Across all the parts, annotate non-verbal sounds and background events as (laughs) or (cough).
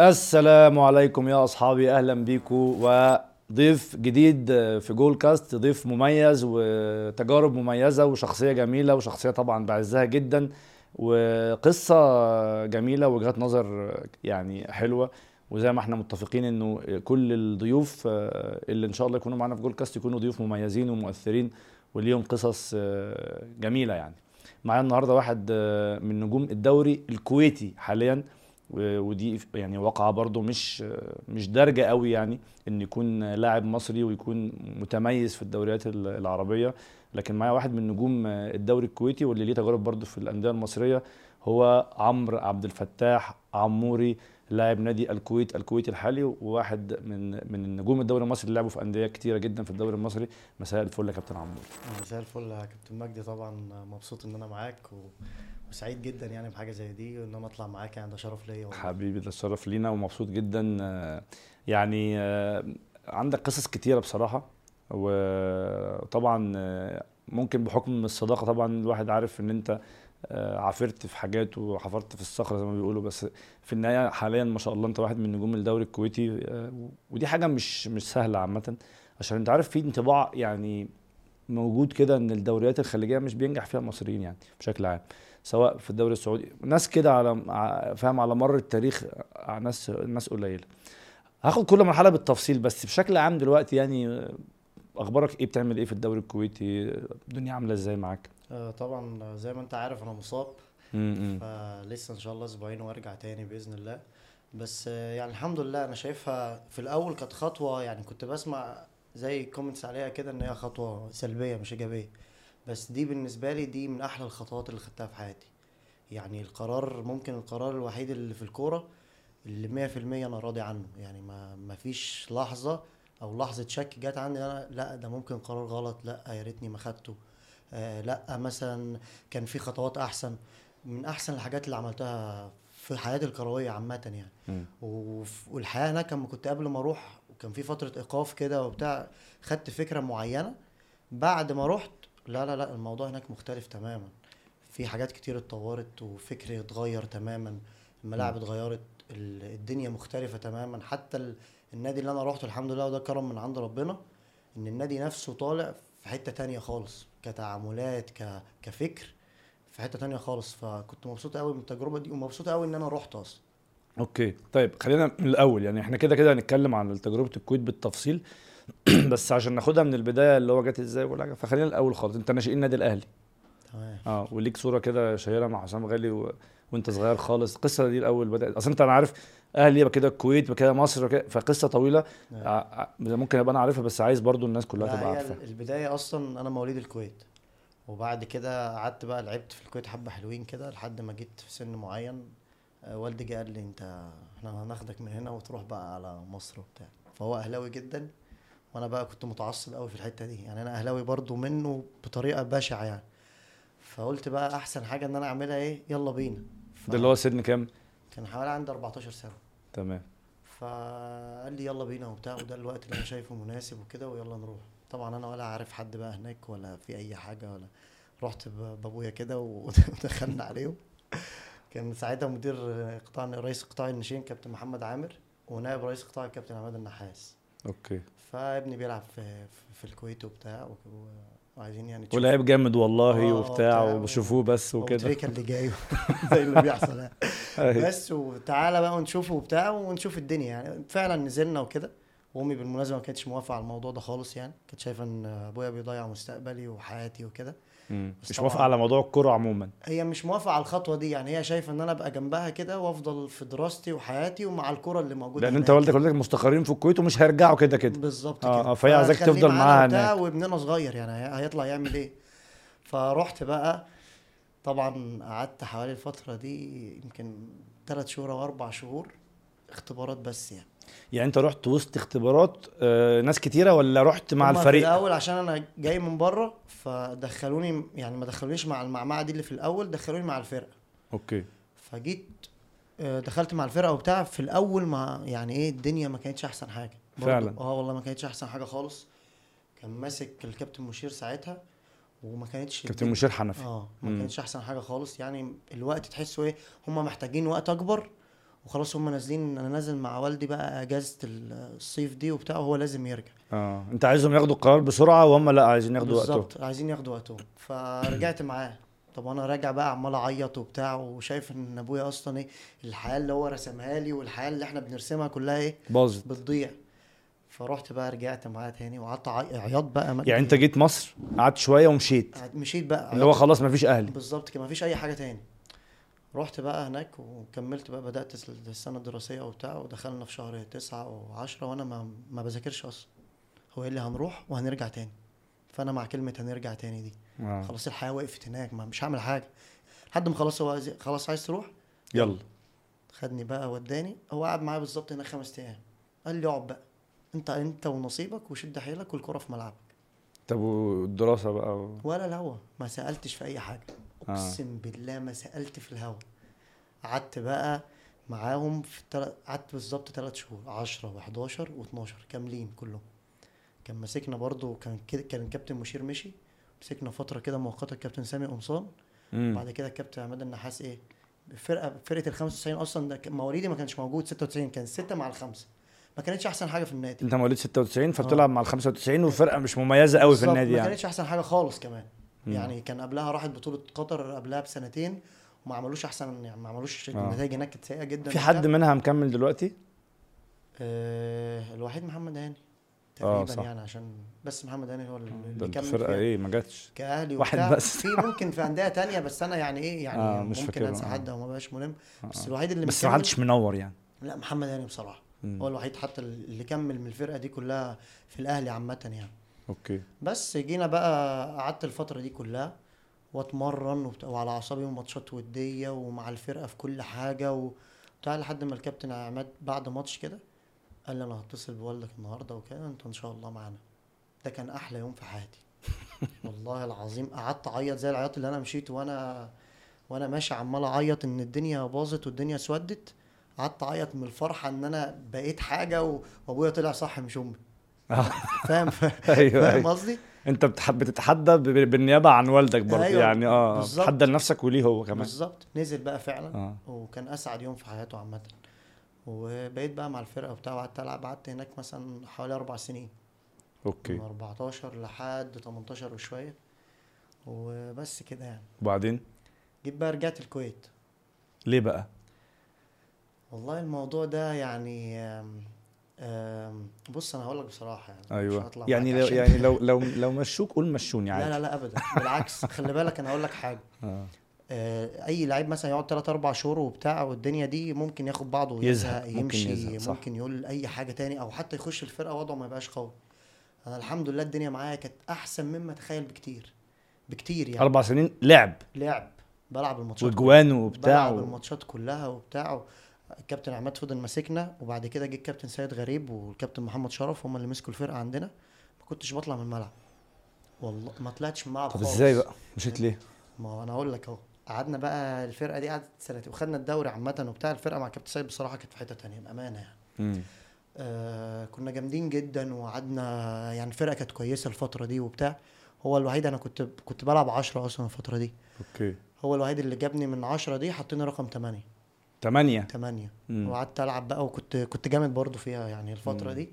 السلام عليكم يا أصحابي أهلا بيكم وضيف جديد في جول كاست ضيف مميز وتجارب مميزة وشخصية جميلة وشخصية طبعا بعزها جدا وقصة جميلة وجهات نظر يعني حلوة. وزي ما إحنا متفقين إنه كل الضيوف اللي إن شاء الله يكونوا معانا في جول كاست يكونوا ضيوف مميزين ومؤثرين وليهم قصص جميلة يعني. معايا النهارده واحد من نجوم الدوري الكويتي حاليا. ودي يعني واقعة برضو مش مش دارجة قوي يعني إن يكون لاعب مصري ويكون متميز في الدوريات العربية. لكن معايا واحد من نجوم الدوري الكويتي واللي ليه تجارب برضو في الأندية المصرية هو عمرو عبد الفتاح عموري لاعب نادي الكويت الكويتي الحالي وواحد من من النجوم الدوري المصري اللي لعبوا في أندية كتيرة جدا في الدوري المصري. مساء الفل يا كابتن عموري. مساء الفل يا كابتن مجدي طبعا مبسوط إن أنا معاك و... وسعيد جدا يعني بحاجة زي دي وان أنا أطلع معاك يعني ده شرف ليا حبيبي ده شرف لينا ومبسوط جدا. يعني عندك قصص كتيرة بصراحة وطبعا ممكن بحكم الصداقة طبعا الواحد عارف إن أنت عافرت في حاجات وحفرت في الصخرة زي ما بيقولوا بس في النهاية حاليا ما شاء الله أنت واحد من نجوم الدوري الكويتي ودي حاجة مش مش سهلة عامة عشان أنت عارف في انطباع يعني موجود كده إن الدوريات الخليجية مش بينجح فيها المصريين يعني بشكل عام. سواء في الدوري السعودي. ناس كده على فاهم على مر التاريخ ناس ناس قليلة. هاخد كل مرحلة بالتفصيل بس بشكل عام دلوقتي يعني أخبارك إيه؟ بتعمل إيه في الدوري الكويتي؟ الدنيا عاملة إزاي معاك؟ آه طبعا زي ما أنت عارف أنا مصاب فلسه إن شاء الله أسبوعين وأرجع تاني بإذن الله. بس يعني الحمد لله أنا شايفها في الأول كانت خطوة يعني كنت بسمع زي كومنتس عليها كده إن هي خطوة سلبية مش إيجابية. بس دي بالنسبة لي دي من أحلى الخطوات اللي خدتها في حياتي. يعني القرار ممكن القرار الوحيد اللي في الكورة اللي مية في المية أنا راضي عنه. يعني ما, ما فيش لحظة أو لحظة شك جت عندي أنا لأ ده ممكن قرار غلط لأ يا ريتني ما خدته. آه لأ مثلا كان في خطوات أحسن. من أحسن الحاجات اللي عملتها في حياتي الكروية عامة يعني. والحياة هناك لما كنت قبل ما أروح وكان في فترة إيقاف كده وبتاع خدت فكرة معينة. بعد ما رحت لا لا لا الموضوع هناك مختلف تماما. في حاجات كتير اتطورت وفكري اتغير تماما الملاعب اتغيرت الدنيا مختلفة تماما. حتى النادي اللي أنا روحته الحمد لله وده كرم من عند ربنا إن النادي نفسه طالع في حتة تانية خالص كتعاملات ك... كفكر في حتة تانية خالص. فكنت مبسوط قوي من التجربة دي ومبسوط قوي إن أنا رحت أصلا. أوكي. طيب خلينا من الأول. يعني إحنا كده كده هنتكلم عن تجربة الكويت بالتفصيل. (clears throat) بس عشان ناخدها من البداية اللي هو جت إزاي ولا حاجة فخلينا الأول خالص. أنت ناشئين النادي الأهلي؟ تمام. آه وليك صورة كده شهيره مع حسام غالي و... وأنت صغير خالص. القصة دي الأول بدأت. أصل أنت أنا عارف أهلي يبقى كده الكويت يبقى كده مصر كده فقصة طويلة. آه. ممكن أبقى أنا عارفها بس عايز برضو الناس كلها تبقى عارفة. البداية أصلا أنا مواليد الكويت. وبعد كده قعدت بقى لعبت في الكويت حبة حلوين كده لحد ما جيت في سن معين. آه والدي جه قال لي أنت إحنا هناخدك من هنا وتروح بقى على مصر وبتاع. فهو أهلاوي جدا. وأنا بقى كنت متعصب قوي في الحتة دي. يعني أنا أهلاوي برضو منه بطريقة بشعة يعني. فقلت بقى أحسن حاجة إن أنا أعملها إيه؟ يلا بينا. ف... ده اللي هو سن كام؟ كان حوالي عندي 14 سنة. تمام. فقال لي يلا بينا وبتاع وده الوقت اللي أنا شايفه مناسب وكده ويلا نروح. طبعا أنا ولا عارف حد بقى هناك ولا في أي حاجة ولا. رحت بأبويا كده ودخلنا (laughs) عليهم. كان ساعتها مدير قطاع رئيس قطاع الناشئين كابتن محمد عامر ونائب رئيس قطاع الكابتن عماد النحاس. أوكي. فابني بيلعب في في الكويت وبتاع وعايزين يعني ولعيب جامد والله وبتاع وبشوفوه بس وكده. تريكا اللي جاي (laughs) (laughs) زي اللي بيحصل يعني. بس وتعالى بقى ونشوفه وبتاع ونشوف الدنيا يعني. فعلا نزلنا وكده. وأمي بالمناسبة ما كانتش موافقة على الموضوع ده خالص يعني. كانت شايفة إن أبويا بيضيع مستقبلي وحياتي وكده. مش موافقه على موضوع الكوره عموما. هي مش موافقة على الخطوة دي يعني هي شايفة إن أنا أبقى جنبها كده وأفضل في دراستي وحياتي ومع الكوره اللي موجودة لأن أنت والدك والدتك مستقرين في الكويت ومش هيرجعوا كده كده. بالظبط آه كده. آه فهي عايزاك تفضل معاها هناك. وابننا صغير يعني هيطلع يعمل إيه. فرحت بقى. طبعا قعدت حوالي الفترة دي يمكن ثلاث شهور أو أربع شهور. اختبارات بس يعني. يعني انت رحت وسط اختبارات آه ناس كتيرة ولا رحت مع الفريق في الأول عشان أنا جاي من بره فدخلوني يعني ما دخلونيش مع المعمعة دي اللي في الأول دخلوني مع الفرقة. أوكي. فجيت دخلت مع الفرقة وبتاع في الأول ما يعني إيه الدنيا ما كانتش أحسن حاجة. فعلا. آه والله ما كانتش أحسن حاجة خالص. كان ماسك الكابتن مشير ساعتها وما كانتش كابتن مشير حنفي. آه ما كانتش أحسن حاجة خالص. يعني الوقت تحسه إيه هم محتاجين وقت أكبر وخلاص هم نازلين أنا نازل مع والدي بقى إجازة الصيف دي وبتاع وهو لازم يرجع. آه. أنت عايزهم ياخدوا القرار بسرعة وهم لا عايزين ياخدوا وقتهم؟ بالظبط عايزين ياخدوا وقتهم. فرجعت معاه. طب أنا راجع بقى عمال أعيط وبتاع وشايف إن أبويا أصلا إيه الحياة اللي هو رسمها لي والحياة اللي إحنا بنرسمها كلها إيه باظت. بتضيع. فرحت بقى رجعت معاه تاني وقعدت عياط بقى. يعني أنت جيت مصر قعدت شوية ومشيت؟ مشيت بقى اللي هو. خلاص مفيش أهلي بالظبط كده مفيش أي حاجة تاني. رحت بقى هناك وكملت بقى بدأت السنة الدراسية وبتاع ودخلنا في شهر تسعة وعشرة وأنا ما ما بذاكرش أصلا. هو قال لي هنروح وهنرجع تاني؟ فأنا مع كلمة هنرجع تاني دي. آه. خلاص الحياة وقفت هناك ما مش هعمل حاجة. لحد ما خلاص هو خلاص عايز تروح؟ يلا. خدني بقى وداني. هو قعد معايا بالظبط هناك خمس أيام. قال لي اقعد بقى. انت أنت ونصيبك وشد حيلك والكرة في ملعبك. طب والدراسة بقى؟ و... ولا الهوا. ما سألتش في أي حاجة آه. اقسم بالله ما سألت في الهوا. قعدت بقى معاهم في تل... قعدت بالظبط ثلاث شهور 10 و11 و12 كاملين كلهم. كان ماسكنا برضو كان كده كان الكابتن مشير مشي مسكنا فترة كده مؤقتة الكابتن سامي قمصان. بعد كده الكابتن عماد النحاس إيه فرقة فرقة ال 95 أصلا ده مواليدي ما كانش موجود 96 كان ستة مع الخمسه ما كانتش أحسن حاجة في النادي. أنت مواليد 96 فبتلعب مع ال 95 وفرقة مش مميزة قوي في النادي ما يعني. كانتش أحسن حاجة خالص كمان. مم. يعني كان قبلها راحت بطولة قطر قبلها بسنتين وما عملوش أحسن يعني ما عملوش آه. النتائج هناك كانت سيئة جدا في حد منها مكمل دلوقتي آه الوحيد محمد هاني آه، تقريبا صح. يعني عشان بس محمد هاني هو اللي كمل فرقة فيها إيه ما جاتش كأهلي واحد. بس. في ممكن في أندية تانية بس أنا يعني إيه يعني آه، مش ممكن أنسى آه. حد أو ما بقاش مهم بس آه. الوحيد اللي بس ما حدش منور يعني لا محمد هاني بصراحة مم. هو الوحيد حتى اللي كمل من الفرقة دي كلها في الأهلي عامة يعني أوكي. بس جينا بقى قعدت الفترة دي كلها واتمرن وعلى أعصابي وماتشات ودية ومع الفرقة في كل حاجة وبتاع لحد ما الكابتن عماد بعد ماتش كده قال لي أنا هتصل بوالدك النهارده وكده أنت إن شاء الله معانا. ده كان أحلى يوم في حياتي. (laughs) والله العظيم قعدت أعيط زي العياط اللي أنا مشيت وأنا وأنا ماشي عمال أعيط إن الدنيا باظت والدنيا اسودت. قعدت أعيط من الفرحة إن أنا بقيت حاجة و- وأبويا طلع صح مش أمي. (laughs) فاهم؟ (laughs) أيوه فاهم أيوه. قصدي؟ أنت بتتحدى بالنيابة عن والدك برضه أيوة، يعني آه. بتتحدى لنفسك وليه هو كمان. بالظبط. نزل بقى فعلا آه. وكان أسعد يوم في حياته عامة. وبقيت بقى مع الفرقة وبتاع وقعدت ألعب قعدت هناك مثلا حوالي أربع سنين. أوكي. من 14 لحد 18 وشوية. وبس كده يعني. وبعدين؟ جيت بقى رجعت الكويت. ليه بقى؟ والله الموضوع ده يعني بص أنا هقول لك بصراحة يعني مش أيوه. هطلع يعني لو يعني (laughs) لو لو لو مشوك قول مشوني لا عادي. لا لا ابدا. بالعكس خلي بالك أنا هقول لك حاجة. (laughs) آه. آه، أي لعيب مثلا يقعد 3 4 شهور وبتاع والدنيا دي ممكن ياخد بعضه يزهق، ويزهق ممكن يمشي يزهق، صح. ممكن يقول أي حاجة تاني أو حتى يخش الفرقة وضعه ما يبقاش قوي. أنا الحمد لله الدنيا معايا كانت أحسن مما اتخيل بكتير بكتير يعني. أربع سنين لعب. لعب بلعب الماتشات وجوان وبتاع بلعب. الماتشات كلها وبتاع الكابتن عماد فضل ماسكنا وبعد كده جه الكابتن سيد غريب والكابتن محمد شرف هم اللي مسكوا الفرقة عندنا. ما كنتش بطلع من الملعب. والله ما طلعتش من الملعب طب خالص. إزاي بقى؟ مشيت ليه؟ ما أنا هقول لك أهو. قعدنا بقى الفرقة دي قعدت سنتين وخدنا الدوري عامة وبتاع. الفرقة مع كابتن سيد بصراحة كانت في حتة تانية بأمانة يعني. آه كنا جامدين جدا وقعدنا يعني الفرقة كانت كويسة الفترة دي وبتاع. هو الوحيد أنا كنت كنت بلعب 10 أصلا الفترة دي. أوكي. هو الوحيد اللي جابني من 10 دي حطيني رقم 8 ثمانية 8 مم. وقعدت ألعب بقى وكنت كنت جامد برضو فيها يعني الفترة مم. دي.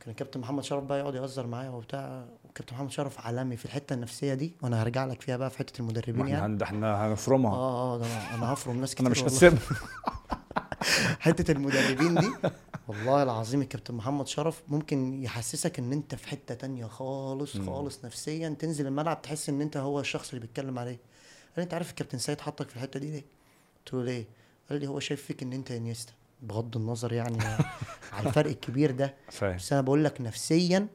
كان الكابتن محمد شرف بقى يقعد يهزر معايا وبتاع. والكابتن محمد شرف عالمي في الحتة النفسية دي وأنا هرجع لك فيها بقى في حتة المدربين إحنا يعني. هن- إحنا هنفرمها. آه آه ده أنا هفرم ناس كتير (laughs) أنا مش. هسيبها. (laughs) حتة المدربين دي والله العظيم الكابتن محمد شرف ممكن يحسسك إن أنت في حتة تانية خالص مم. خالص نفسيا. تنزل الملعب تحس إن أنت هو الشخص اللي بيتكلم عليه. قال أنت عارف الكابتن سيد حطك في الحتة دي ليه؟ قلت له ليه؟ قال لي هو شايف فيك إن أنت إنيستا بغض النظر يعني (laughs) على الفرق الكبير ده فاهم بس أنا بقول لك نفسيا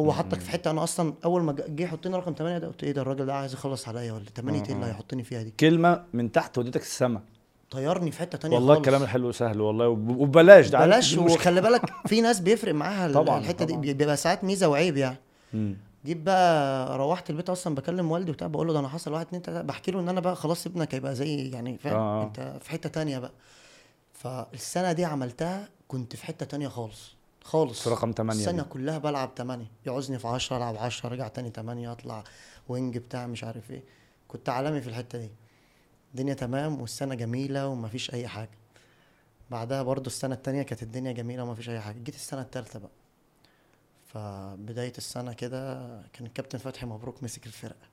هو حطك في حتة أنا أصلا أول ما جه يحطني رقم 8 ده قلت إيه ده الراجل ده عايز يخلص عليا ولا 8 إيه اللي. هيحطني فيها دي كلمة من تحت وديتك السما طيرني في حتة تانية والله خالص. الكلام الحلو سهل والله وب- وببلاش ده بلاش. وخلي بالك في ناس بيفرق معاها طبعاً، الحتة طبعاً. دي بيبقى ساعات ميزة وعيب يعني مم. جيت بقى روحت البيت أصلا بكلم والدي وبتاع بقول له ده أنا حصل واحد اتنين تلاته بحكي له ان أنا بقى خلاص ابنك هيبقى زي يعني فاهم؟ آه،. انت في حتة تانية بقى. فالسنة دي عملتها كنت في حتة تانية خالص خالص. في رقم 8 السنة دي. كلها بلعب 8 يعوزني في 10 ألعب 10 أرجع تاني 8 أطلع وينج بتاع مش عارف إيه. كنت عالمي في الحتة دي. الدنيا تمام والسنة جميلة ومفيش أي حاجة. بعدها برضو السنة التانية كانت الدنيا جميلة وما فيش أي حاجة. جيت السنة التالتة بقى. فبداية السنة كده كان الكابتن فتحي مبروك مسك الفرقة.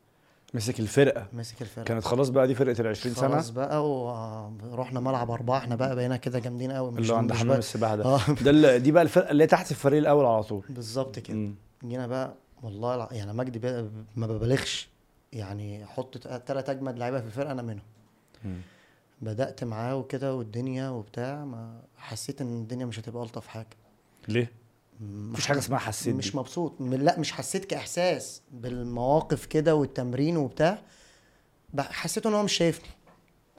مسك الفرقة. مسك الفرقة. كانت خلاص بقى دي فرقة ال 20 سنة؟ خلاص بقى ورحنا ملعب أربعة. إحنا بقى بقينا كده جامدين قوي اللي عند حمام السباحة ده. آه. ده دي بقى الفرقة اللي تحت الفريق الأول على طول. بالظبط كده. جينا بقى والله يعني مجدي ما ببالغش. يعني حط ثلاث أجمد لعيبة في الفرقة أنا منهم. بدأت معاه وكده والدنيا وبتاع ما حسيت إن الدنيا مش هتبقى ألطف حاجة. ليه؟ م- مفيش حاجة اسمها حسيت مش دي. مبسوط. لا مش حسيت كإحساس بالمواقف كده والتمرين وبتاع. حسيت إن هو مش شايفني.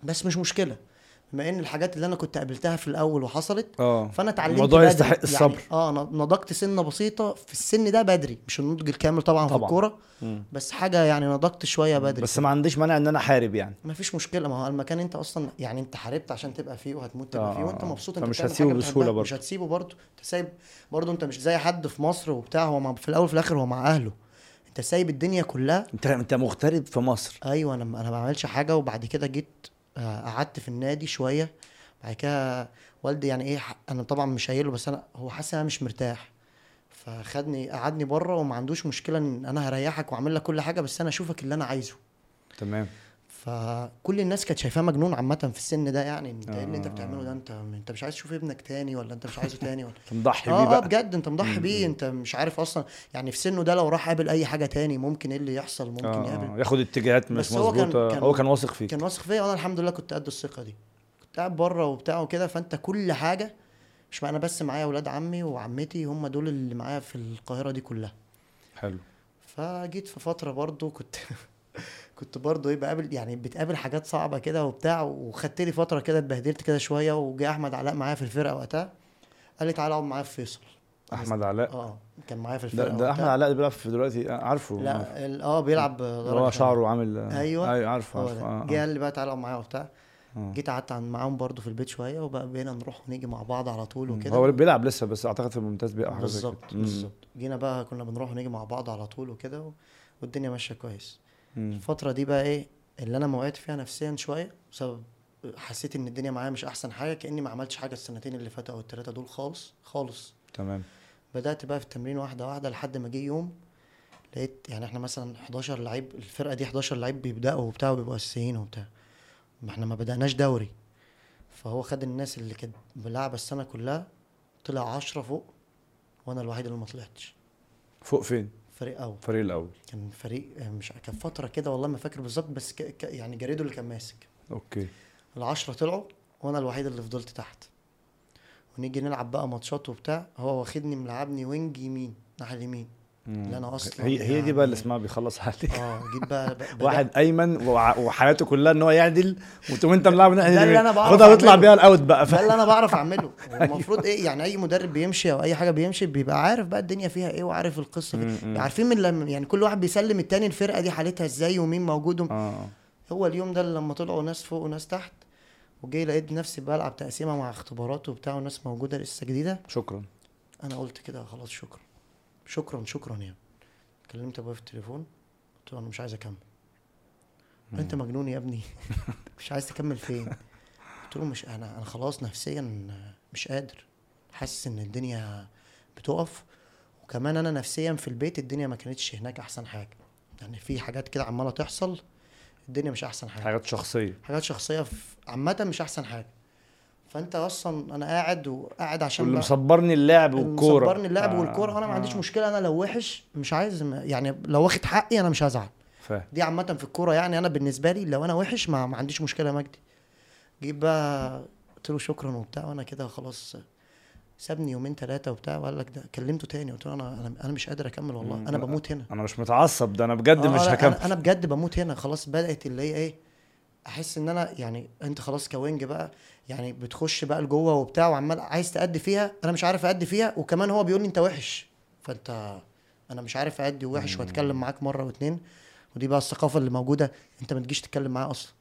بس مش مشكلة. بما إن الحاجات اللي أنا كنت قابلتها في الأول وحصلت آه فأنا اتعلمت الموضوع. يستحق الصبر. يعني آه ن- نضجت سنة بسيطة في السن ده بدري مش النضج الكامل طبعا, في طبعاً. الكورة مم. بس حاجة يعني نضجت شوية بدري بس ما عنديش مانع إن أنا احارب يعني ما فيش مشكلة ما هو المكان أنت أصلا يعني أنت حاربت عشان تبقى فيه وهتموت تبقى آه، فيه وأنت آه. مبسوط أنت بتعمل هتسيبه بتحبها. برضه. مش هتسيبه برضه أنت سايب برضه أنت مش زي حد في مصر وبتاع هو مع- في الأول وفي الآخر هو مع أهله أنت سايب الدنيا كلها أنت أنت مغترب في مصر أيوه أنا أنا ما بعملش حاجة وبعد كده جيت قعدت في النادي شوية. بعد كده والدي يعني إيه أنا طبعا مش قايله بس أنا هو حاسس إن أنا مش مرتاح. فخدني قعدني بره وما عندوش مشكلة إن أنا هريحك وأعمل لك كل حاجة بس أنا أشوفك اللي أنا عايزه. تمام. فكل الناس كانت شايفاه مجنون عامة في السن ده يعني انت إيه اللي أنت آه. بتعمله ده؟ أنت أنت مش عايز تشوف ابنك تاني ولا أنت مش عايزه تاني ولا (laughs) انت مضحي بيه آه آه بقى. بجد أنت مضحي. بيه أنت مش عارف أصلا يعني في سنه ده لو راح قابل أي حاجة تاني ممكن إيه اللي يحصل؟ ممكن آه، يقابل. آه. ياخد اتجاهات مش بس هو كان- مظبوطة. هو كان واثق فيك. كان واثق فيا وأنا الحمد لله كنت قد الثقة دي. كنت قاعد بره وبتاع وكده فأنت كل حاجة مش أنا بس معايا أولاد عمي وعمتي هم دول اللي معايا في القاهرة دي كلها. حلو. فجيت في فترة برضو كنت (laughs) كنت برضو إيه بقابل يعني بتقابل حاجات صعبة كده وبتاع وخدت لي فترة كده اتبهدلت كده شوية وجه أحمد علاء معايا في الفرقة وقتها قال لي تعالى اقعد معايا في فيصل أحمد علاء آه كان معايا في ده, الفرقة ده وقتها. احمد علاء اللي بيلعب في دلوقتي آه، عارفه عارفه. لا آه بيلعب هو. شعره عامل أيوة. أيوه عارفه هو عارفه ده آه، جه آه. قال لي بقى تعالى اقعد معايا وبتاع آه. جيت قعدت معاهم برضو في البيت شوية وبقى بقينا نروح ونيجي مع بعض على طول. وكده هو بيلعب لسه بس أعتقد في الممتاز كده. بالظبط. بالظبط جينا بقى كنا بنروح ونيجي مع بعض على طول وكده و... والدنيا ماشية كويس مم. الفترة دي بقى إيه اللي أنا موعدت فيها نفسيا شوية بسبب حسيت إن الدنيا معايا مش أحسن حاجة كأني ما عملتش حاجة السنتين اللي فاتوا أو الثلاثه دول خالص خالص. تمام. بدأت بقى في التمرين واحدة واحدة لحد ما جه يوم لقيت يعني إحنا مثلا 11 لعيب الفرقة دي 11 لعيب بيبدأوا وبتاع وبيبقوا أساسيين وبتاع. ما إحنا ما بدأناش دوري. فهو خد الناس اللي كانت بتلعب السنة كلها طلع 10 فوق وأنا الوحيد اللي ما طلعتش. فوق فين؟ فريق اول الفريق الأول. كان فريق مش كان فترة كده والله ما فاكر بالظبط بس ك... ك... يعني جريدو اللي كان ماسك. أوكي. العشرة طلعوا وأنا الوحيد اللي فضلت تحت. ونيجي نلعب بقى ماتشات وبتاع هو واخدني ملعبني wing يمين ناحية اليمين. اللي أنا أصلاً هي هي دي بقى اللي يعني- اسمها بيخلص عليك آه جيت بقى, (laughs) واحد أيمن وحياته كلها إن هو يعدل وتقوم أنت ملعب ناحيه ده اللي. أنا بعرف خدها واطلع. بيها الأوت بقى ده اللي أنا بعرف أعمله. (laughs) المفروض إيه يعني أي مدرب بيمشي أو أي حاجة بيمشي بيبقى عارف بقى الدنيا فيها إيه وعارف القصة دي. عارفين من لما يعني كل واحد بيسلم التاني الفرقة دي حالتها إزاي ومين موجود وم- آه. هو اليوم ده اللي لما طلعوا ناس فوق وناس تحت وجاي لقيت نفسي بلعب تقسيمة مع اختبارات وبتاع وناس موجودة لسه جديدة. شكرا. أنا قلت كده خلاص شكرا. شكرا شكرا يعني كلمت أبويا في التليفون قلت له أنا مش عايز أكمل. أنت مجنون يا ابني. (laughs) مش عايز تكمل فين؟ قلت له مش أنا أنا خلاص نفسيا مش قادر. حاسس إن الدنيا بتقف وكمان أنا نفسيا في البيت الدنيا ما كانتش هناك أحسن حاجة. يعني في حاجات كده عمالة تحصل الدنيا مش أحسن حاجة. حاجات شخصية. حاجات شخصية عامة مش أحسن حاجة. فانت أصلا أنا قاعد وقاعد عشان واللي بقى- مصبرني اللعب والكورة. مصبرني اللعب آه، والكورة. وأنا ما عنديش آه. مشكلة. أنا لو وحش مش عايز يعني لو واخد حقي أنا مش هزعل. فاهم دي عامة في الكورة يعني أنا بالنسبة لي لو أنا وحش ما, ما عنديش مشكلة يا مجدي. جيت بقى قلت له شكرا وبتاع وأنا كده خلاص سابني يومين ثلاثة وبتاع وقال لك ده كلمته تاني. قلت له أنا أنا أنا مش قادر أكمل والله. أنا بموت هنا. أنا مش متعصب ده أنا بجد آه، مش هكمل. أنا, بجد بموت هنا. خلاص بدأت اللي هي إيه أحس إن أنا يعني أنت خلاص كوينج بقى يعني بتخش بقى لجوه وبتاع وعمال عايز تأدي فيها أنا مش عارف أأدي فيها وكمان هو بيقول لي أنت وحش فأنت أنا مش عارف أأدي ووحش وأتكلم معاك مرة واتنين ودي بقى الثقافة اللي موجودة أنت ما تجيش تتكلم معاه أصلا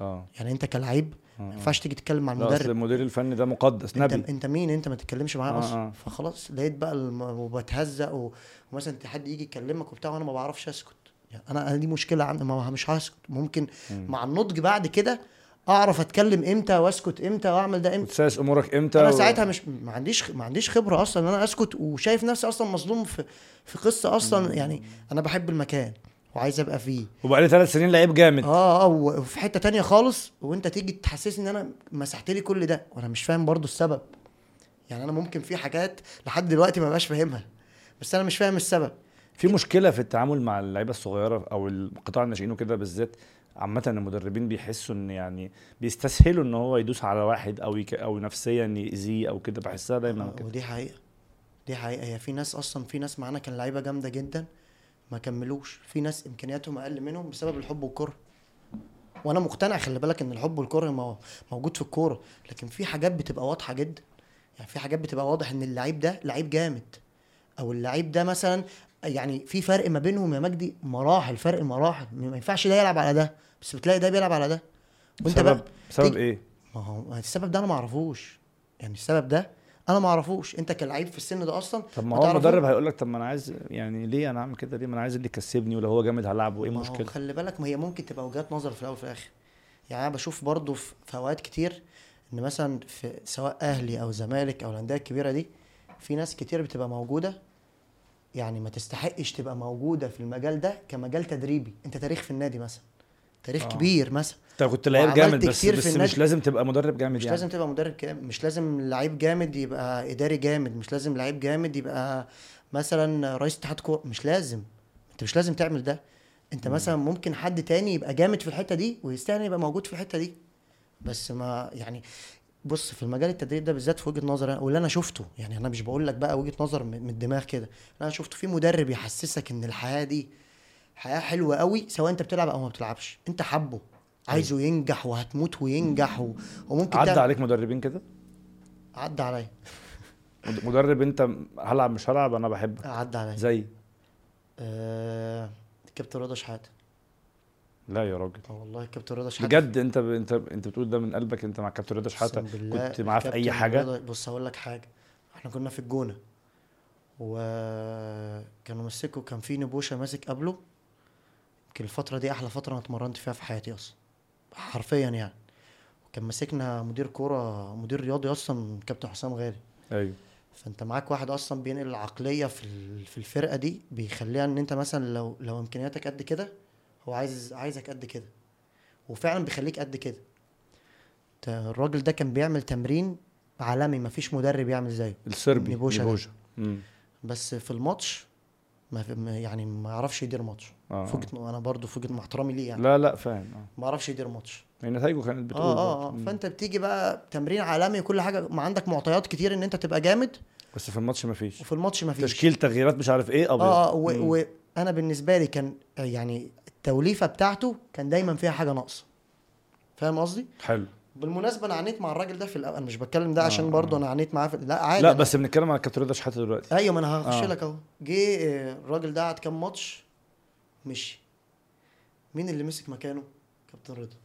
آه يعني أنت كلعيب ما آه. ينفعش تيجي تتكلم مع المدرب المدير الفني ده مقدس أنت نبي أنت مين أنت ما تتكلمش معاه آه، أصلا آه. فخلاص لقيت بقى. وبتهزق. ومثلا حد يجي يكلمك وبتاع وأنا ما بعرفش أسكت يعني أنا أنا دي مشكلة عندي ما مش هسكت. ممكن مم. مع النضج بعد كده أعرف أتكلم إمتى وأسكت إمتى وأعمل ده إمتى. وتسايس أمورك إمتى أنا و- ساعتها مش ما عنديش ما عنديش خبرة أصلا إن أنا أسكت وشايف نفسي أصلا مظلوم في في قصة أصلا. يعني أنا بحب المكان وعايز أبقى فيه. وبقالي ثلاث سنين لعيب جامد. آه آه وفي حتة تانية خالص وأنت تيجي تحسسني إن أنا مسحت لي كل ده وأنا مش فاهم برضو السبب. يعني أنا ممكن في حاجات لحد دلوقتي ما بقاش فاهمها بس أنا مش فاهم السبب. في مشكلة في التعامل مع اللعيبة الصغيرة أو القطاع الناشئين وكده بالذات عامة المدربين بيحسوا إن يعني بيستسهلوا إن هو يدوس على واحد أو يك أو نفسيا يأذيه أو كده بحسها دايما كده. ودي حقيقة. دي حقيقة. هي في ناس أصلا في ناس معانا كان لعيبة جامدة جدا ما كملوش. في ناس إمكانياتهم أقل منهم بسبب الحب والكره. وأنا مقتنع خلي بالك إن الحب والكره مو- موجود في الكورة. لكن في حاجات بتبقى واضحة جدا. يعني في حاجات بتبقى واضح إن اللعيب ده لعيب جامد. أو اللعيب ده مثلا يعني في فرق ما بينهم يا مجدي مراحل فرق مراحل ما ينفعش ده يلعب على ده بس بتلاقي ده بيلعب على ده. وانت بسبب بقى بسبب تيجي- إيه؟ ما هو السبب ده أنا ما أعرفوش. يعني السبب ده أنا ما أعرفوش. أنت كلعيب في السن ده أصلا طب ما هو. المدرب هيقول لك طب ما أنا عايز يعني ليه أنا أعمل كده؟ ليه ما أنا عايز اللي يكسبني ولو هو جامد هلعبه؟ إيه المشكلة؟ خلي بالك ما هي ممكن تبقى وجهات نظر في الأول وفي الآخر. يعني أنا بشوف برضو في في أوقات كتير إن مثلا في سواء أهلي أو زمالك أو الأندية الكبيرة دي في ناس كتير بتبقى موجودة يعني ما تستحقش تبقى موجودة في المجال ده كمجال تدريبي. انت تاريخ في النادي مثلا. تاريخ آه. كبير مثلا. انت كنت لعيب جامد بس بس مش. لازم تبقى مدرب جامد مش يعني. لازم تبقى مدرب جامد. مش لازم لعيب جامد يبقى إداري جامد. مش لازم لعيب جامد يبقى مثلا رئيس اتحاد كورة. مش لازم. انت مش لازم تعمل ده. انت مثلا ممكن حد تاني يبقى جامد في الحتة دي ويستاهل يبقى موجود في الحتة دي. بس ما يعني بص في المجال التدريب ده بالذات في وجهة نظري واللي أنا شفته يعني أنا مش بقول لك بقى وجهة نظر من الدماغ كده أنا شفته في مدرب يحسسك إن الحياة دي حياة حلوة قوي سواء أنت بتلعب أو ما بتلعبش أنت حبه عايزه ينجح وهتموت وينجح و... وممكن عدى تعمل- عليك مدربين كده؟ عدى عليا. مد- مدرب أنت هلعب مش هلعب أنا بحبك. عدى عليا. زي؟ آه... كابتن رضا شحاتة. لا يا راجل. آه والله كابتن رضا شحاتة. بجد انت ب... انت انت بتقول ده من قلبك انت مع كابتن رضا شحاتة؟ كنت معاه في أي حاجة؟ رضا- بص هقول لك حاجة. إحنا كنا في الجونة. وكانوا مسكوا كان في نبوشة ماسك قبله. يمكن الفترة دي أحلى فترة أنا اتمرنت فيها في حياتي أصلا. حرفيا يعني. وكان ماسكنا مدير كورة مدير رياضي أصلا كابتن حسام غالي. أيوه. فأنت معاك واحد أصلا بينقل العقلية في في الفرقة دي بيخليها إن أنت مثلا لو لو إمكانياتك قد كده هو عايز عايزك قد كده. وفعلا بيخليك قد كده. الراجل ده كان بيعمل تمرين عالمي مفيش مدرب يعمل زيه. السربي نيبوشا. نيبوشا. بس في الماتش ما في ما- يعني ما يعرفش يدير ماتش. آه. فوجئ أنا برضو فوجئ مع احترامي ليه يعني. لا لا فاهم. آه. ما يعرفش يدير ماتش. يعني نتائجه كانت بتقول آه آه. آه. فأنت بتيجي بقى تمرين عالمي وكل حاجة ما عندك معطيات كتير إن أنت تبقى جامد. بس في الماتش مفيش وفي الماتش ما فيش. تشكيل تغييرات مش عارف إيه أبيض. آه. و- وأنا بالنسبة لي كان يعني التوليفة بتاعته كان دايما فيها حاجة ناقصة. فاهم قصدي؟ حلو. بالمناسبة أنا عانيت مع الراجل ده في الأول. أنا مش بتكلم ده آه، عشان برضه آه. أنا عانيت معاه في... لا عادي لا بس بنتكلم على كابتن رضا شحاته دلوقتي. أيوه ما أنا هخش آه. لك أهو. جه آه، الراجل ده قعد كام ماتش مشي. مين اللي مسك مكانه؟ كابتن رضا.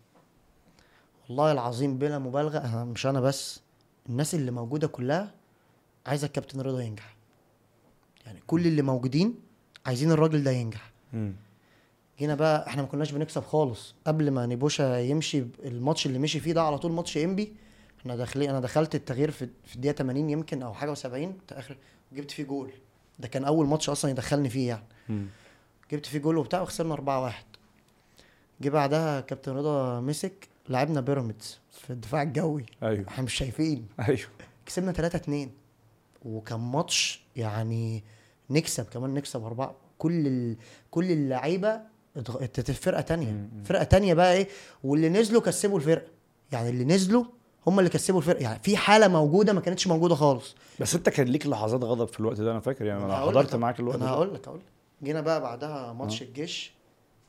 والله العظيم بلا مبالغة مش أنا بس الناس اللي موجودة كلها عايزة الكابتن رضا ينجح. يعني كل اللي موجودين عايزين الراجل ده ينجح. مم. جينا بقى إحنا ما كناش بنكسب خالص. قبل ما نيبوشا يمشي الماتش اللي مشي فيه ده على طول ماتش إنبي إحنا داخلين أنا دخلت التغيير في في الدقيقة 80 يمكن أو حاجة و70 آخر جبت فيه جول. ده كان أول ماتش أصلا يدخلني فيه يعني. مم. جبت فيه جول وبتاع وخسرنا 4-1 جه بعدها كابتن رضا مسك لعبنا بيراميدز في الدفاع الجوي. أيوه. إحنا مش شايفين. أيوه. كسبنا 3 2 وكان ماتش يعني نكسب كمان نكسب أربعة. كل ال... كل اللعيبة فرقة تانية. فرقة تانية بقى إيه واللي نزلوا كسبوا الفرقة. يعني اللي نزلوا هم اللي كسبوا الفرقة. يعني في حالة موجودة ما كانتش موجودة خالص. بس انت كان ليك لحظات غضب في الوقت ده أنا فاكر يعني. أنا حضرت معاك الوقت أنا هقول لك هقول لك. جينا بقى بعدها ماتش آه. الجيش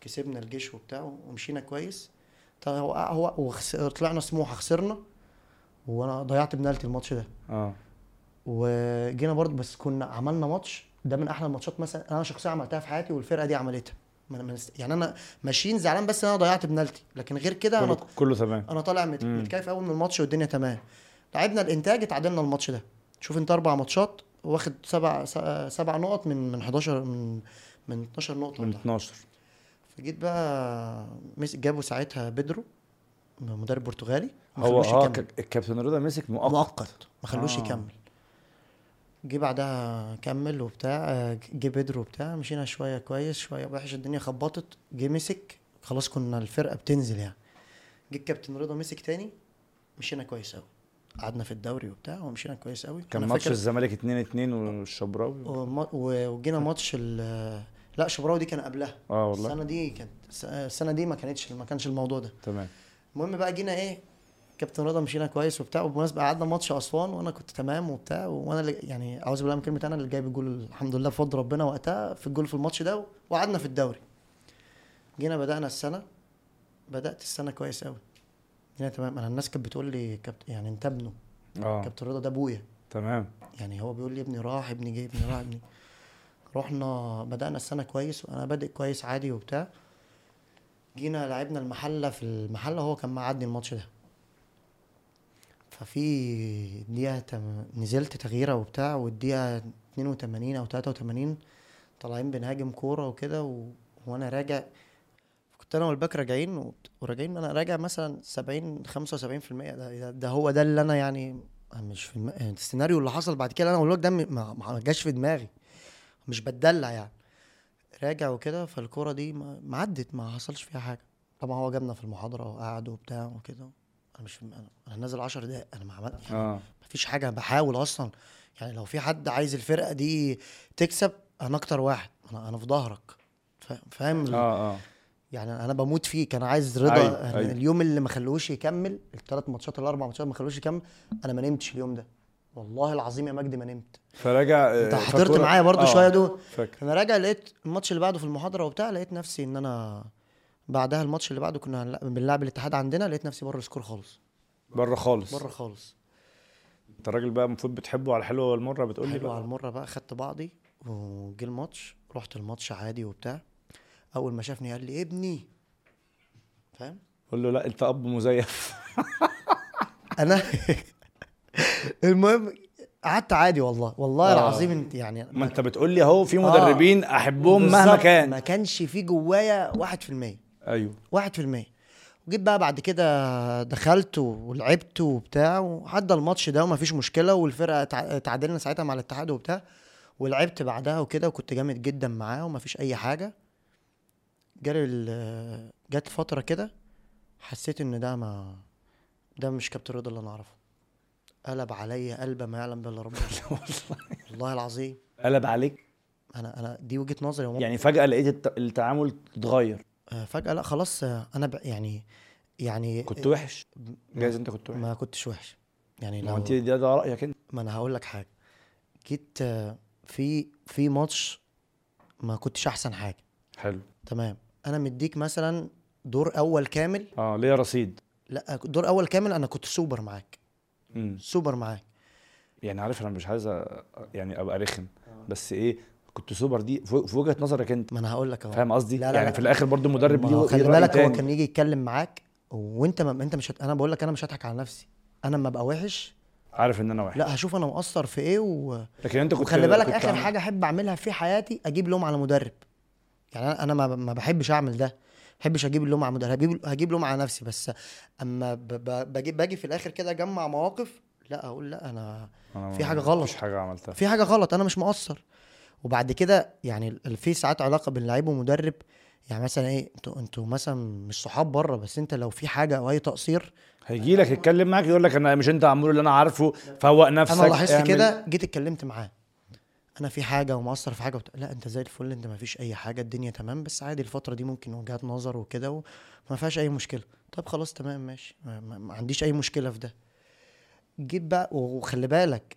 كسبنا الجيش وبتاع ومشينا كويس. طب هو هو وخس- طلعنا سموحة خسرنا وأنا ضيعت بنالتي الماتش ده. أه. وجينا برضه بس كنا عملنا ماتش. ده من أحلى الماتشات مثلا أنا شخصيا عملتها في حياتي والفرقة دي عملتها. ما- نست- يعني أنا ماشيين زعلان بس إن أنا ضيعت بنالتي. لكن غير كده أنا كله, تمام. أنا طالع. متكيف قوي من الماتش والدنيا تمام. لعبنا الإنتاج اتعادلنا الماتش ده. شوف انت أربع ماتشات واخد سبع س- سبع نقط من من 11 من من 12 نقطة من ولا 12 فجيت بقى مس- جابوا ساعتها بيدرو مدرب برتغالي. هو آه الكابتن رضا مسك مؤقت. مؤقت. ما خلوش آه. يكمل. جه بعدها كمل وبتاع آه، جه بيدرو وبتاع مشينا شوية كويس شوية وحش الدنيا خبطت جه مسك خلاص كنا الفرقة بتنزل يعني. جه الكابتن رضا مسك تاني مشينا كويس قوي قعدنا في الدوري وبتاع ومشينا كويس قوي كان ماتش الزمالك 2 2 والشبراوي. وجينا ماتش ال لا شبراوي دي كان قبلها. آه والله. السنة دي كانت السنة دي ما كانتش ما كانش الموضوع ده. تمام. المهم بقى جينا إيه كابتن رضا مشينا كويس وبتاع وبالمناسبه قعدنا ماتش أسوان وأنا كنت تمام وبتاع وأنا اللي يعني أعوذ بالله من كلمة أنا اللي جايب الجول الحمد لله بفضل ربنا وقتها في الجول في الماتش ده وقعدنا في الدوري. جينا بدأنا السنة بدأت السنة كويس قوي جينا تمام. أنا الناس كانت بتقول لي كابت يعني انت ابنه آه. كابتن رضا ده أبويا. تمام. يعني هو بيقول لي ابني راح ابني جاي ابني راح ابني. رحنا بدأنا السنة كويس وأنا بادئ كويس عادي وبتاع. جينا لعبنا المحلة في المحلة هو كان معدي الماتش ده. ففي دقيقة. نزلت تغييرة وبتاع والدقيقة 82 أو 83 طالعين بنهاجم كورة وكده و... وأنا راجع كنت أنا والباك راجعين وبت- وراجعين أنا راجع مثلا 70 75% ده, ده, ده هو ده اللي أنا يعني مش في الم... السيناريو اللي حصل بعد كده أنا لك ده ما ما جاش في دماغي مش بتدلع يعني راجع وكده فالكورة دي ما ما عدت ما حصلش فيها حاجة طبعا هو جابنا في المحاضرة وقعد وبتاع وكده أنا مش. أنا, أنا نازل 10 دقايق أنا ما عملت يعني آه. ما فيش حاجة بحاول أصلا. يعني لو في حد عايز الفرقة دي تكسب أنا أكتر واحد. أنا أنا في ظهرك. فا- فاهم؟ آه آه. يعني أنا بموت فيك. أنا عايز رضا. أيوة، أيوة. اليوم اللي ما خلوش يكمل الثلاث ماتشات الأربع ماتشات ما خلوش يكمل أنا ما نمتش اليوم ده. والله العظيم يا مجدي ما نمت. أنت آه، حضرت فكورة- معايا برضو آه، شوية دول. أنا راجع لقيت الماتش اللي بعده في المحاضرة وبتاع لقيت نفسي إن أنا بعدها الماتش اللي بعده كنا بنلعب الاتحاد عندنا لقيت نفسي بره السكور خالص. بره خالص. بره خالص. انت الراجل بقى المفروض بتحبه على الحلوه والمرة بتقول لي بقى. على المرة بقى خدت بعضي وجه الماتش رحت الماتش عادي وبتاع. أول ما شافني قال لي ابني. فاهم؟ قول له لا أنت أب مزيف. (laughs) أنا (laughs) المهم قعدت عادي والله والله آه. العظيم انت يعني ما أنت بتقول لي أهو في مدربين أحبهم مهما كان. ما كانش في جوايا 1% أيوه. واحد في المية. وجيت بقى بعد كده دخلت ولعبت وبتاع وعدى الماتش ده ومفيش مشكلة والفرقة تع- تعادلنا ساعتها مع الاتحاد وبتاع. ولعبت بعدها وكده وكنت جامد جدا معاه ومفيش أي حاجة. جالي ال- جت فترة كده حسيت إن ده ما ده مش كابتن رضا اللي أنا أعرفه. قلب عليا قلبة ما يعلم بالله ربنا. (laughs) والله العظيم. قلب عليك؟ أنا أنا دي وجهة نظري. يعني فجأة لقيت الت- التعامل اتغير. آه، فجأة لأ خلاص آه، أنا ب... يعني يعني كنت وحش؟ جايز أنت كنت وحش. ما كنتش وحش. يعني ما لو هو أنت ده, ده رأيك أنت. ما أنا هقول لك حاجة. جيت آه، في في ماتش ما كنتش أحسن حاجة. حلو. تمام. أنا مديك مثلا دور أول كامل. آه ليا رصيد. لأ دور أول كامل أنا كنت سوبر معاك. سوبر معاك. يعني عارف أنا مش عايز أ- يعني أبقى رخم. بس إيه كنت سوبر دي في وجهة نظرك انت. ما أنا هقول لك اهو. فاهم قصدي؟ لا لا يعني لا. في الآخر برضو المدرب ليه خلي بالك هو. كان يجي يتكلم معاك وانت ما انت مش هت... أنا بقول لك أنا مش هضحك على نفسي. أنا لما ابقى وحش عارف ان أنا وحش. لا هشوف أنا مقصر في إيه و... لكن انت كنت وخلي بالك كنت آخر حاجة أحب أعملها في حياتي أجيب لوم على مدرب. يعني أنا ما ما بحبش أعمل ده. ما بحبش أجيب اللوم على مدرب. هجيب هجيب لوم على نفسي. بس أما ب... ب... باجي باجي في الآخر كده أجمع مواقف لا أقول لا أنا أنا في حاجة غلط. مفيش حاجة عملتها. في حاجة غلط. أنا مش مقصر. وبعد كده يعني في ساعات علاقة بين لعيب ومدرب. يعني مثلا إيه أنتوا أنتوا مثلا مش صحاب بره بس انت لو في حاجة أو أي تقصير. هيجي لك يتكلم معاك يقول لك أنا مش أنت عمرو اللي أنا عارفه فوق نفسك أنا لاحظت كده جيت اتكلمت معاه. أنا في حاجة ومقصر في حاجة وبت... لا أنت زي الفل أنت ما فيش أي حاجة الدنيا تمام بس عادي الفترة دي ممكن وجهات نظر وكده وما فيهاش أي مشكلة. طب خلاص تمام ماشي. ما, ما, ما عنديش أي مشكلة في ده. جيت بقى وخلي بالك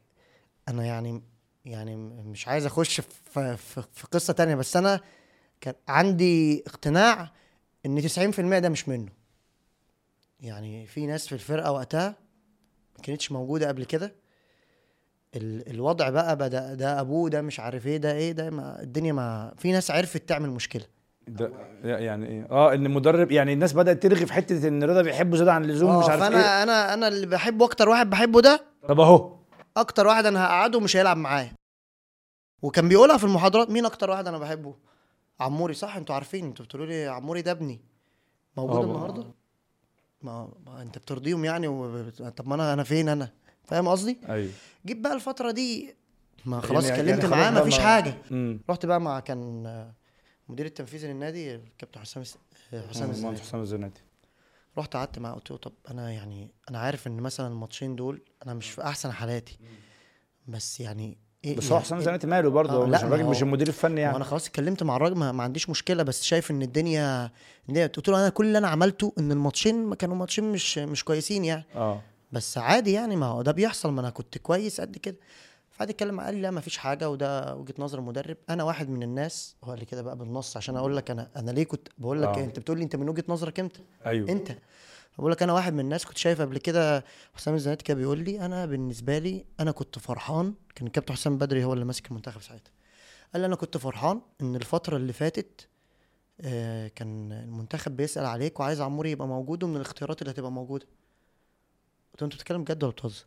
أنا يعني يعني مش عايز اخش في, في, في قصة تانية بس أنا كان عندي اقتناع إن 90% ده مش منه. يعني في ناس في الفرقة وقتها ما كانتش موجودة قبل كده. ال- الوضع بقى بدأ ده أبوه ده مش عارف إيه ده إيه ده ما الدنيا ما في ناس عرفت تعمل مشكلة. ده يعني إيه؟ آه إن المدرب يعني الناس بدأت ترغي في حتة إن رضا بيحبه زيادة عن اللزوم مش آه عارف فأنا إيه. أنا أنا اللي بحبه أكتر واحد بحبه ده. طب أهو. أكتر واحد أنا هقعده مش هيلعب معايا. وكان بيقولها في المحاضرات مين أكتر واحد أنا بحبه؟ عموري صح؟ أنتوا عارفين أنتوا بتقولوا لي عموري ده ابني. موجود النهارده؟ ما, ما أنت بترضيهم يعني و... طب ما أنا أنا فين أنا؟ فاهم قصدي؟ أيوه. جيت بقى الفترة دي ما خلاص يعني- اتكلمت يعني معاه ما- حاجة. امم رحت بقى مع كان مدير التنفيذي للنادي الكابتن حسام حسام مهندس الزناتي. حسام الزناتي. رحت قعدت معاه قلت له طب أنا يعني أنا عارف إن مثلا الماتشين دول أنا مش في أحسن حالاتي. بس يعني إيه بس هو يعني حسام إيه- ماله برضه؟ آه، هو مش الراجل هو- مش المدير الفني يعني. وأنا خلاص اتكلمت مع الراجل ما, ما عنديش مشكلة بس شايف إن الدنيا الدنيا- قلت له أنا كل اللي أنا عملته إن الماتشين ما كانوا ماتشين مش مش كويسين يعني. آه. بس عادي يعني ما هو ده بيحصل ما أنا كنت كويس قد كده. فقعد يتكلم قال لي لا ما فيش حاجة وده وجهة نظر المدرب. أنا واحد من الناس هو قال لي كده بقى بالنص عشان أقول لك أنا أنا ليه كنت بقول لك آه. أنت بتقول لي أنت من وجهة نظرك إمتى أيوه. أنت. بقول لك أنا واحد من الناس كنت شايف قبل كده حسام الزناتي كان بيقول لي أنا بالنسبة لي أنا كنت فرحان كان الكابتن حسام بدري هو اللي ماسك المنتخب ساعتها. قال لي أنا كنت فرحان إن الفترة اللي فاتت آه، كان المنتخب بيسأل عليك وعايز عموري يبقى موجود ومن الاختيارات اللي هتبقى موجودة. قلت له أنت بتتكلم بجد ولا بتهزر؟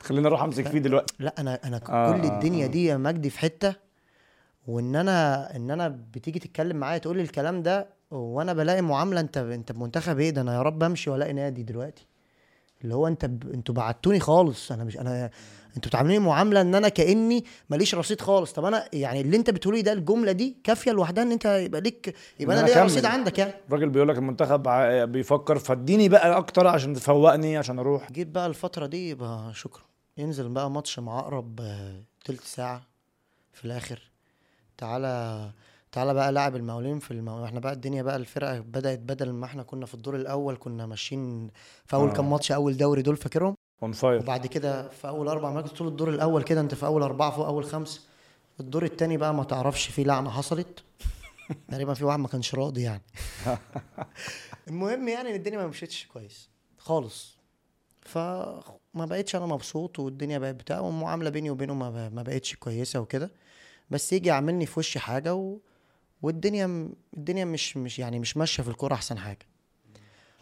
خليني أروح أمسك فيه دلوقتي. لا أنا أنا آه، كل آه، الدنيا آه. دي يا مجدي في حتة وإن أنا إن أنا بتيجي تتكلم معايا تقول لي الكلام ده وأنا بلاقي معاملة أنت أنت بمنتخب إيه؟ ده أنا يا رب أمشي وألاقي نادي دلوقتي. اللي هو أنت ب... أنتوا بعتوني خالص أنا مش أنا أنتوا بتعاملوني معاملة ان أنا كأني ماليش رصيد خالص. طب أنا يعني اللي انت بتقولي ده الجملة دي كافية لوحدها ان انت يبقى ليك يبقى أنا أنا ليا. رصيد عندك يعني. الراجل بيقول لك المنتخب بيفكر فاديني بقى أكتر عشان تفوقني عشان أروح. جيت بقى الفترة دي يبقى شكرا. ينزل بقى ماتش مع أقرب آه، تلت ساعة في الآخر. تعالى تعالى بقى لاعب المقاولين في المو... إحنا بقى الدنيا بقى الفرقة بدأت بدل ما إحنا كنا في الدور الأول كنا ماشيين في أول آه. كام ماتش أول دوري دول فاكرهم؟ on fire وبعد كده في أول أربع مراكز طول الدور الأول كده أنت في أول أربعة فوق أول خمسة الدور التاني بقى ما تعرفش فيه لعنة حصلت. (laughs) تقريبا في واحد ما كانش راضي يعني. (laughs) المهم يعني إن الدنيا ما مشيتش كويس خالص. فما بقتش أنا مبسوط والدنيا بقت بتاع والمعامله بيني وبينه ما, ما بقتش كويسة وكده. بس يجي يعاملني في وشي حاجة و... والدنيا الدنيا مش مش يعني مش ماشية في الكورة أحسن حاجة.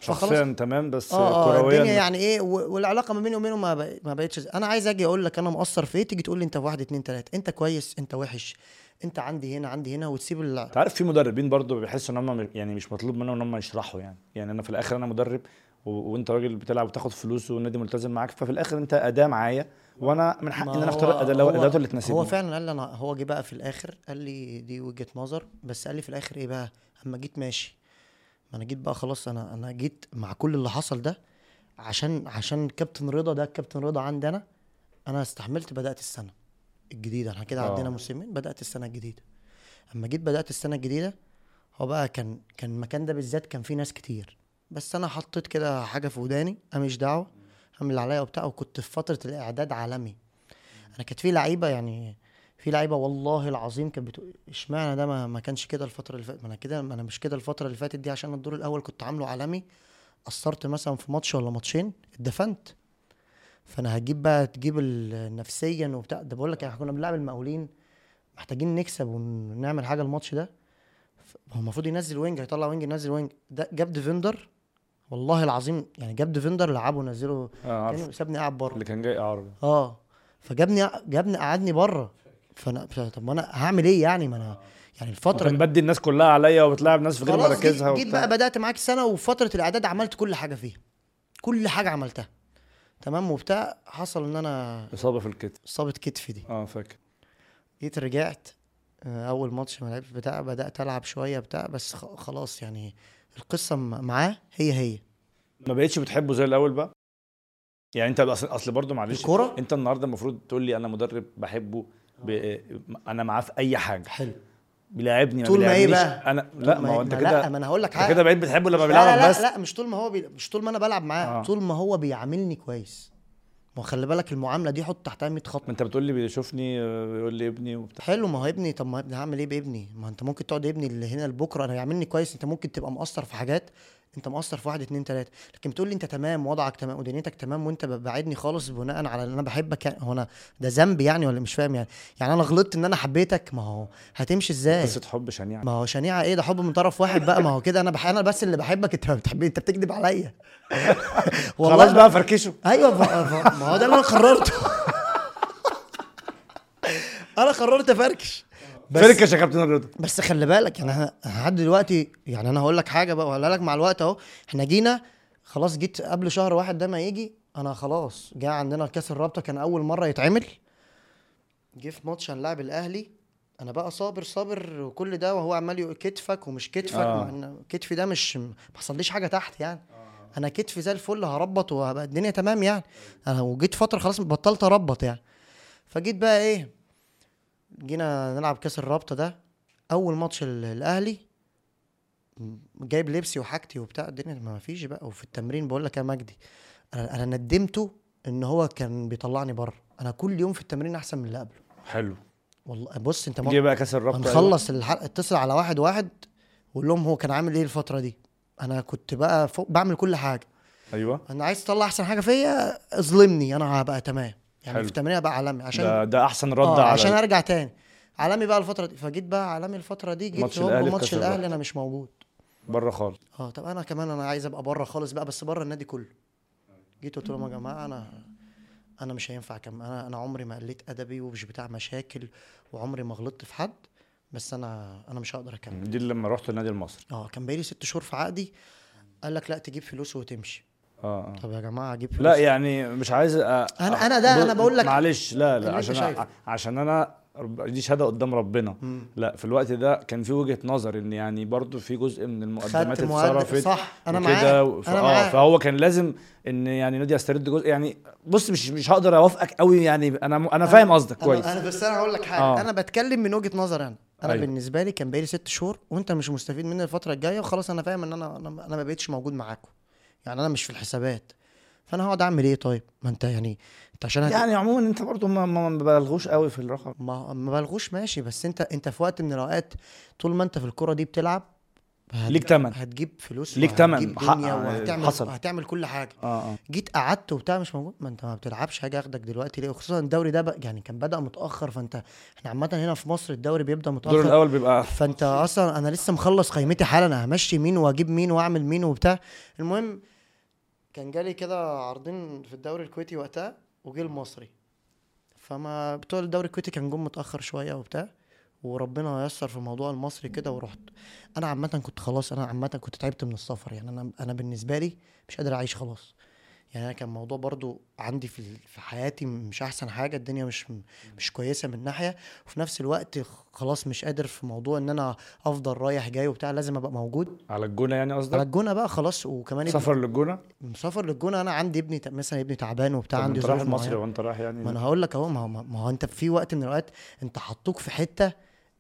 شخصيا تمام بس آه آه كرويا. الدنيا يعني إيه والعلاقة ما بيني وبينه ما, بق... ما بقتش أنا عايز أجي أقول لك أنا مقصر في إيه تيجي تقول لي أنت واحد اتنين تلاتة. أنت كويس أنت وحش. أنت عندي هنا عندي هنا وتسيب ال... أنت عارف في مدربين برضو بيحسوا إن هم يعني مش مطلوب منهم إن هم يشرحوا يعني. يعني أنا في الآخر أنا مدرب و... وأنت راجل بتلعب وتاخد فلوس والنادي ملتزم معاك ففي الآخر أنت أداة معايا وأنا من حقي إن أنا أختار الاداه اللي تناسبني هو فعلا قال لي أنا هو جه بقى في الآخر قال لي دي وجهة نظر بس قال لي في الآخر إيه بقى أما جيت ماشي. ما أنا جيت بقى خلاص أنا أنا جيت مع كل اللي حصل ده عشان عشان كابتن رضا ده كابتن رضا عندي أنا أنا استحملت بدأت السنة الجديدة. إحنا كده آه. عندنا موسمين بدأت السنة الجديدة. أما جيت بدأت السنة الجديدة هو بقى كان كان المكان ده بالذات كان فيه ناس كتير. بس أنا حطيت كده حاجة في وداني أنا مش دعوة اعمل اللي عليا وبتاع وكنت في فترة الإعداد عالمي. أنا كانت في لعيبة يعني في لعيبة والله العظيم كانت بتقول اشمعنى ده ما, ما كانش كده الفترة اللي فاتت؟ ما أنا كده ما أنا مش كده الفترة اللي فاتت دي عشان الدور الأول كنت عامله عالمي قصرت مثلا في ماتش ولا ماتشين اتدفنت. فأنا هجيب بقى تجيب نفسيا وبتاع ده بقول لك إحنا كنا بنلعب المقاولين محتاجين نكسب ونعمل حاجة الماتش ده. هو المفروض ينزل wing هيطلع wing ينزل wing. ده جاب defender والله العظيم يعني جاب defender لعبه نزله كان سابني قاعد بره. اللي كان جاي عربي آه فجابني جابني قعدني بره. فأنا طب ما أنا هعمل إيه يعني؟ ما أنا يعني الفترة وكان بيدي الناس كلها عليا وبتلاعب ناس في غير مراكزها جيت. بقى بدأت معاك سنة وفترة الإعداد عملت كل حاجة فيها. كل حاجة عملتها. تمام؟ وبتاع حصل إن أنا إصابة في الكتف. إصابة كتفي دي. آه فاكر. جيت رجعت آه، أول ماتش ما لعبت بتاع بدأت ألعب شوية بتاع بس خلاص يعني القصة معاه هي هي. ما بقتش بتحبه زي الأول بقى؟ يعني أنت اصل أصل برضه معلش الكورة؟ أنت النهارده المفروض تقول لي أنا مدرب بحبه ب... أنا معاه في أي حاجة. حلو. بيلاعبني ما طول ما إيه. بقى؟ أنا لا ما هو أنت لا كده ما أنا هقول لك حاجة. كده بقيت بتحبه لما لا بيلعبك لا بس. لا مش طول ما هو بي... مش طول ما أنا بلعب معاه آه. طول ما هو بيعاملني كويس. ما خلي بالك المعاملة دي حط تحتها 100 خط. أنت بتقول لي بيشوفني بيقول لي ابني وبتاع. حلو ما هو ابني طب ما هعمل إيه بابني؟ ما أنت ممكن تقعد ابني اللي هنا لبكرة أنا يعملني كويس. أنت ممكن تبقى مقصر في حاجات انت مقصر في واحد اتنين تلاتة. لكن بتقول لي انت تمام وضعك تمام ودنيتك تمام وانت بعدني خالص بناء على ان أنا بحبك يعني. هو أنا ده ذنب يعني ولا مش فاهم يعني؟ يعني أنا غلطت ان أنا حبيتك؟ ما هو هتمشي إزاي؟ قصة حب شنيعة. ما هو شنيعة إيه؟ ده حب من طرف واحد بقى. ما هو كده أنا بح... أنا بس اللي بحبك. انت ما بتحبني انت بتكذب عليا. (laughs) خلاص بقى فركشه أيوه ف... ف... ما هو ده اللي أنا قررته. (laughs) أنا قررت افركش. بس- فين يا كابتن رضا بس خلي بالك يعني إحنا لحد دلوقتي يعني أنا هقول لك حاجة بقى وهقولها لك مع الوقت أهو. إحنا جينا خلاص جيت قبل شهر واحد ده ما يجي أنا خلاص جه عندنا كأس الرابطة كان أول مرة يتعمل. جه في ماتش هنلاعب الأهلي. أنا بقى صابر صابر وكل ده وهو عمال يقول كتفك ومش كتفك. آه. مع ان كتفي ده مش ما حصليش حاجة تحت يعني. أنا كتفي زي الفل هربط وهبقى الدنيا تمام يعني. أنا وجيت فترة خلاص بطلت أربط يعني. فجيت بقى إيه جينا نلعب كاس الرابطة ده أول ماتش ال- الأهلي جايب لبسي وحاجتي وبتاع الدنيا ما فيش بقى وفي التمرين بقول لك يا مجدي أنا أنا ندمته إن هو كان بيطلعني بره. أنا كل يوم في التمرين أحسن من اللي قبله. حلو. والله بص أنت جه بقى كاس الرابطة هنخلص الحلقة اتصل على واحد واحد وقول لهم هو كان عامل إيه الفترة دي. أنا كنت بقى فوق بعمل كل حاجة. أيوه. أنا عايز تطلع أحسن حاجة فيا اظلمني أنا هبقى تمام. يعني حلو. في التمرين هبقى عالمي. عشان ده ده أحسن رد آه على عشان أرجع تاني. عالمي بقى الفترة دي. فجيت بقى عالمي الفترة دي جيت ماتش هوب ماتش الأهلي. أنا مش موجود. بره خالص. آه طب أنا كمان أنا عايز أبقى بره خالص بقى بس بره النادي كله. جيت قلت لهم يا جماعة أنا أنا مش هينفع كم أنا أنا عمري ما قلت أدبي ومش بتاع مشاكل وعمري ما غلطت في حد بس أنا أنا مش هقدر أكمل. دي لما رحت النادي المصري. آه كان بقالي ست شهور في عقدي. قال لك لا تجيب فلوس وتمشي. آه آه طب يا جماعة أجيب فلوس لا يعني مش عايز أ... أنا- أنا ده- أنا بقول لك معلش لا لا عشان شايفه. عشان أنا دي شهادة قدام ربنا مم. لا في الوقت ده كان في وجهة نظر إن يعني برضو في جزء من المقدمات اتصرفت صح أنا معاك ف... أنا آه معاك فهو كان لازم إن يعني نادي يسترد جزء يعني بص مش مش هقدر أوافقك قوي يعني أنا أنا فاهم قصدك كويس أنا بس أنا هقول لك حاجة آه. أنا بتكلم من وجهة نظر أنا أنا أيوة. بالنسبة لي كان بقالي ست شهور وأنت مش مستفيد مني الفترة الجاية وخلاص أنا فاهم إن أنا أنا ما بقتش موجود معاكم يعني أنا مش في الحسابات. فأنا هقعد أعمل إيه طيب؟ ما أنت يعني أنت عشان هت... يعني عموما أنت برضو ما ما بلغوش قوي في الرقم. ما ما بلغوش ماشي بس أنت أنت في وقت من الأوقات طول ما أنت في الكوره دي بتلعب هت- ليك تمن. هتجيب فلوس ليك تمن. دنيا وهتعمل حصل. هتعمل كل حاجة. آه آه. جيت قعدت وبتاع مش موجود. ما أنت ما بتلعبش هاجي أخدك دلوقتي ليه؟ وخصوصا الدوري ده بقى يعني كان بدأ متأخر فأنت إحنا عامة هنا في مصر الدوري بيبدأ الدور متأخر الأول بيبقى فأنت أصلا أنا لسه مخلص قيمتي حالا همشي مين وأجيب مين وأعمل مين وبتاع. المهم كان جالي كده عارضين في الدوري الكويتي وقتها وجه المصري. فما بتوع الدوري الكويتي كان جم متأخر شوية وبتاع وربنا ييسر في موضوع المصري كده ورحت. أنا عامة كنت خلاص أنا عامة كنت تعبت من السفر يعني أنا أنا بالنسبة لي مش قادر أعيش خلاص. يعني أنا كان موضوع برضو عندي في في حياتي مش أحسن حاجة الدنيا مش مش كويسة من ناحية. وفي نفس الوقت خلاص مش قادر في موضوع إن أنا أفضل رايح جاي وبتاع لازم أبقى موجود. على الجونة يعني على قصدك الجونة بقى خلاص. وكمان سفر للجونة؟ مسافر للجونة. أنا عندي ابني مثلا ابني تعبان وبتاع عندي أنت رايح ظروف مصر. وأنت رايح ما يعني أنا هقول لك أهو ما هو ما أنت في وقت من الأوقات أنت حطوك في حتة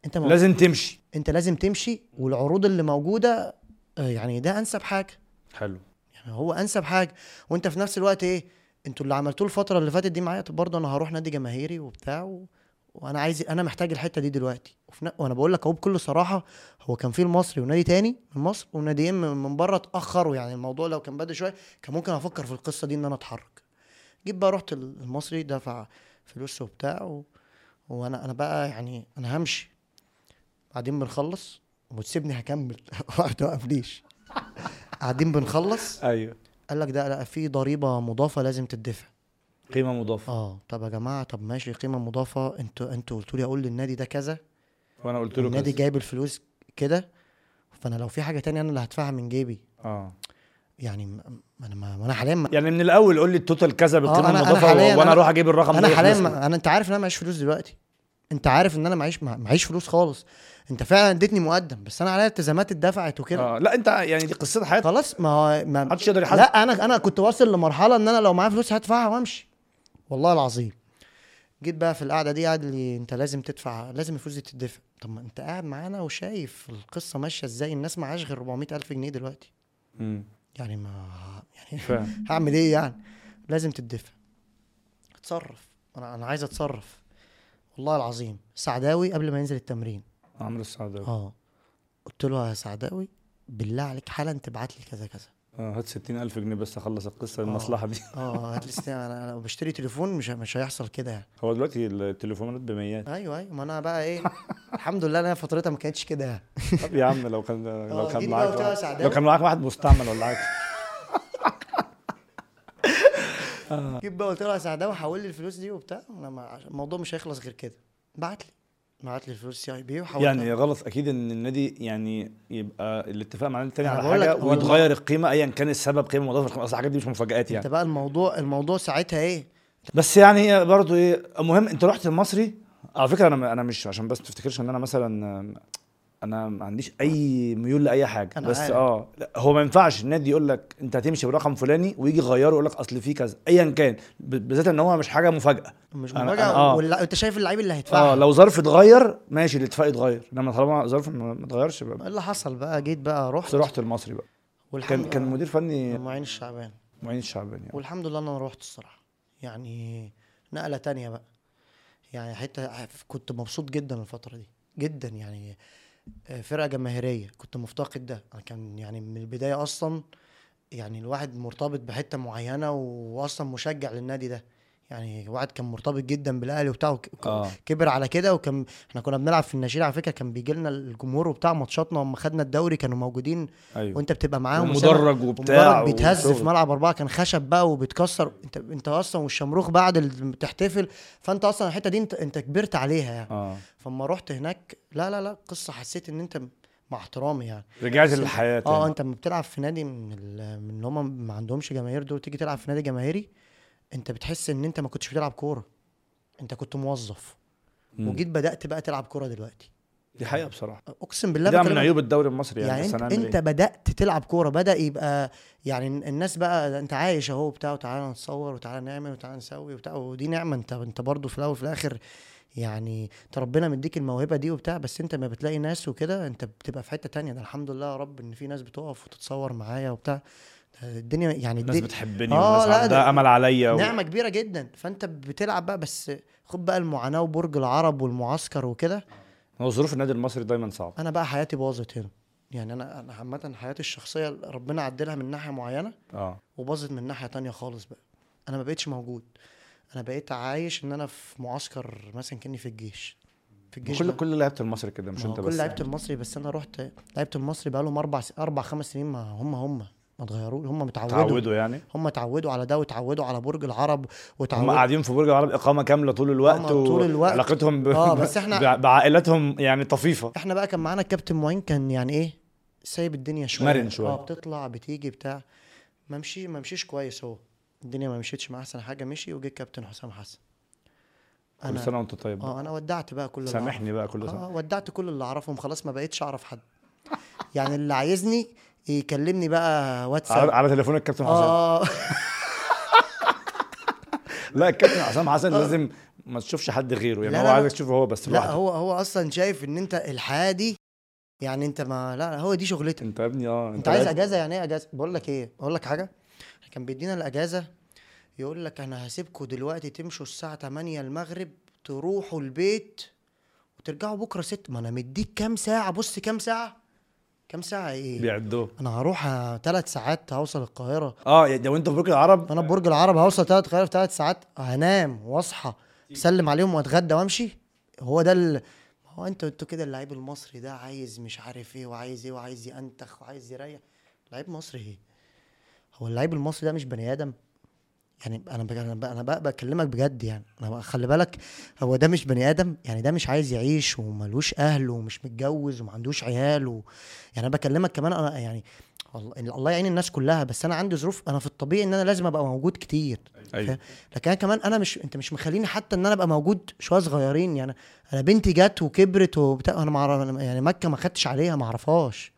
أنت ما لازم تمشي. أنت لازم تمشي والعروض اللي موجودة آه، يعني ده أنسب حاجة. حلو. هو أنسب حاجة. وأنت في نفس الوقت إيه أنتوا اللي عملتوه الفترة اللي فاتت دي معايا طب برضه أنا هروح نادي جماهيري وبتاع و... وأنا عايز أنا محتاج الحتة دي دلوقتي. وفي ن... وأنا بقول لك أهو بكل صراحة هو كان في المصري ونادي تاني من مصر وناديين من من بره اتأخروا. يعني الموضوع لو كان بدري شوية كان ممكن أفكر في القصة دي إن أنا أتحرك. جيت بقى رحت المصري دفع فلوس وبتاع و... وأنا أنا بقى يعني أنا همشي. بعدين بنخلص وتسيبني هكمل. (laughs) ما توقفنيش قاعدين بنخلص؟ أيوه. قال لك ده لا في ضريبة مضافة لازم تدفع. قيمة مضافة. آه طب يا جماعة طب ماشي قيمة مضافة. أنتوا أنتوا قلتوا لي أقول للنادي ده كذا. وأنا قلت له النادي. جايب الفلوس كده فأنا لو في حاجة تانية أنا اللي هدفعها من جيبي. آه. يعني ما أنا ما أنا حاليا يعني من الأول قول لي التوتال كذا بالقيمة أنا- أنا المضافة وأنا أروح أجيب الرقم أنا حاليا أنا أنت عارف إن أنا معيش فلوس دلوقتي. انت عارف ان أنا معيش مع- معيش فلوس خالص. انت فعلا اديتني مقدم بس أنا عليا التزامات اتدفعت وكده. آه لا انت يعني دي قصه حياتك. خلاص ما هو ما محدش يقدر يحاسب. لا أنا أنا كنت واصل لمرحلة ان أنا لو معايا فلوس هدفعها وامشي. والله العظيم. جيت بقى في القعدة دي قعد لي انت لازم تدفع لازم الفلوس دي تدفع طب ما انت قاعد معانا وشايف القصة ماشية إزاي؟ الناس معاش غير 400 ألف جنيه دلوقتي. مم. يعني ما يعني (laughs) هعمل إيه يعني؟ لازم تدفع اتصرف. أنا أنا عايز اتصرف. والله العظيم سعداوي قبل ما ينزل التمرين. عمرو السعداوي. آه. قلت له يا سعداوي بالله عليك حالا تبعت لي كذا كذا. آه هات 60000 جنيه بس أخلص القصة المصلحة دي. آه هات لي أنا أنا بشتري تليفون مش مش هيحصل كده يعني. هو دلوقتي التليفونات بميات. أيوه أيوه. ما أنا بقى إيه الحمد لله أنا فترتها ما كانتش كده يعني. طب يا عم لو كان لو آه، كان معاك. لو كان معاك واحد مستعمل ولا حاجة. جيت بقى قلت له يا سعداوي حول لي الفلوس دي وبتاع. أنا ما- الموضوع مش هيخلص غير كده. بعت لي. بعت لي الفلوس CIB يعني غلط أكيد إن النادي يعني يبقى الاتفاق مع النادي التاني على حاجة ويتغير القيمة ايا كان السبب قيمة مضافه. أصل الحاجات دي مش مفاجآت أنت يعني بقى الموضوع الموضوع ساعتها إيه؟ بس يعني هي برضه إيه المهم أنت رحت المصري على فكرة أنا أنا مش عشان بس تفتكرش إن أنا مثلا أنا ما عنديش أي ميول لأي حاجة أنا بس عارف. آه لا، هو ما ينفعش النادي يقول لك أنت هتمشي برقم فلاني ويجي يغيره يقول لك أصل في كذا ايا كان ب- بالذات إن هو مش حاجة مفاجأة. مش أنا- مفاجأة أنا- آه. واللع- أنت شايف اللعيب اللي هيدفعها. آه لو ظرف اتغير ماشي الاتفاق يتغير. إنما طالما ظرف ما ما اتغيرش إيه بقى اللي حصل بقى؟ جيت بقى رحت. بس رحت المصري بقى. والحمد كان كان مدير فني معين الشعبان. معين الشعباني يعني. والحمد لله إن أنا رحت الصراحة. يعني نقلة تانية بقى. يعني حتة كنت مبسوط جدا الفترة دي. جدا يعني فرقة جماهيرية. كنت مفتقد ده. أنا كان يعني من البداية أصلا يعني الواحد مرتبط بحتة معينة واصلا مشجع للنادي ده. يعني واحد كان مرتبط جدا بالأهلي وبتاع آه. كبر على كده وكان إحنا كنا بنلعب في النشيد على فكرة كان بيجي لنا الجمهور وبتاع ماتشاتنا لما خدنا الدوري كانوا موجودين أيوه. وأنت بتبقى معاهم ومدرج وبتاع بيتهز. في ملعب أربعة كان خشب بقى وبيتكسر أنت أنت أصلا والشمروخ بعد ال- تحتفل فأنت أصلا الحتة دي أنت أنت كبرت عليها يعني. آه. فلما رحت هناك لا لا لا قصة حسيت إن أنت مع احترامي يعني. رجعت للحياة آه أنت لما بتلعب في نادي من اللي هم ما عندهمش جماهير دول تيجي تلعب في نادي جماهيري انت بتحس ان انت ما كنتش بتلعب كورة. انت كنت موظف. مم. وجيت بدأت بقى تلعب كورة دلوقتي. دي حقيقة بصراحة. أقسم بالله ده من عيوب الدوري المصري يعني, يعني انت, انت إيه؟ بدأت تلعب كورة بدأ يبقى يعني الناس بقى انت عايش أهو بتاع وتعالى نتصور وتعالى نعمل وتعالى نسوي وبتاع. ودي نعمة انت انت برضه في الأول وفي الآخر يعني انت ربنا مديك الموهبة دي وبتاع بس انت ما بتلاقي ناس وكده انت بتبقى في حتة تانية. ده الحمد لله يا رب إن في ناس بتقف وتتصور معايا وبتاع. الدنيا يعني الناس الدنيا بتحبني آه، والناس عندها ده- أمل عليا و... نعمة كبيرة جدا. فأنت بتلعب بقى بس خد بقى المعاناة وبرج العرب والمعسكر وكده. هو ظروف النادي المصري دايما صعب أنا بقى حياتي باظت هنا. يعني أنا أنا عامة حياتي الشخصية ربنا عدلها من ناحية معينة آه. وباظت من ناحية تانية خالص بقى. أنا ما بقتش موجود. أنا بقيت عايش إن أنا في معسكر مثلا كأني في الجيش. في الجيش كل بقى. كل لعيبة المصري كده مش أنت كل بس لعيبة يعني. المصري بس أنا رحت لعيبة المصري بقى لهم أربع س... أربع خمس سنين ما هم هم. ما اتغيروش هم متعودوا تعودوا يعني هم اتعودوا على ده واتعودوا على برج العرب هم واتعودوا قاعدين في برج العرب إقامة كاملة طول الوقت هم طول الوقت. علاقتهم ب... آه، بس إحنا- (laughs) بع- بعائلاتهم يعني طفيفة إحنا بقى كان معانا الكابتن معين كان يعني إيه سايب الدنيا شوية مرن شوية. آه بتطلع بتيجي بتاع ما مشي ما مشيش كويس هو الدنيا ما مشيتش مع أحسن حاجة مشي وجه الكابتن حسام حسن كل سنة وأنت طيب. آه أنا ودعت بقى كل سامحني بقى كل. سنة آه ودعت كل اللي أعرفهم خلاص ما بقيتش أعرف حد يعني اللي عايزني يكلمني بقى واتساب. على تليفون الكابتن حسام. آه. (laughs) لا الكابتن حسام حسن لازم ما تشوفش حد غيره يعني لا، هو لا،. عايزك تشوفه هو بس لا لوحده. هو هو أصلا شايف إن أنت الحياة دي يعني أنت ما لا هو دي شغلتك أنت يا ابني آه أنت عايز لعيب- أجازة؟ يعني إيه أجازة؟ بقول لك إيه أقول لك حاجة. كان بيدينا الأجازة يقول لك أنا هسيبكم دلوقتي تمشوا الساعة 8 المغرب تروحوا البيت وترجعوا بكرة 6 ما أنا مديك كام ساعة؟ بص كام ساعة؟ كام ساعة؟ إيه؟ بيعدوه أنا هروح ثلاث ساعات هوصل القاهرة. آه يعني لو انت في برج العرب؟ أنا في برج العرب هوصل ثلاث القاهرة في ثلاث ساعات هنام واصحى اسلم عليهم وأتغدى وأمشي. هو ده ال... هو أنتوا أنتوا كده اللعيب المصري ده عايز مش عارف إيه وعايز إيه وعايز ينتخ وعايز يريح. لعيب مصري إيه؟ هو اللعيب المصري ده مش بني آدم. يعني أنا. أنا, بقى بكلمك بجد يعني. أنا خلي بالك هو ده مش بني آدم يعني ده مش عايز يعيش وملوش أهل ومش متجوز وما عندوش عيال و... يعني أنا بكلمك كمان أنا يعني والله الله يعين الناس كلها بس أنا عندي ظروف أنا في الطبيعي إن أنا لازم أبقى موجود كتير. أيوه. لكن أنا كمان أنا مش أنت مش مخليني حتى إن أنا أبقى موجود شوية صغيرين. يعني أنا بنتي جت وكبرت وبتاع أنا يعني مكة ما خدتش عليها ما أعرفهاش.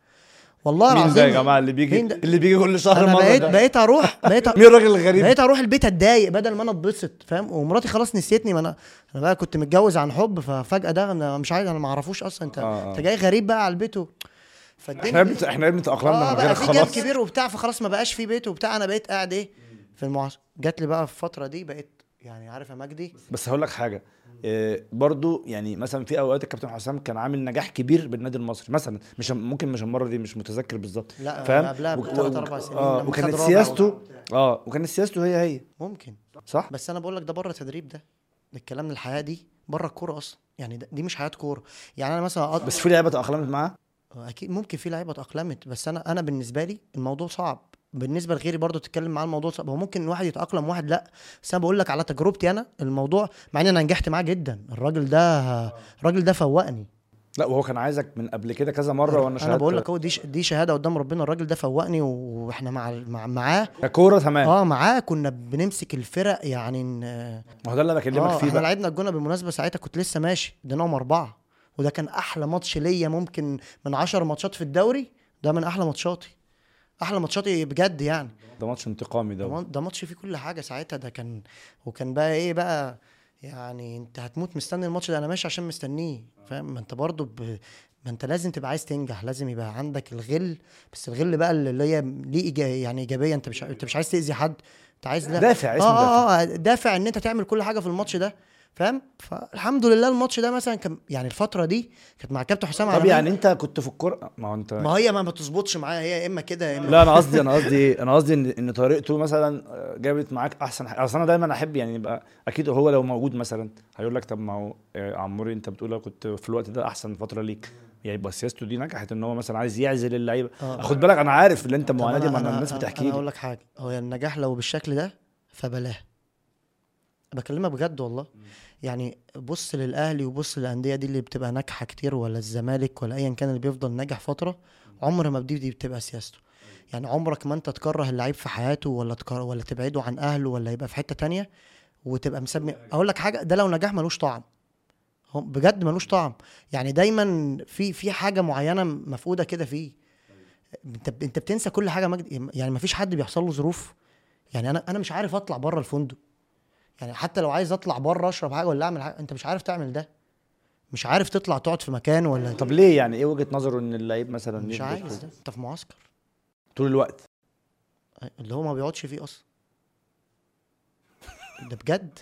والله مين العظيم ده يا جماعة اللي بيجي مين؟ اللي بيجي كل شهر أنا مرة بقيت ده؟ بقيت أروح (laughs) بقيت أ- مين الراجل الغريب؟ بقيت أروح البيت أتضايق بدل ما أنا أتبسط فاهم؟ ومراتي خلاص نسيتني ما أنا أنا بقى كنت متجوز عن حب ففجأة ده أنا مش عايز أنا ما أعرفوش أصلا. انت آه، آه. أنت جاي غريب بقى على البيت و... إحنا فالدنيا ابن إحنا ابن تاقلمنا من غير بقى في خلاص. كبير وبتاع فخلاص ما بقاش في بيت وبتاع. أنا بقيت قاعد إيه في المعسكر جات لي بقى في الفترة دي بقيت يعني عارف يا مجدي؟ بس هقول لك حاجة إيه برضو يعني مثلا في أوقات الكابتن حسام كان عامل نجاح كبير بالنادي المصري مثلا مش ممكن مش المرة دي مش متذكر بالظبط لا فاهم؟ قبلها بثلاث أربع سنين لما وكانت سياسته. آه وكانت سياسته هي هي. ممكن. صح؟ بس أنا بقول لك ده بره التدريب ده الكلام الحياة دي بره الكورة أصلا يعني دي مش حياة كورة. يعني أنا مثلا أط... بس في لعيبة تاقلمت معاه أكيد ممكن في لعيبة اتأقلمت بس أنا أنا بالنسبة لي الموضوع صعب. بالنسبة لغيري برضو تتكلم معاه الموضوع صعب هو ممكن واحد يتأقلم واحد لأ. بس أنا بقول لك على تجربتي أنا الموضوع مع ان أنا نجحت معاه جدا الراجل ده الراجل ده فوقني. لأ وهو كان عايزك من قبل كده كذا مرة وأنا أنا شهادة بقول لك هو دي دي شهادة قدام ربنا الراجل ده فوقني وإحنا مع مع معاه. ككوره تمام. آه معاه كنا بنمسك الفرق يعني ما هو ده اللي أنا بكلمك آه فيه إحنا لعبنا الجونة بالمناسبة ساعتها كنت لسه ماشي اديناهم أربعة. وده كان أحلى ماتش ليا ممكن من عشر ماتشات في الدوري ده من أحلى ماتشاتي. أحلى ماتشاتي بجد يعني. ده ماتش انتقامي ده. ده ما- ده ماتش فيه كل حاجة ساعتها ده كان وكان بقى إيه بقى يعني أنت هتموت مستني الماتش ده أنا ماشي عشان مستنيه فاهم؟ ما أنت برضو ب... ما أنت لازم تبقى عايز تنجح لازم يبقى عندك الغل. بس الغل بقى اللي هي ليه إيجا... يعني إيجابية أنت مش أنت مش عايز تأذي حد أنت عايز لا دافع اسمه آه دافع. آه آه دافع إن أنت تعمل كل حاجة في الماتش ده. فاهم؟ فالحمد لله الماتش ده مثلا كان يعني الفترة دي كانت مع كابتن حسام طب. يعني انت كنت في الكورة؟ ما هو انت ما هي ما بتظبطش معايا هي يا إما كده يا اما لا أنا قصدي أنا قصدي أنا قصدي ان إن طريقته مثلا جابت معاك أحسن حاجة. أصل أنا دايما أحب يعني يبقى أكيد هو لو موجود مثلا هيقول لك طب ما هو آه، عموري أنت بتقول كنت في الوقت ده أحسن فترة ليك. يعني يبقى سياسته دي نجحت إن هو مثلا عايز يعزل اللعيبة. آه. خد بالك أنا عارف اللي أنت معاناة دي ما الناس بتحكي لي. أقول لك حاجة. هو النجاح لو بالشكل ده فبلاه بكلمك بجد والله. يعني بص للأهلي وبص للأندية دي اللي بتبقى ناجحة كتير ولا الزمالك ولا ايا كان اللي بيفضل ناجح فترة عمر ما دي, بتبقى سياسته. يعني عمرك ما أنت تكره اللعيب في حياته ولا تكره ولا تبعده عن أهله ولا يبقى في حتة تانية وتبقى مسمي. أقول لك حاجة ده لو نجاح ملوش طعم. بجد ملوش طعم. يعني دايما في في حاجة معينة مفقودة كده فيه. أنت أنت بتنسى كل حاجة مجد يعني مفيش حد بيحصل له ظروف. يعني أنا أنا مش عارف أطلع بره الفندق. يعني حتى لو عايز اطلع بره اشرب حاجة ولا اعمل حاجة انت مش عارف تعمل ده. مش عارف تطلع تقعد في مكان ولا طب ليه يعني؟ إيه وجهة نظره ان اللعيب مثلا مش عايز ده. انت في معسكر. طول الوقت. اللي هو ما بيقعدش فيه أصلا. ده بجد؟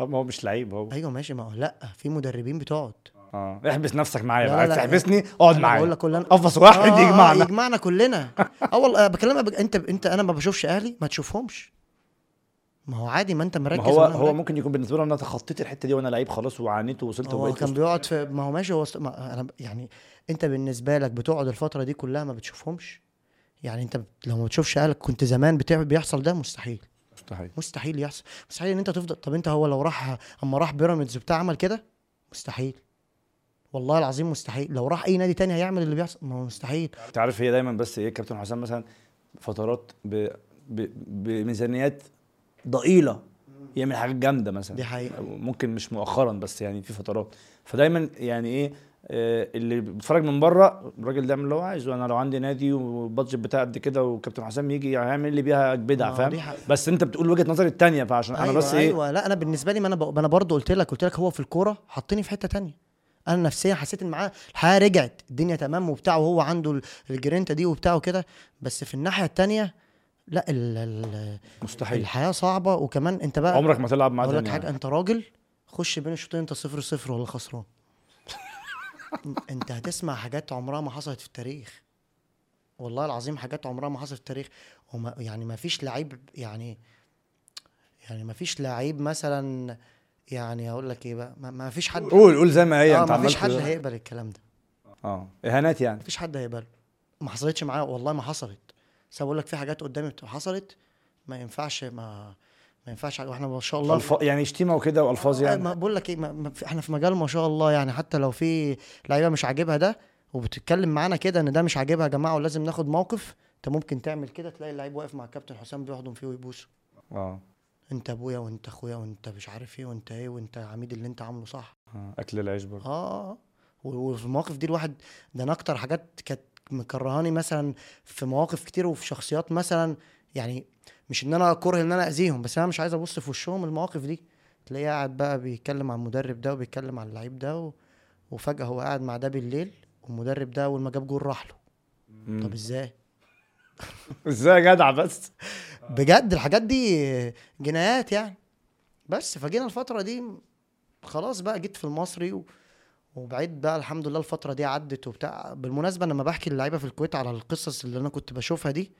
ما (laughs) هو مش لعيب هو. أيوه ماشي ما هو لا في مدربين بتقعد. آه احبس نفسك معايا لا، بقى. تحبسني اقعد معايا. بقول لك كل أنا قفص واحد آه، يجمعنا. يجمعنا كلنا. آه والله بكلمك. انت انت أنا ما بشوفش أهلي ما تشوفهمش. ما هو عادي ما انت مركز ما هو هو. ممكن يكون بالنسبة له أنا تخطيت الحتة دي وأنا لعيب خلاص وعانيت ووصلت هو كان بيقعد في ما هو ماشي هو ما أنا يعني أنت بالنسبة لك بتقعد الفترة دي كلها ما بتشوفهمش؟ يعني أنت لو ما بتشوفش أهلك كنت زمان بيحصل ده؟ مستحيل. مستحيل. مستحيل يحصل. مستحيل إن أنت تفضل طب أنت هو لو راح أما راح بيراميدز بتاع عمل كده؟ مستحيل. والله العظيم مستحيل. لو راح أي نادي تاني هيعمل اللي بيحصل؟ ما هو مستحيل. انت عارف هي دايما بس إيه كابتن حسام مثلا فترات ب... ب... بميزانيات ضئيلة يعمل حاجات جامدة مثلا. دي حقيقة. ممكن مش مؤخرا بس يعني في فترات. فدايما يعني إيه آه، اللي بيتفرج من بره الراجل ده اللي هو عايزه. أنا لو عندي نادي والبادجت بتاعي قد كده وكابتن حسام يجي هيعمل لي بيها بدع ما فاهم. بس أنت بتقول وجهة نظري التانية فعشان أنا أيوة بس إيه؟ أيوه. لا أنا بالنسبة لي ما أنا ب... أنا برضه قلت لك قلت لك هو في الكورة حطني في حتة تانية. أنا نفسيا حسيت إن معاه الحياة رجعت الدنيا تمام وبتاع وهو عنده ال- الجرينتا دي وبتاع وكده. بس في الناحية التانية لا ال... ال... مستحيل. الحياة صعبة. وكمان انت بقى عمرك ما تلعب معاه أقول لك حاجة. انت راجل خش بين الشوطين انت صفر صفر ولا خسران. (laughs) انت هتسمع حاجات عمرها ما حصلت في التاريخ. والله العظيم حاجات عمرها ما حصلت في التاريخ. وما يعني ما فيش لعيب يعني يعني ما فيش لعيب مثلا يعني أقول لك إيه بقى ما, فيش حد قول قول زي ما هي آه انت ما فيش حد هيقبل الكلام ده. آه إهانات يعني. ما فيش حد هيقبله. ما حصلتش معايا والله ما حصلت. بس بقول لك في حاجات قدامي حصلت ما ينفعش ما ما ينفعش وإحنا ما شاء الله الف... يعني شتيمه وكده وألفاظ آه، يعني؟ ما بقول لك إيه ما ما إحنا في مجال ما شاء الله يعني. حتى لو في لعيبة مش عاجبها ده وبتتكلم معانا كده إن ده مش عاجبها يا جماعة ولازم ناخد موقف أنت ممكن تعمل كده تلاقي اللعيب واقف مع الكابتن حسام بيحضن فيه ويبوسه آه. أنت أبويا وأنت أخويا وأنت مش عارف إيه وأنت إيه وأنت عميد اللي أنت عامله صح؟ آه، أكل العيش برضه. آه وفي المواقف دي الواحد ده أنا أكتر حاجات كانت مكرهاني مثلا في مواقف كتير وفي شخصيات مثلا يعني مش إن أنا كره إن أنا أذيهم بس أنا مش عايز أبص في وشهم المواقف دي. تلاقيه قاعد بقى بيتكلم عن المدرب ده وبيتكلم عن اللعيب ده و... وفجأة هو قاعد مع ده بالليل والمدرب ده أول ما جاب جول راح له. طب إزاي؟ (laughs) إزاي يا جدع بس؟ بجد الحاجات دي جنايات يعني. بس فجينا الفترة دي خلاص بقى جيت في المصري و... وبعيد بقى الحمد لله الفترة دي عدت وبتاع. بالمناسبة أنا لما بحكي للعيبة في الكويت على القصص اللي أنا كنت بشوفها دي